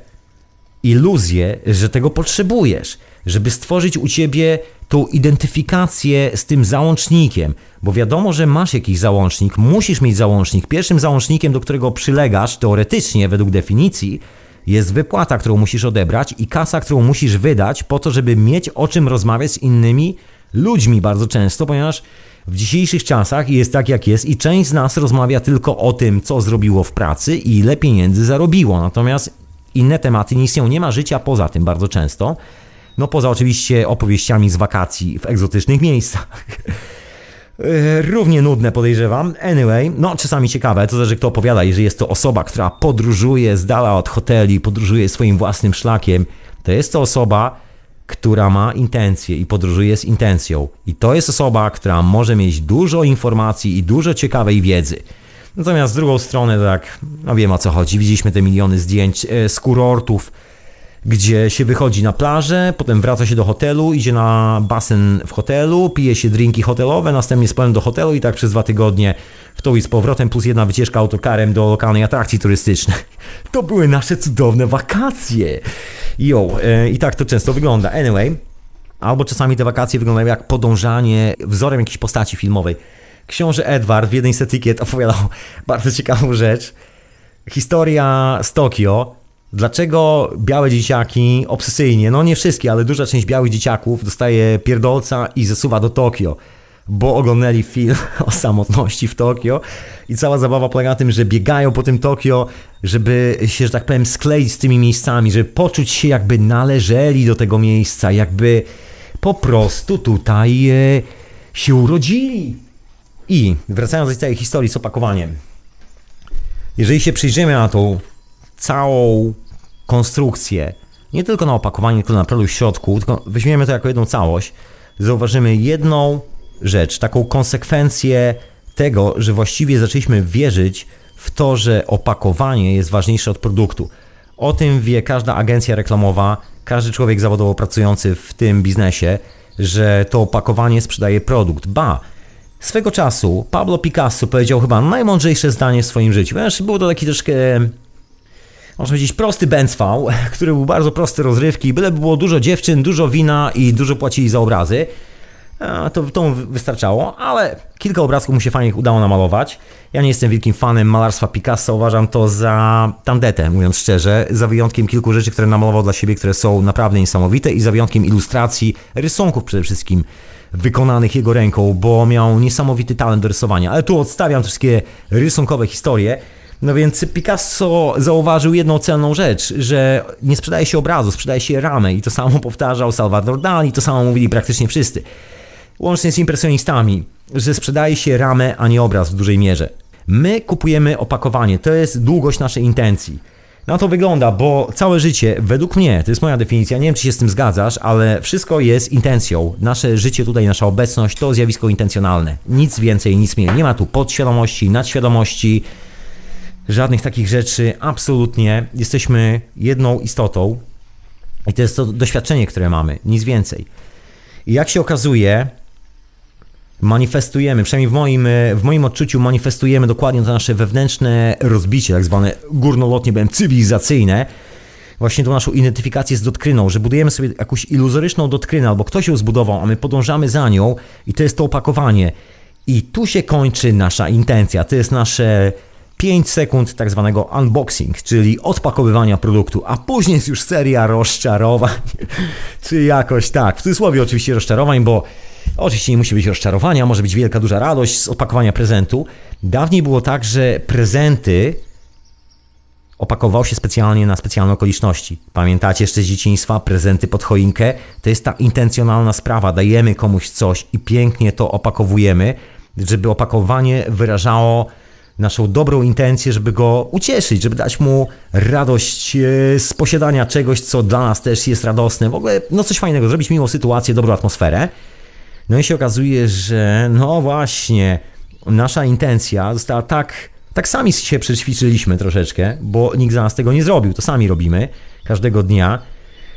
iluzję, że tego potrzebujesz, żeby stworzyć u ciebie tą identyfikację z tym załącznikiem, bo wiadomo, że masz jakiś załącznik, musisz mieć załącznik. Pierwszym załącznikiem, do którego przylegasz, teoretycznie, według definicji, jest wypłata, którą musisz odebrać i kasa, którą musisz wydać po to, żeby mieć o czym rozmawiać z innymi ludźmi bardzo często, ponieważ w dzisiejszych czasach jest tak jak jest i część z nas rozmawia tylko o tym, co zrobiło w pracy i ile pieniędzy zarobiło. Natomiast inne tematy nie istnieją, nie ma życia poza tym bardzo często. No poza oczywiście opowieściami z wakacji w egzotycznych miejscach. Równie nudne podejrzewam. Anyway, no czasami ciekawe, to zależy kto opowiada. Jeżeli jest to osoba, która podróżuje z dala od hoteli, podróżuje swoim własnym szlakiem, to jest to osoba, która ma intencje i podróżuje z intencją. I to jest osoba, która może mieć dużo informacji i dużo ciekawej wiedzy. Natomiast z drugą stronę, tak, no wiem o co chodzi. Widzieliśmy te miliony zdjęć e, z kurortów, gdzie się wychodzi na plażę, potem wraca się do hotelu, idzie na basen w hotelu, pije się drinki hotelowe, następnie z powrotem do hotelu i tak przez dwa tygodnie w to i z powrotem, plus jedna wycieczka autokarem do lokalnej atrakcji turystycznej. To były nasze cudowne wakacje. Jo, e, i tak to często wygląda. Anyway, albo czasami te wakacje wyglądają jak podążanie wzorem jakiejś postaci filmowej. Książę Edward w jednej z etykiet opowiadał bardzo ciekawą rzecz. Historia z Tokio. Dlaczego białe dzieciaki obsesyjnie, no nie wszystkie, ale duża część białych dzieciaków dostaje pierdolca i zasuwa do Tokio, bo oglądali film o samotności w Tokio i cała zabawa polega na tym, że biegają po tym Tokio, żeby się, że tak powiem, skleić z tymi miejscami, żeby poczuć się jakby należeli do tego miejsca, jakby po prostu tutaj e, się urodzili. I wracając do tej całej historii z opakowaniem. Jeżeli się przyjrzymy na tą całą konstrukcję, nie tylko na opakowaniu, tylko na produkt w środku, tylko weźmiemy to jako jedną całość, zauważymy jedną rzecz, taką konsekwencję tego, że właściwie zaczęliśmy wierzyć w to, że opakowanie jest ważniejsze od produktu. O tym wie każda agencja reklamowa, każdy człowiek zawodowo pracujący w tym biznesie, że to opakowanie sprzedaje produkt. Ba, swego czasu Pablo Picasso powiedział chyba najmądrzejsze zdanie w swoim życiu, ponieważ był to taki troszkę można powiedzieć, prosty bęcwał, który był bardzo prosty rozrywki, byle było dużo dziewczyn, dużo wina i dużo płacili za obrazy. To, to mu wystarczało, ale kilka obrazków mu się fajnie udało namalować. Ja nie jestem wielkim fanem malarstwa Picasso, uważam to za tandetę, mówiąc szczerze, za wyjątkiem kilku rzeczy, które namalował dla siebie, które są naprawdę niesamowite i za wyjątkiem ilustracji, rysunków przede wszystkim wykonanych jego ręką, bo miał niesamowity talent do rysowania. Ale tu odstawiam wszystkie rysunkowe historie. No więc Picasso zauważył jedną cenną rzecz, że nie sprzedaje się obrazu, sprzedaje się ramę i to samo powtarzał Salvador Dali, to samo mówili praktycznie wszyscy. Łącznie z impresjonistami, że sprzedaje się ramę, a nie obraz w dużej mierze. My kupujemy opakowanie, to jest długość naszej intencji. Na to wygląda, bo całe życie, według mnie, to jest moja definicja, nie wiem czy się z tym zgadzasz, ale wszystko jest intencją. Nasze życie tutaj, nasza obecność to zjawisko intencjonalne. Nic więcej, nic mniej. Nie ma tu podświadomości, nadświadomości, żadnych takich rzeczy. Absolutnie jesteśmy jedną istotą i to jest to doświadczenie, które mamy, nic więcej. I jak się okazuje, manifestujemy, przynajmniej w moim, e, w moim odczuciu manifestujemy dokładnie to nasze wewnętrzne rozbicie, tak zwane górnolotnie, byłem cywilizacyjne, właśnie tą naszą identyfikację z dotkryną, że budujemy sobie jakąś iluzoryczną dotkrynę, albo ktoś ją zbudował, a my podążamy za nią i to jest to opakowanie. I tu się kończy nasza intencja, to jest nasze 5 sekund tak zwanego unboxing, czyli odpakowywania produktu, a później jest już seria rozczarowań, czy jakoś tak, w cudzysłowie oczywiście rozczarowań, bo oczywiście nie musi być rozczarowania, może być wielka, duża radość z opakowania prezentu. Dawniej było tak, że prezenty opakował się specjalnie na specjalne okoliczności. Pamiętacie jeszcze z dzieciństwa prezenty pod choinkę? To jest ta intencjonalna sprawa. Dajemy komuś coś i pięknie to opakowujemy, żeby opakowanie wyrażało naszą dobrą intencję, żeby go ucieszyć, żeby dać mu radość e, z posiadania czegoś, co dla nas też jest radosne. W ogóle no coś fajnego, zrobić miłą sytuację, dobrą atmosferę. No i się okazuje, że no właśnie, nasza intencja została tak, tak sami się przećwiczyliśmy troszeczkę, bo nikt za nas tego nie zrobił, to sami robimy każdego dnia.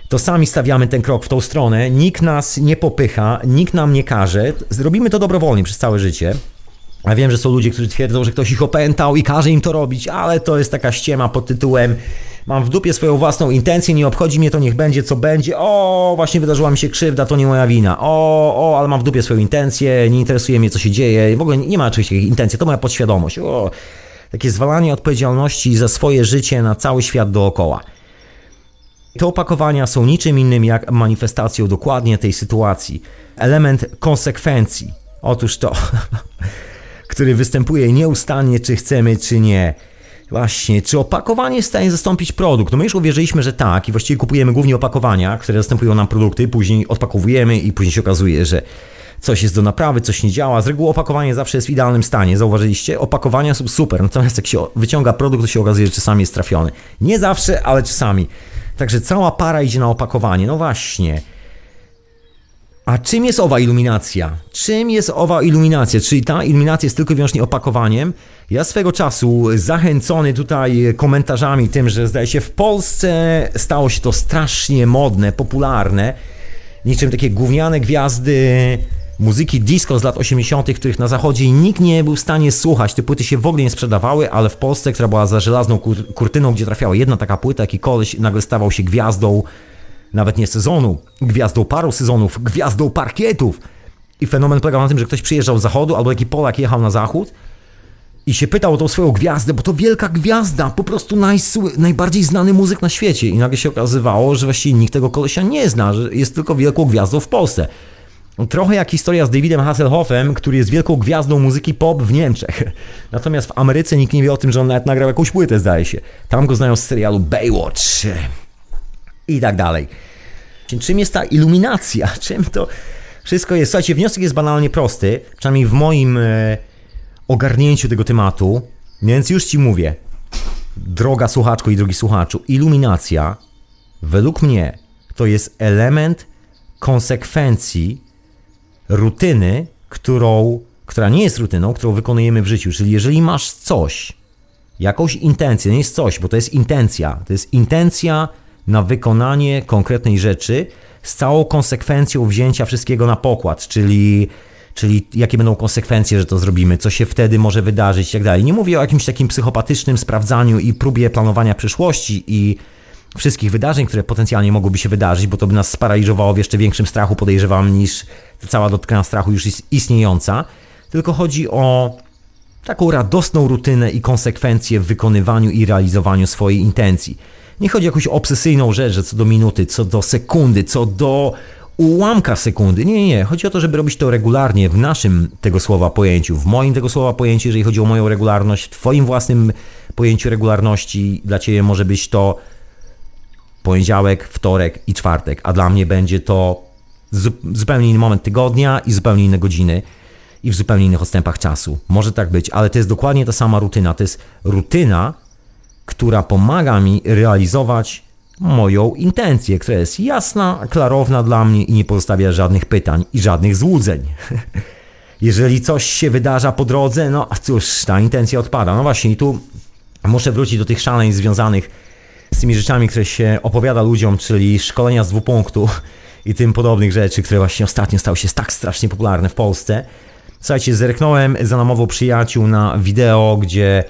To sami stawiamy ten krok w tą stronę, nikt nas nie popycha, nikt nam nie każe, zrobimy to dobrowolnie przez całe życie. A wiem, że są ludzie, którzy twierdzą, że ktoś ich opętał i każe im to robić, ale to jest taka ściema pod tytułem Mam w dupie swoją własną intencję, nie obchodzi mnie to, niech będzie co będzie. O, właśnie wydarzyła mi się krzywda, to nie moja wina. O, o, ale mam w dupie swoją intencję, nie interesuje mnie, co się dzieje. W ogóle nie ma takiej intencji, to moja podświadomość. O, takie zwalanie odpowiedzialności za swoje życie na cały świat dookoła. Te opakowania są niczym innym jak manifestacją dokładnie tej sytuacji. Element konsekwencji. Otóż to, który występuje nieustannie, czy chcemy, czy nie. Właśnie, czy opakowanie jest w stanie zastąpić produkt? No my już uwierzyliśmy, że tak i właściwie kupujemy głównie opakowania, które zastępują nam produkty, później odpakowujemy i później się okazuje, że coś jest do naprawy, coś nie działa. Z reguły opakowanie zawsze jest w idealnym stanie, zauważyliście? Opakowania są super, natomiast jak się wyciąga produkt, to się okazuje, że czasami jest trafiony. Nie zawsze, ale czasami. Także cała para idzie na opakowanie. No właśnie. A czym jest owa iluminacja? Czym jest owa iluminacja? Czyli ta iluminacja jest tylko i wyłącznie opakowaniem? Ja swego czasu zachęcony tutaj komentarzami tym, że zdaje się w Polsce stało się to strasznie modne, popularne, niczym takie gówniane gwiazdy muzyki disco z lat 80., których na zachodzie nikt nie był w stanie słuchać. Te płyty się w ogóle nie sprzedawały, ale w Polsce, która była za żelazną kur kurtyną, gdzie trafiała jedna taka płyta, jaki koleś nagle stawał się gwiazdą nawet nie sezonu, gwiazdą paru sezonów, gwiazdą parkietów. I fenomen polegał na tym, że ktoś przyjeżdżał z zachodu, albo taki Polak jechał na zachód i się pytał o tą swoją gwiazdę, bo to wielka gwiazda, po prostu najbardziej znany muzyk na świecie. I nagle się okazywało, że właściwie nikt tego kolesia nie zna, że jest tylko wielką gwiazdą w Polsce. Trochę jak historia z Davidem Hasselhoffem, który jest wielką gwiazdą muzyki pop w Niemczech. Natomiast w Ameryce nikt nie wie o tym, że on nawet nagrał jakąś płytę, zdaje się. Tam go znają z serialu Baywatch i tak dalej. Czym jest ta iluminacja? Czym to wszystko jest? Słuchajcie, wniosek jest banalnie prosty, przynajmniej w moim e, ogarnięciu tego tematu, więc już Ci mówię, droga słuchaczko i drogi słuchaczu, iluminacja według mnie to jest element konsekwencji rutyny, którą, która nie jest rutyną, którą wykonujemy w życiu. Czyli jeżeli masz coś, jakąś intencję, nie jest coś, bo to jest intencja, to jest intencja na wykonanie konkretnej rzeczy z całą konsekwencją wzięcia wszystkiego na pokład, czyli, czyli jakie będą konsekwencje, że to zrobimy, co się wtedy może wydarzyć i tak dalej. Nie mówię o jakimś takim psychopatycznym sprawdzaniu i próbie planowania przyszłości i wszystkich wydarzeń, które potencjalnie mogłyby się wydarzyć, bo to by nas sparaliżowało w jeszcze większym strachu, podejrzewam, niż ta cała dotkana strachu już istniejąca. Tylko chodzi o taką radosną rutynę i konsekwencje w wykonywaniu i realizowaniu swojej intencji. Nie chodzi o jakąś obsesyjną rzecz, że co do minuty, co do sekundy, co do ułamka sekundy. Nie, nie, nie. Chodzi o to, żeby robić to regularnie w naszym tego słowa pojęciu, w moim tego słowa pojęciu, jeżeli chodzi o moją regularność, w Twoim własnym pojęciu regularności. Dla Ciebie może być to poniedziałek, wtorek i czwartek, a dla mnie będzie to zupełnie inny moment tygodnia i zupełnie inne godziny i w zupełnie innych odstępach czasu. Może tak być, ale to jest dokładnie ta sama rutyna. To jest rutyna, która pomaga mi realizować moją intencję, która jest jasna, klarowna dla mnie i nie pozostawia żadnych pytań i żadnych złudzeń. Jeżeli coś się wydarza po drodze, no cóż, ta intencja odpada. No właśnie, i tu muszę wrócić do tych szaleń związanych z tymi rzeczami, które się opowiada ludziom, czyli szkolenia z dwupunktu i tym podobnych rzeczy, które właśnie ostatnio stały się tak strasznie popularne w Polsce. Słuchajcie, zerknąłem za namową przyjaciół na wideo, gdzie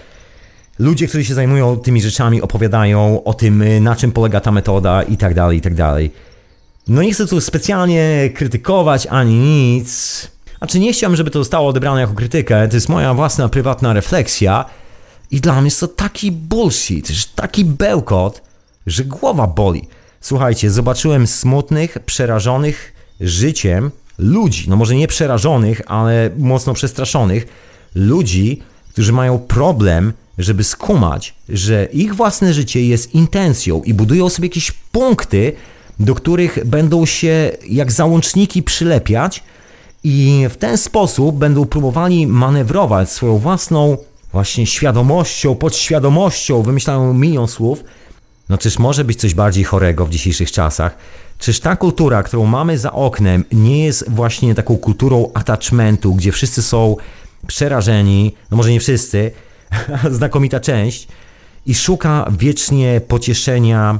ludzie, którzy się zajmują tymi rzeczami, opowiadają o tym, na czym polega ta metoda i tak dalej, i tak dalej. No nie chcę tu specjalnie krytykować ani nic. Znaczy nie chciałem, żeby to zostało odebrane jako krytykę, to jest moja własna, prywatna refleksja i dla mnie jest to taki bullshit, taki bełkot, że głowa boli. Słuchajcie, zobaczyłem smutnych, przerażonych życiem ludzi, no może nie przerażonych, ale mocno przestraszonych, ludzi, którzy mają problem, żeby skumać, że ich własne życie jest intencją i budują sobie jakieś punkty, do których będą się jak załączniki przylepiać i w ten sposób będą próbowali manewrować swoją własną właśnie świadomością, podświadomością, wymyślają milion słów, no czyż może być coś bardziej chorego w dzisiejszych czasach? Czyż ta kultura, którą mamy za oknem, nie jest właśnie taką kulturą attachmentu, gdzie wszyscy są przerażeni, no może nie wszyscy, znakomita część, i szuka wiecznie pocieszenia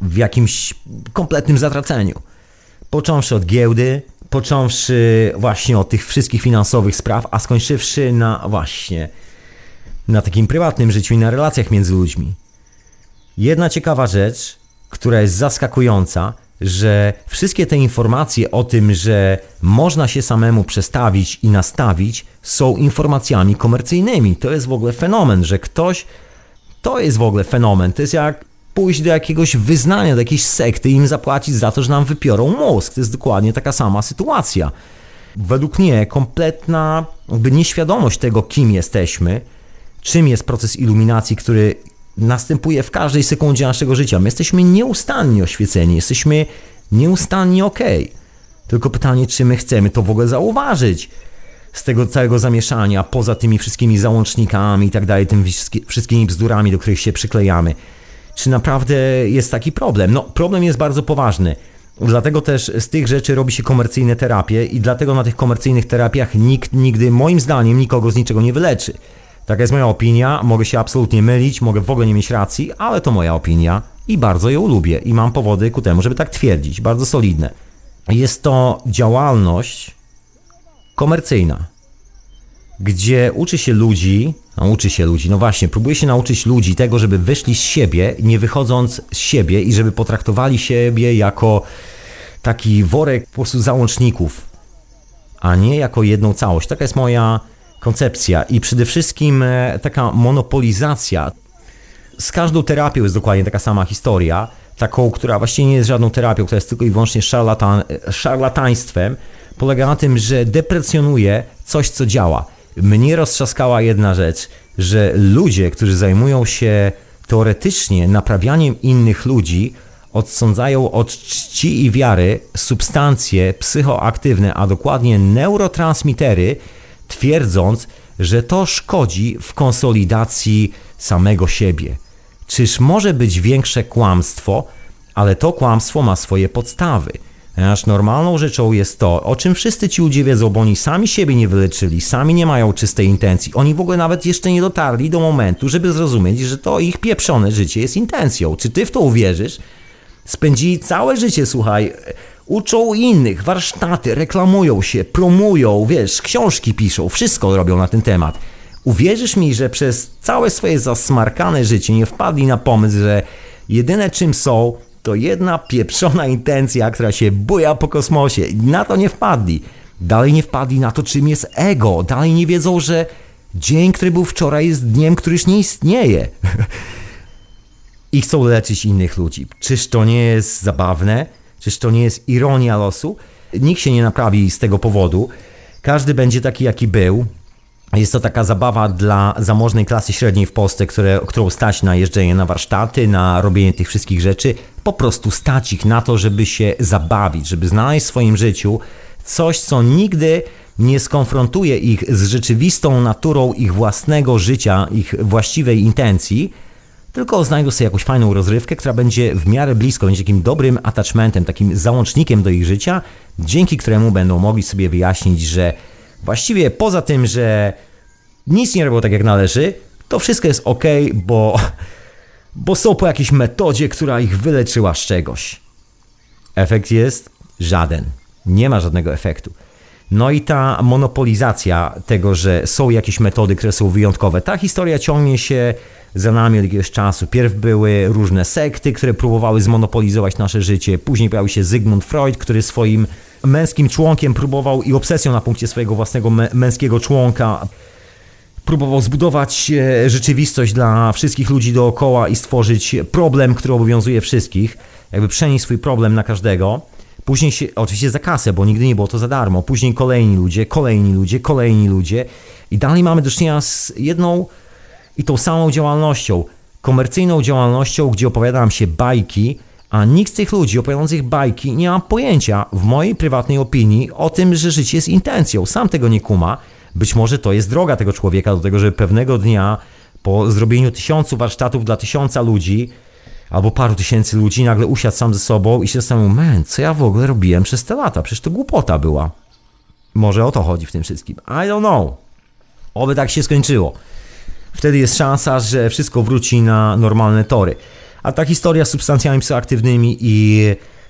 w jakimś kompletnym zatraceniu. Począwszy od giełdy, począwszy właśnie od tych wszystkich finansowych spraw, a skończywszy na właśnie na takim prywatnym życiu i na relacjach między ludźmi. Jedna ciekawa rzecz, która jest zaskakująca, że wszystkie te informacje o tym, że można się samemu przestawić i nastawić, są informacjami komercyjnymi. To jest w ogóle fenomen, że ktoś. To jest w ogóle fenomen. To jest jak pójść do jakiegoś wyznania, do jakiejś sekty i im zapłacić za to, że nam wypiorą mózg. To jest dokładnie taka sama sytuacja. Według mnie kompletna jakby nieświadomość tego, kim jesteśmy, czym jest proces iluminacji, który następuje w każdej sekundzie naszego życia. My jesteśmy nieustannie oświeceni, jesteśmy nieustannie ok. Tylko pytanie, czy my chcemy to w ogóle zauważyć z tego całego zamieszania, poza tymi wszystkimi załącznikami i tak dalej, tymi wszystkimi bzdurami, do których się przyklejamy. Czy naprawdę jest taki problem? No, problem jest bardzo poważny. Dlatego też z tych rzeczy robi się komercyjne terapie i dlatego na tych komercyjnych terapiach nikt nigdy, moim zdaniem, nikogo z niczego nie wyleczy. Taka jest moja opinia, mogę się absolutnie mylić, mogę w ogóle nie mieć racji, ale to moja opinia i bardzo ją lubię i mam powody ku temu, żeby tak twierdzić, bardzo solidne. Jest to działalność komercyjna, gdzie uczy się ludzi, no uczy się ludzi, no właśnie, próbuje się nauczyć ludzi tego, żeby wyszli z siebie, nie wychodząc z siebie i żeby potraktowali siebie jako taki worek po prostu załączników, a nie jako jedną całość. Taka jest moja koncepcja i przede wszystkim e, taka monopolizacja. Z każdą terapią jest dokładnie taka sama historia, taką, która właściwie nie jest żadną terapią, która jest tylko i wyłącznie szarlatan, szarlataństwem, polega na tym, że deprecjonuje coś, co działa. Mnie roztrzaskała jedna rzecz, że ludzie, którzy zajmują się teoretycznie naprawianiem innych ludzi, odsądzają od czci i wiary substancje psychoaktywne, a dokładnie neurotransmitery, twierdząc, że to szkodzi w konsolidacji samego siebie. Czyż może być większe kłamstwo, ale to kłamstwo ma swoje podstawy. Ponieważ normalną rzeczą jest to, o czym wszyscy ci ludzie wiedzą, bo oni sami siebie nie wyleczyli, sami nie mają czystej intencji. Oni w ogóle nawet jeszcze nie dotarli do momentu, żeby zrozumieć, że to ich pieprzone życie jest intencją. Czy ty w to uwierzysz? Spędzili całe życie, słuchaj, uczą innych, warsztaty, reklamują się, promują, wiesz, książki piszą, wszystko robią na ten temat. Uwierzysz mi, że przez całe swoje zasmarkane życie nie wpadli na pomysł, że jedyne czym są, to jedna pieprzona intencja, która się buja po kosmosie. Na to nie wpadli. Dalej nie wpadli na to, czym jest ego. Dalej nie wiedzą, że dzień, który był wczoraj, jest dniem, który już nie istnieje. I chcą leczyć innych ludzi. Czyż to nie jest zabawne? Czyż to nie jest ironia losu? Nikt się nie naprawi z tego powodu. Każdy będzie taki, jaki był. Jest to taka zabawa dla zamożnej klasy średniej w Polsce, które, którą stać na jeżdżenie na warsztaty, na robienie tych wszystkich rzeczy. Po prostu stać ich na to, żeby się zabawić, żeby znaleźć w swoim życiu coś, co nigdy nie skonfrontuje ich z rzeczywistą naturą ich własnego życia, ich właściwej intencji, tylko znajdą sobie jakąś fajną rozrywkę, która będzie w miarę blisko, będzie takim dobrym attachmentem, takim załącznikiem do ich życia, dzięki któremu będą mogli sobie wyjaśnić, że właściwie poza tym, że nic nie robią tak jak należy, to wszystko jest ok, bo, bo są po jakiejś metodzie, która ich wyleczyła z czegoś. Efekt jest żaden. Nie ma żadnego efektu. No i ta monopolizacja tego, że są jakieś metody, które są wyjątkowe. Ta historia ciągnie się za nami od jakiegoś czasu. Pierw były różne sekty, które próbowały zmonopolizować nasze życie. Później pojawił się Zygmunt Freud, który swoim męskim członkiem próbował i obsesją na punkcie swojego własnego męskiego członka próbował zbudować e, rzeczywistość dla wszystkich ludzi dookoła i stworzyć problem, który obowiązuje wszystkich, jakby przenieść swój problem na każdego. Później się, oczywiście za kasę, bo nigdy nie było to za darmo. Później kolejni ludzie, kolejni ludzie, kolejni ludzie. I dalej mamy do czynienia z jedną i tą samą działalnością, komercyjną działalnością, gdzie opowiadam się bajki, a nikt z tych ludzi opowiadających bajki nie ma pojęcia, w mojej prywatnej opinii, o tym, że życie jest intencją. Sam tego nie kuma. Być może to jest droga tego człowieka do tego, żeby pewnego dnia po zrobieniu tysiącu warsztatów dla tysiąca ludzi albo paru tysięcy ludzi nagle usiadł sam ze sobą i się zastanowił, man, co ja w ogóle robiłem przez te lata? Przecież to głupota była. Może o to chodzi w tym wszystkim. I don't know. Oby tak się skończyło. Wtedy jest szansa, że wszystko wróci na normalne tory. A ta historia z substancjami psychoaktywnymi i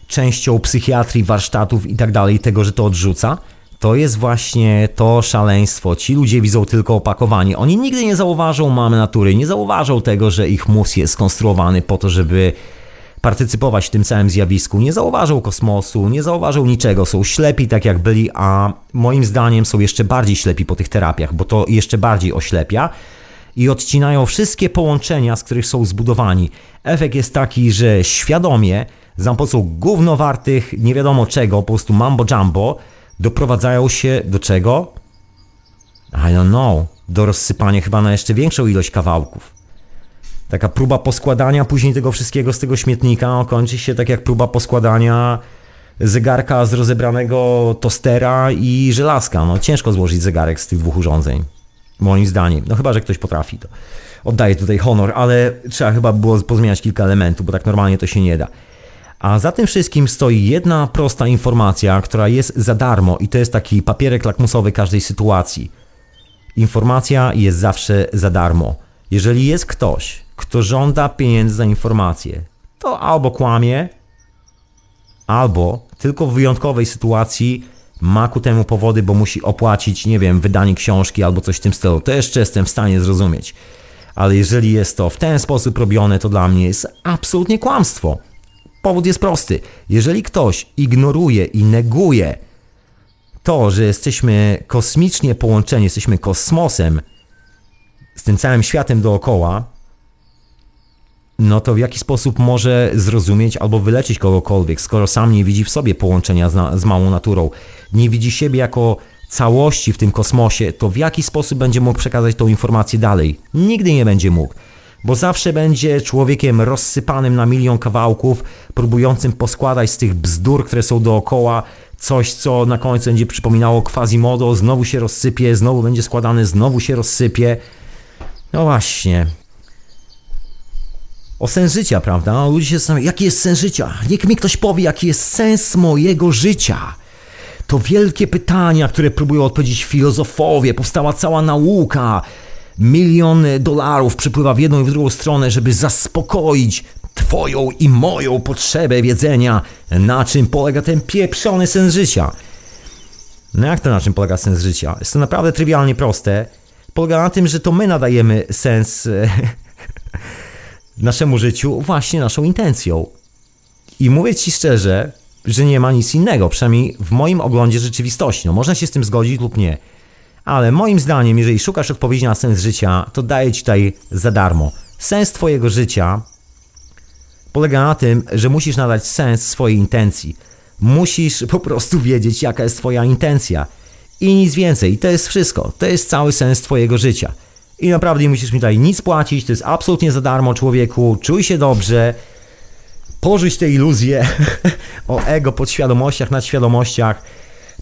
częścią psychiatrii, warsztatów i tak dalej, tego, że to odrzuca, To jest właśnie to szaleństwo. Ci ludzie widzą tylko opakowanie. Oni nigdy nie zauważą mamy natury, nie zauważą tego, że ich mózg jest skonstruowany po to, żeby partycypować w tym całym zjawisku. Nie zauważą kosmosu, nie zauważą niczego. Są ślepi tak jak byli, a moim zdaniem są jeszcze bardziej ślepi po tych terapiach, bo to jeszcze bardziej oślepia i odcinają wszystkie połączenia, z których są zbudowani. Efekt jest taki, że świadomie za pomocą gównowartych, nie wiadomo czego, po prostu mambo jumbo, doprowadzają się do czego? I don't know. Do rozsypania chyba na jeszcze większą ilość kawałków. Taka próba poskładania później tego wszystkiego z tego śmietnika kończy się tak jak próba poskładania zegarka z rozebranego tostera i żelazka. No ciężko złożyć zegarek z tych dwóch urządzeń. Moim zdaniem. No chyba, że ktoś potrafi to. Oddaję tutaj honor, ale trzeba chyba było pozmieniać kilka elementów, bo tak normalnie to się nie da. A za tym wszystkim stoi jedna prosta informacja, która jest za darmo i to jest taki papierek lakmusowy każdej sytuacji. Informacja jest zawsze za darmo. Jeżeli jest ktoś, kto żąda pieniędzy za informację, to albo kłamie, albo tylko w wyjątkowej sytuacji ma ku temu powody, bo musi opłacić, nie wiem, wydanie książki albo coś w tym stylu. To jeszcze jestem w stanie zrozumieć. Ale jeżeli jest to w ten sposób robione, to dla mnie jest absolutnie kłamstwo. Powód jest prosty. Jeżeli ktoś ignoruje i neguje to, że jesteśmy kosmicznie połączeni, jesteśmy kosmosem z tym całym światem dookoła, no to w jaki sposób może zrozumieć albo wyleczyć kogokolwiek, skoro sam nie widzi w sobie połączenia z, z małą naturą, nie widzi siebie jako całości w tym kosmosie, to w jaki sposób będzie mógł przekazać tą informację dalej? Nigdy nie będzie mógł bo zawsze będzie człowiekiem rozsypanym na milion kawałków, próbującym poskładać z tych bzdur, które są dookoła, coś, co na końcu będzie przypominało Quasimodo, znowu się rozsypie, znowu będzie składane, znowu się rozsypie. No właśnie. O sens życia, prawda? No, ludzie się zastanawiają, jaki jest sens życia? Niech mi ktoś powie, jaki jest sens mojego życia. To wielkie pytania, które próbują odpowiedzieć filozofowie, powstała cała nauka, milion dolarów przypływa w jedną i w drugą stronę, żeby zaspokoić Twoją i moją potrzebę wiedzenia, na czym polega ten pieprzony sens życia. No jak to na czym polega sens życia? Jest to naprawdę trywialnie proste. Polega na tym, że to my nadajemy sens naszemu życiu właśnie naszą intencją. I mówię Ci szczerze, że nie ma nic innego, przynajmniej w moim oglądzie rzeczywistości. No, można się z tym zgodzić lub nie. Ale moim zdaniem, jeżeli szukasz odpowiedzi na sens życia, to daję ci tutaj za darmo. Sens Twojego życia polega na tym, że musisz nadać sens swojej intencji. Musisz po prostu wiedzieć, jaka jest Twoja intencja. I nic więcej. To jest wszystko. To jest cały sens Twojego życia. I naprawdę nie musisz mi tutaj nic płacić. To jest absolutnie za darmo, człowieku. Czuj się dobrze. Porzuć te iluzje o ego, podświadomościach, nadświadomościach.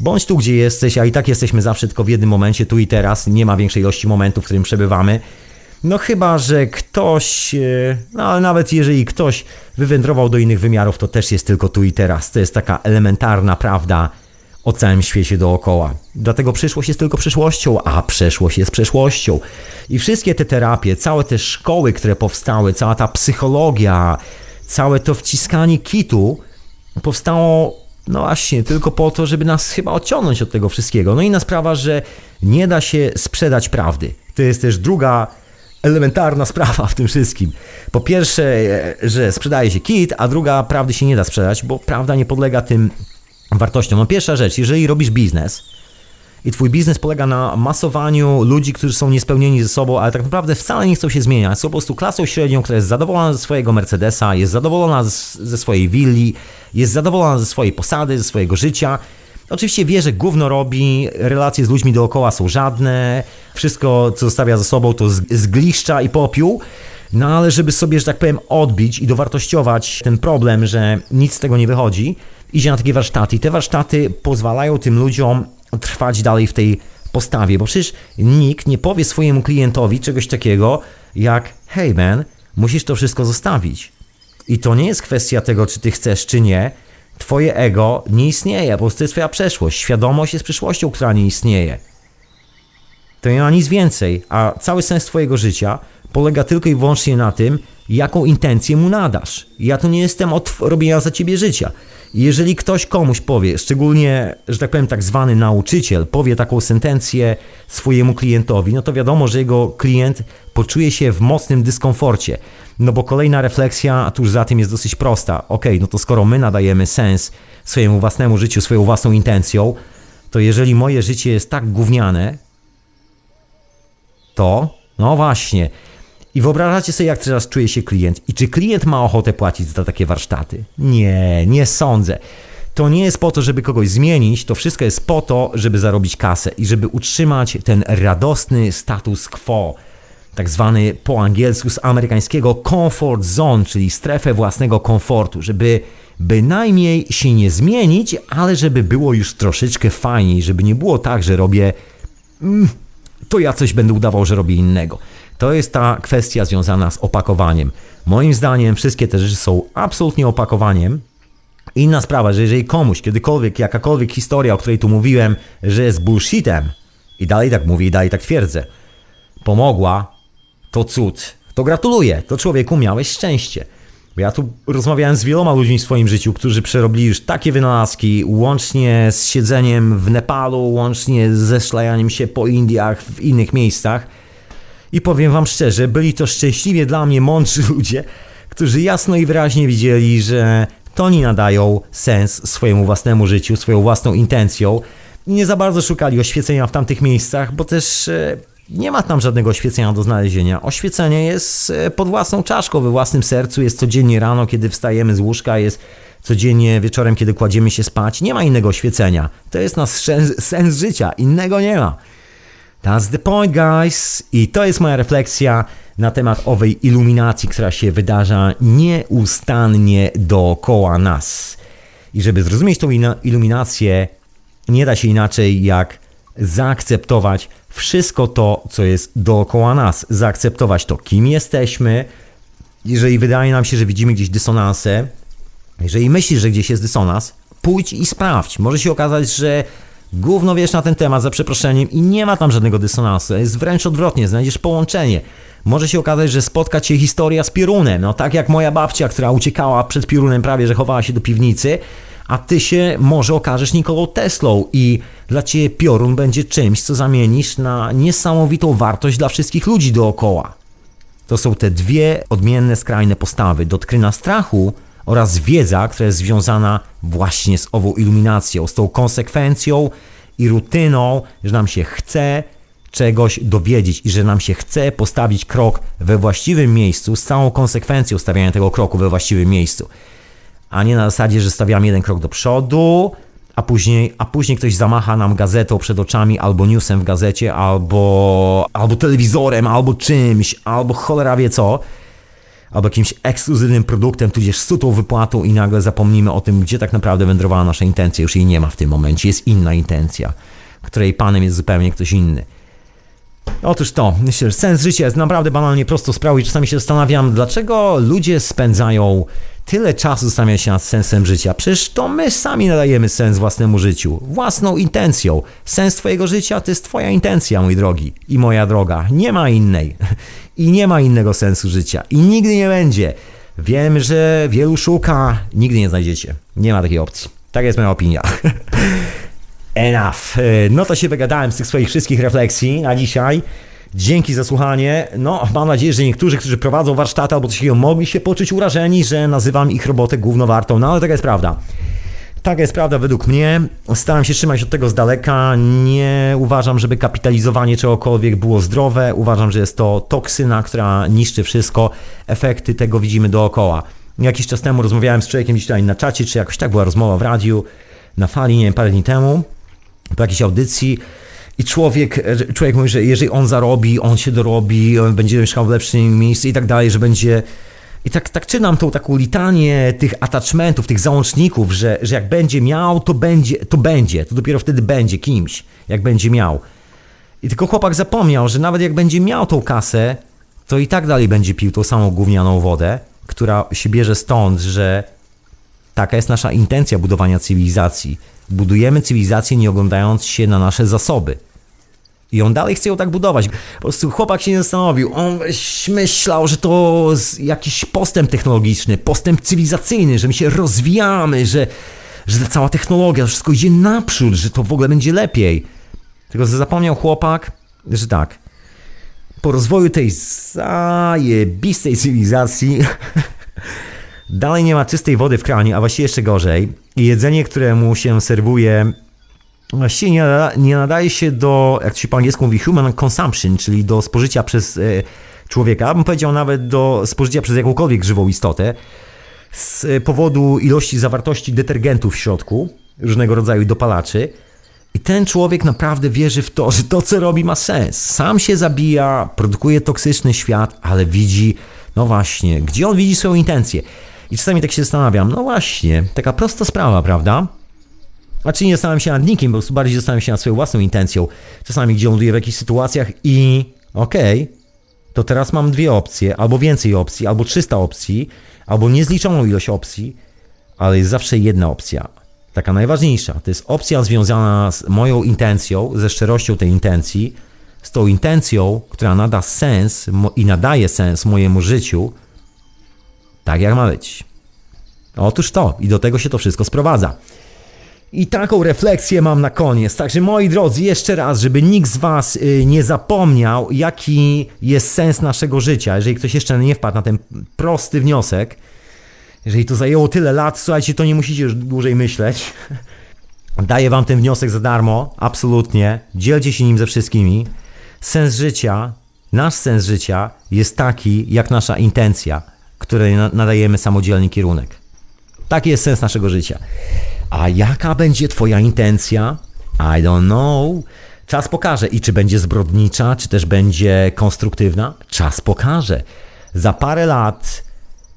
Bądź tu, gdzie jesteś, a i tak jesteśmy zawsze tylko w jednym momencie, tu i teraz. Nie ma większej ilości momentów, w którym przebywamy. No chyba, że ktoś, e, no ale nawet jeżeli ktoś wywędrował do innych wymiarów, to też jest tylko tu i teraz. To jest taka elementarna prawda o całym świecie dookoła. Dlatego przyszłość jest tylko przyszłością, a przeszłość jest przeszłością. I wszystkie te terapie, całe te szkoły, które powstały, cała ta psychologia, całe to wciskanie kitu powstało no właśnie, tylko po to, żeby nas chyba odciągnąć od tego wszystkiego. No inna sprawa, że nie da się sprzedać prawdy. To jest też druga elementarna sprawa w tym wszystkim. Po pierwsze, że sprzedaje się kit, a druga, prawdy się nie da sprzedać, bo prawda nie podlega tym wartościom. No pierwsza rzecz, jeżeli robisz biznes, i twój biznes polega na masowaniu ludzi, którzy są niespełnieni ze sobą, ale tak naprawdę wcale nie chcą się zmieniać. Są po prostu klasą średnią, która jest zadowolona ze swojego Mercedesa, jest zadowolona ze swojej willi, jest zadowolona ze swojej posady, ze swojego życia. Oczywiście wie, że gówno robi, relacje z ludźmi dookoła są żadne, wszystko, co zostawia za sobą, to zgliszcza i popiół. No ale żeby sobie, że tak powiem, odbić i dowartościować ten problem, że nic z tego nie wychodzi, idzie na takie warsztaty. I te warsztaty pozwalają tym ludziom trwać dalej w tej postawie, bo przecież nikt nie powie swojemu klientowi czegoś takiego jak hey man, musisz to wszystko zostawić. I to nie jest kwestia tego, czy ty chcesz, czy nie. Twoje ego nie istnieje, po prostu jest twoja przeszłość. Świadomość jest przyszłością, która nie istnieje. To nie ma nic więcej, a cały sens twojego życia polega tylko i wyłącznie na tym, jaką intencję mu nadasz. Ja tu nie jestem od robienia za ciebie życia. Jeżeli ktoś komuś powie, szczególnie, że tak powiem, tak zwany nauczyciel, powie taką sentencję swojemu klientowi, no to wiadomo, że jego klient poczuje się w mocnym dyskomforcie. No bo kolejna refleksja tuż za tym jest dosyć prosta. Ok, no to skoro my nadajemy sens swojemu własnemu życiu, swoją własną intencją, to jeżeli moje życie jest tak gówniane, to, no właśnie. I wyobrażacie sobie, jak teraz czuje się klient i czy klient ma ochotę płacić za takie warsztaty? Nie, nie sądzę. To nie jest po to, żeby kogoś zmienić, to wszystko jest po to, żeby zarobić kasę i żeby utrzymać ten radosny status quo, tak zwany po angielsku z amerykańskiego comfort zone, czyli strefę własnego komfortu, żeby bynajmniej się nie zmienić, ale żeby było już troszeczkę fajniej, żeby nie było tak, że robię mm, to ja coś będę udawał, że robię innego. To jest ta kwestia związana z opakowaniem. Moim zdaniem wszystkie te rzeczy są absolutnie opakowaniem. Inna sprawa, że jeżeli komuś kiedykolwiek, jakakolwiek historia, o której tu mówiłem, że jest bullshitem, i dalej tak mówię, i dalej tak twierdzę, pomogła, to cud. To gratuluję, to człowieku miałeś szczęście. Ja tu rozmawiałem z wieloma ludźmi w swoim życiu, którzy przerobili już takie wynalazki, łącznie z siedzeniem w Nepalu, łącznie ze szlajaniem się po Indiach, w innych miejscach. I powiem wam szczerze, byli to szczęśliwie dla mnie mądrzy ludzie, którzy jasno i wyraźnie widzieli, że to oni nadają sens swojemu własnemu życiu, swoją własną intencją. I nie za bardzo szukali oświecenia w tamtych miejscach, bo też e, nie ma tam żadnego oświecenia do znalezienia. Oświecenie jest e, pod własną czaszką, we własnym sercu, jest codziennie rano, kiedy wstajemy z łóżka, jest codziennie wieczorem, kiedy kładziemy się spać. Nie ma innego oświecenia. To jest nasz sens życia, innego nie ma. That's the point, guys. I to jest moja refleksja na temat owej iluminacji, która się wydarza nieustannie dookoła nas. I żeby zrozumieć tą iluminację, nie da się inaczej jak zaakceptować wszystko to, co jest dookoła nas, zaakceptować to, kim jesteśmy. Jeżeli wydaje nam się, że widzimy gdzieś dysonanse, jeżeli myślisz, że gdzieś jest dysonans, pójdź i sprawdź. Może się okazać, że gówno wiesz na ten temat, za przeproszeniem, i nie ma tam żadnego dysonansu. Jest wręcz odwrotnie, znajdziesz połączenie. Może się okazać, że spotka cię historia z piorunem. No tak jak moja babcia, która uciekała przed piorunem, prawie że chowała się do piwnicy, a ty się może okażesz Nikolą Teslą i dla ciebie piorun będzie czymś, co zamienisz na niesamowitą wartość dla wszystkich ludzi dookoła. To są te dwie odmienne, skrajne postawy. Dotkryna strachu oraz wiedza, która jest związana właśnie z ową iluminacją, z tą konsekwencją i rutyną, że nam się chce czegoś dowiedzieć i że nam się chce postawić krok we właściwym miejscu z całą konsekwencją stawiania tego kroku we właściwym miejscu. A nie na zasadzie, że stawiamy jeden krok do przodu, a później, a później ktoś zamacha nam gazetą przed oczami, albo newsem w gazecie, albo, albo telewizorem, albo czymś, albo cholera wie co, albo jakimś ekskluzywnym produktem, tudzież sutą wypłatą i nagle zapomnimy o tym, gdzie tak naprawdę wędrowała nasza intencja. Już jej nie ma w tym momencie, jest inna intencja, której panem jest zupełnie ktoś inny. Otóż to, myślę, że sens życia jest naprawdę banalnie prosto sprawą i czasami się zastanawiam, dlaczego ludzie spędzają tyle czasu zastanawiam się nad sensem życia. Przecież to my sami nadajemy sens własnemu życiu, własną intencją. Sens Twojego życia to jest Twoja intencja, mój drogi i moja droga. Nie ma innej. I nie ma innego sensu życia. I nigdy nie będzie. Wiem, że wielu szuka, nigdy nie znajdziecie. Nie ma takiej opcji. Tak jest moja opinia. Enough. No to się wygadałem z tych swoich wszystkich refleksji na dzisiaj. Dzięki za słuchanie. No, mam nadzieję, że niektórzy, którzy prowadzą warsztaty albo coś takiego, mogli się poczuć urażeni, że nazywam ich robotę głównowartą. No, ale taka jest prawda. Taka jest prawda według mnie. Staram się trzymać od tego z daleka. Nie uważam, żeby kapitalizowanie czegokolwiek było zdrowe. Uważam, że jest to toksyna, która niszczy wszystko. Efekty tego widzimy dookoła. Jakiś czas temu rozmawiałem z człowiekiem tutaj na czacie, czy jakoś tak była rozmowa w radiu, na fali, nie wiem, parę dni temu, po jakiejś audycji i człowiek, człowiek mówi, że jeżeli on zarobi, on się dorobi, on będzie mieszkał w lepszym miejscu i tak dalej, że będzie... I tak, tak czytam tą taką litanię tych attachmentów, tych załączników, że, że jak będzie miał, to będzie, to będzie, to dopiero wtedy będzie kimś, jak będzie miał. I tylko chłopak zapomniał, że nawet jak będzie miał tą kasę, to i tak dalej będzie pił tą samą gównianą wodę, która się bierze stąd, że taka jest nasza intencja budowania cywilizacji. Budujemy cywilizację nie oglądając się na nasze zasoby. I on dalej chce ją tak budować. Po prostu chłopak się nie zastanowił. On myślał, że to jakiś postęp technologiczny, postęp cywilizacyjny, że my się rozwijamy, że, że cała technologia, wszystko idzie naprzód, że to w ogóle będzie lepiej. Tylko zapomniał chłopak, że tak, po rozwoju tej zajebistej cywilizacji dalej nie ma czystej wody w kranie, a właściwie jeszcze gorzej. I jedzenie, które mu się serwuje właściwie nie, nie nadaje się do, jak to się po angielsku mówi, human consumption, czyli do spożycia przez e, człowieka, bym powiedział nawet do spożycia przez jakąkolwiek żywą istotę, z powodu ilości zawartości detergentów w środku, różnego rodzaju dopalaczy. I ten człowiek naprawdę wierzy w to, że to, co robi, ma sens. Sam się zabija, produkuje toksyczny świat, ale widzi, no właśnie, gdzie on widzi swoją intencję. I czasami tak się zastanawiam, no właśnie, taka prosta sprawa, prawda? Znaczy nie zastanawiam się nad nikim, po prostu bardziej zastanawiam się nad swoją własną intencją. Czasami gdzie ląduję w jakichś sytuacjach i okej, okay, to teraz mam dwie opcje, albo więcej opcji, albo 300 opcji, albo niezliczoną ilość opcji, ale jest zawsze jedna opcja, taka najważniejsza. To jest opcja związana z moją intencją, ze szczerością tej intencji, z tą intencją, która nada sens i nadaje sens mojemu życiu, tak jak ma być. Otóż to, i do tego się to wszystko sprowadza. I taką refleksję mam na koniec. Także moi drodzy, jeszcze raz, żeby nikt z Was y, nie zapomniał, jaki jest sens naszego życia. Jeżeli ktoś jeszcze nie wpadł na ten prosty wniosek, jeżeli to zajęło tyle lat, słuchajcie, to nie musicie już dłużej myśleć. Daję Wam ten wniosek za darmo, absolutnie. Dzielcie się nim ze wszystkimi. Sens życia, nasz sens życia jest taki, jak nasza intencja, której nadajemy samodzielny kierunek. Taki jest sens naszego życia. A jaka będzie Twoja intencja? I don't know. Czas pokaże i czy będzie zbrodnicza, czy też będzie konstruktywna. Czas pokaże. Za parę lat,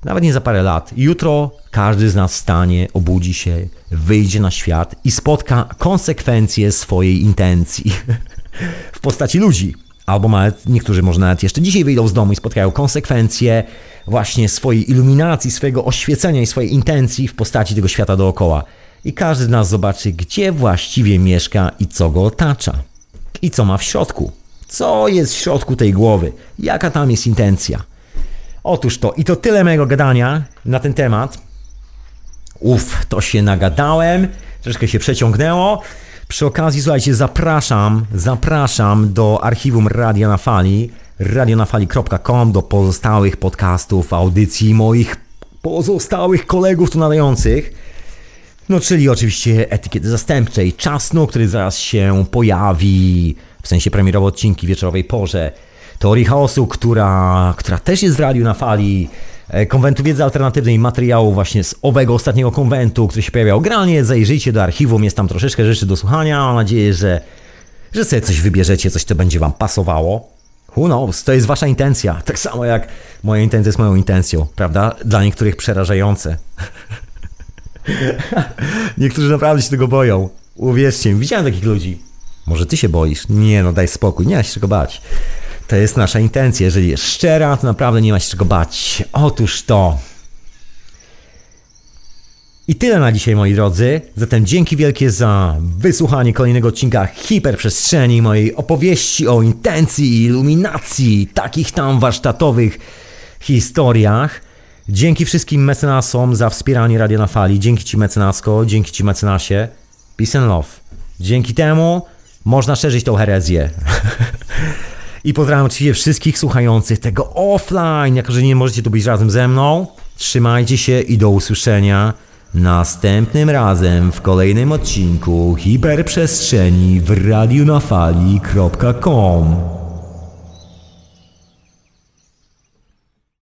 nawet nie za parę lat, jutro każdy z nas wstanie, obudzi się, wyjdzie na świat i spotka konsekwencje swojej intencji w postaci ludzi. Albo nawet, niektórzy może nawet jeszcze dzisiaj wyjdą z domu i spotkają konsekwencje właśnie swojej iluminacji, swojego oświecenia i swojej intencji w postaci tego świata dookoła i każdy z nas zobaczy, gdzie właściwie mieszka i co go otacza. I co ma w środku. Co jest w środku tej głowy? Jaka tam jest intencja? Otóż to, i to tyle mojego gadania na ten temat. Uff, to się nagadałem, troszkę się przeciągnęło. Przy okazji, słuchajcie, zapraszam, zapraszam do archiwum Radia na Fali, radionafali.com, do pozostałych podcastów, audycji moich pozostałych kolegów tu nadających. No, czyli oczywiście etykiety zastępczej, czasnu, który zaraz się pojawi, w sensie premierowe odcinki wieczorowej porze, teorii chaosu, która, która też jest w radiu na fali, e, konwentu wiedzy alternatywnej, materiału właśnie z owego ostatniego konwentu, który się pojawiał. Granie, zajrzyjcie do archiwum, jest tam troszeczkę rzeczy do słuchania, mam nadzieję, że, że sobie coś wybierzecie, coś, co będzie wam pasowało. Who knows, to jest wasza intencja, tak samo jak moja intencja jest moją intencją, prawda? Dla niektórych przerażające. Niektórzy naprawdę się tego boją. Uwierzcie mi, widziałem takich ludzi. Może ty się boisz? Nie, no daj spokój, nie ma się czego bać. To jest nasza intencja. Jeżeli jest szczera, to naprawdę nie ma się czego bać. Otóż to. I tyle na dzisiaj, moi drodzy. Zatem dzięki wielkie za wysłuchanie kolejnego odcinka hiperprzestrzeni, mojej opowieści o intencji i iluminacji, takich tam warsztatowych historiach. Dzięki wszystkim mecenasom za wspieranie Radia na Fali. Dzięki Ci mecenasko, dzięki Ci mecenasie. Peace and love. Dzięki temu można szerzyć tą herezję. I pozdrawiam oczywiście wszystkich słuchających tego offline. Jako, że nie możecie tu być razem ze mną, trzymajcie się i do usłyszenia następnym razem w kolejnym odcinku hiperprzestrzeni w radionafali.com.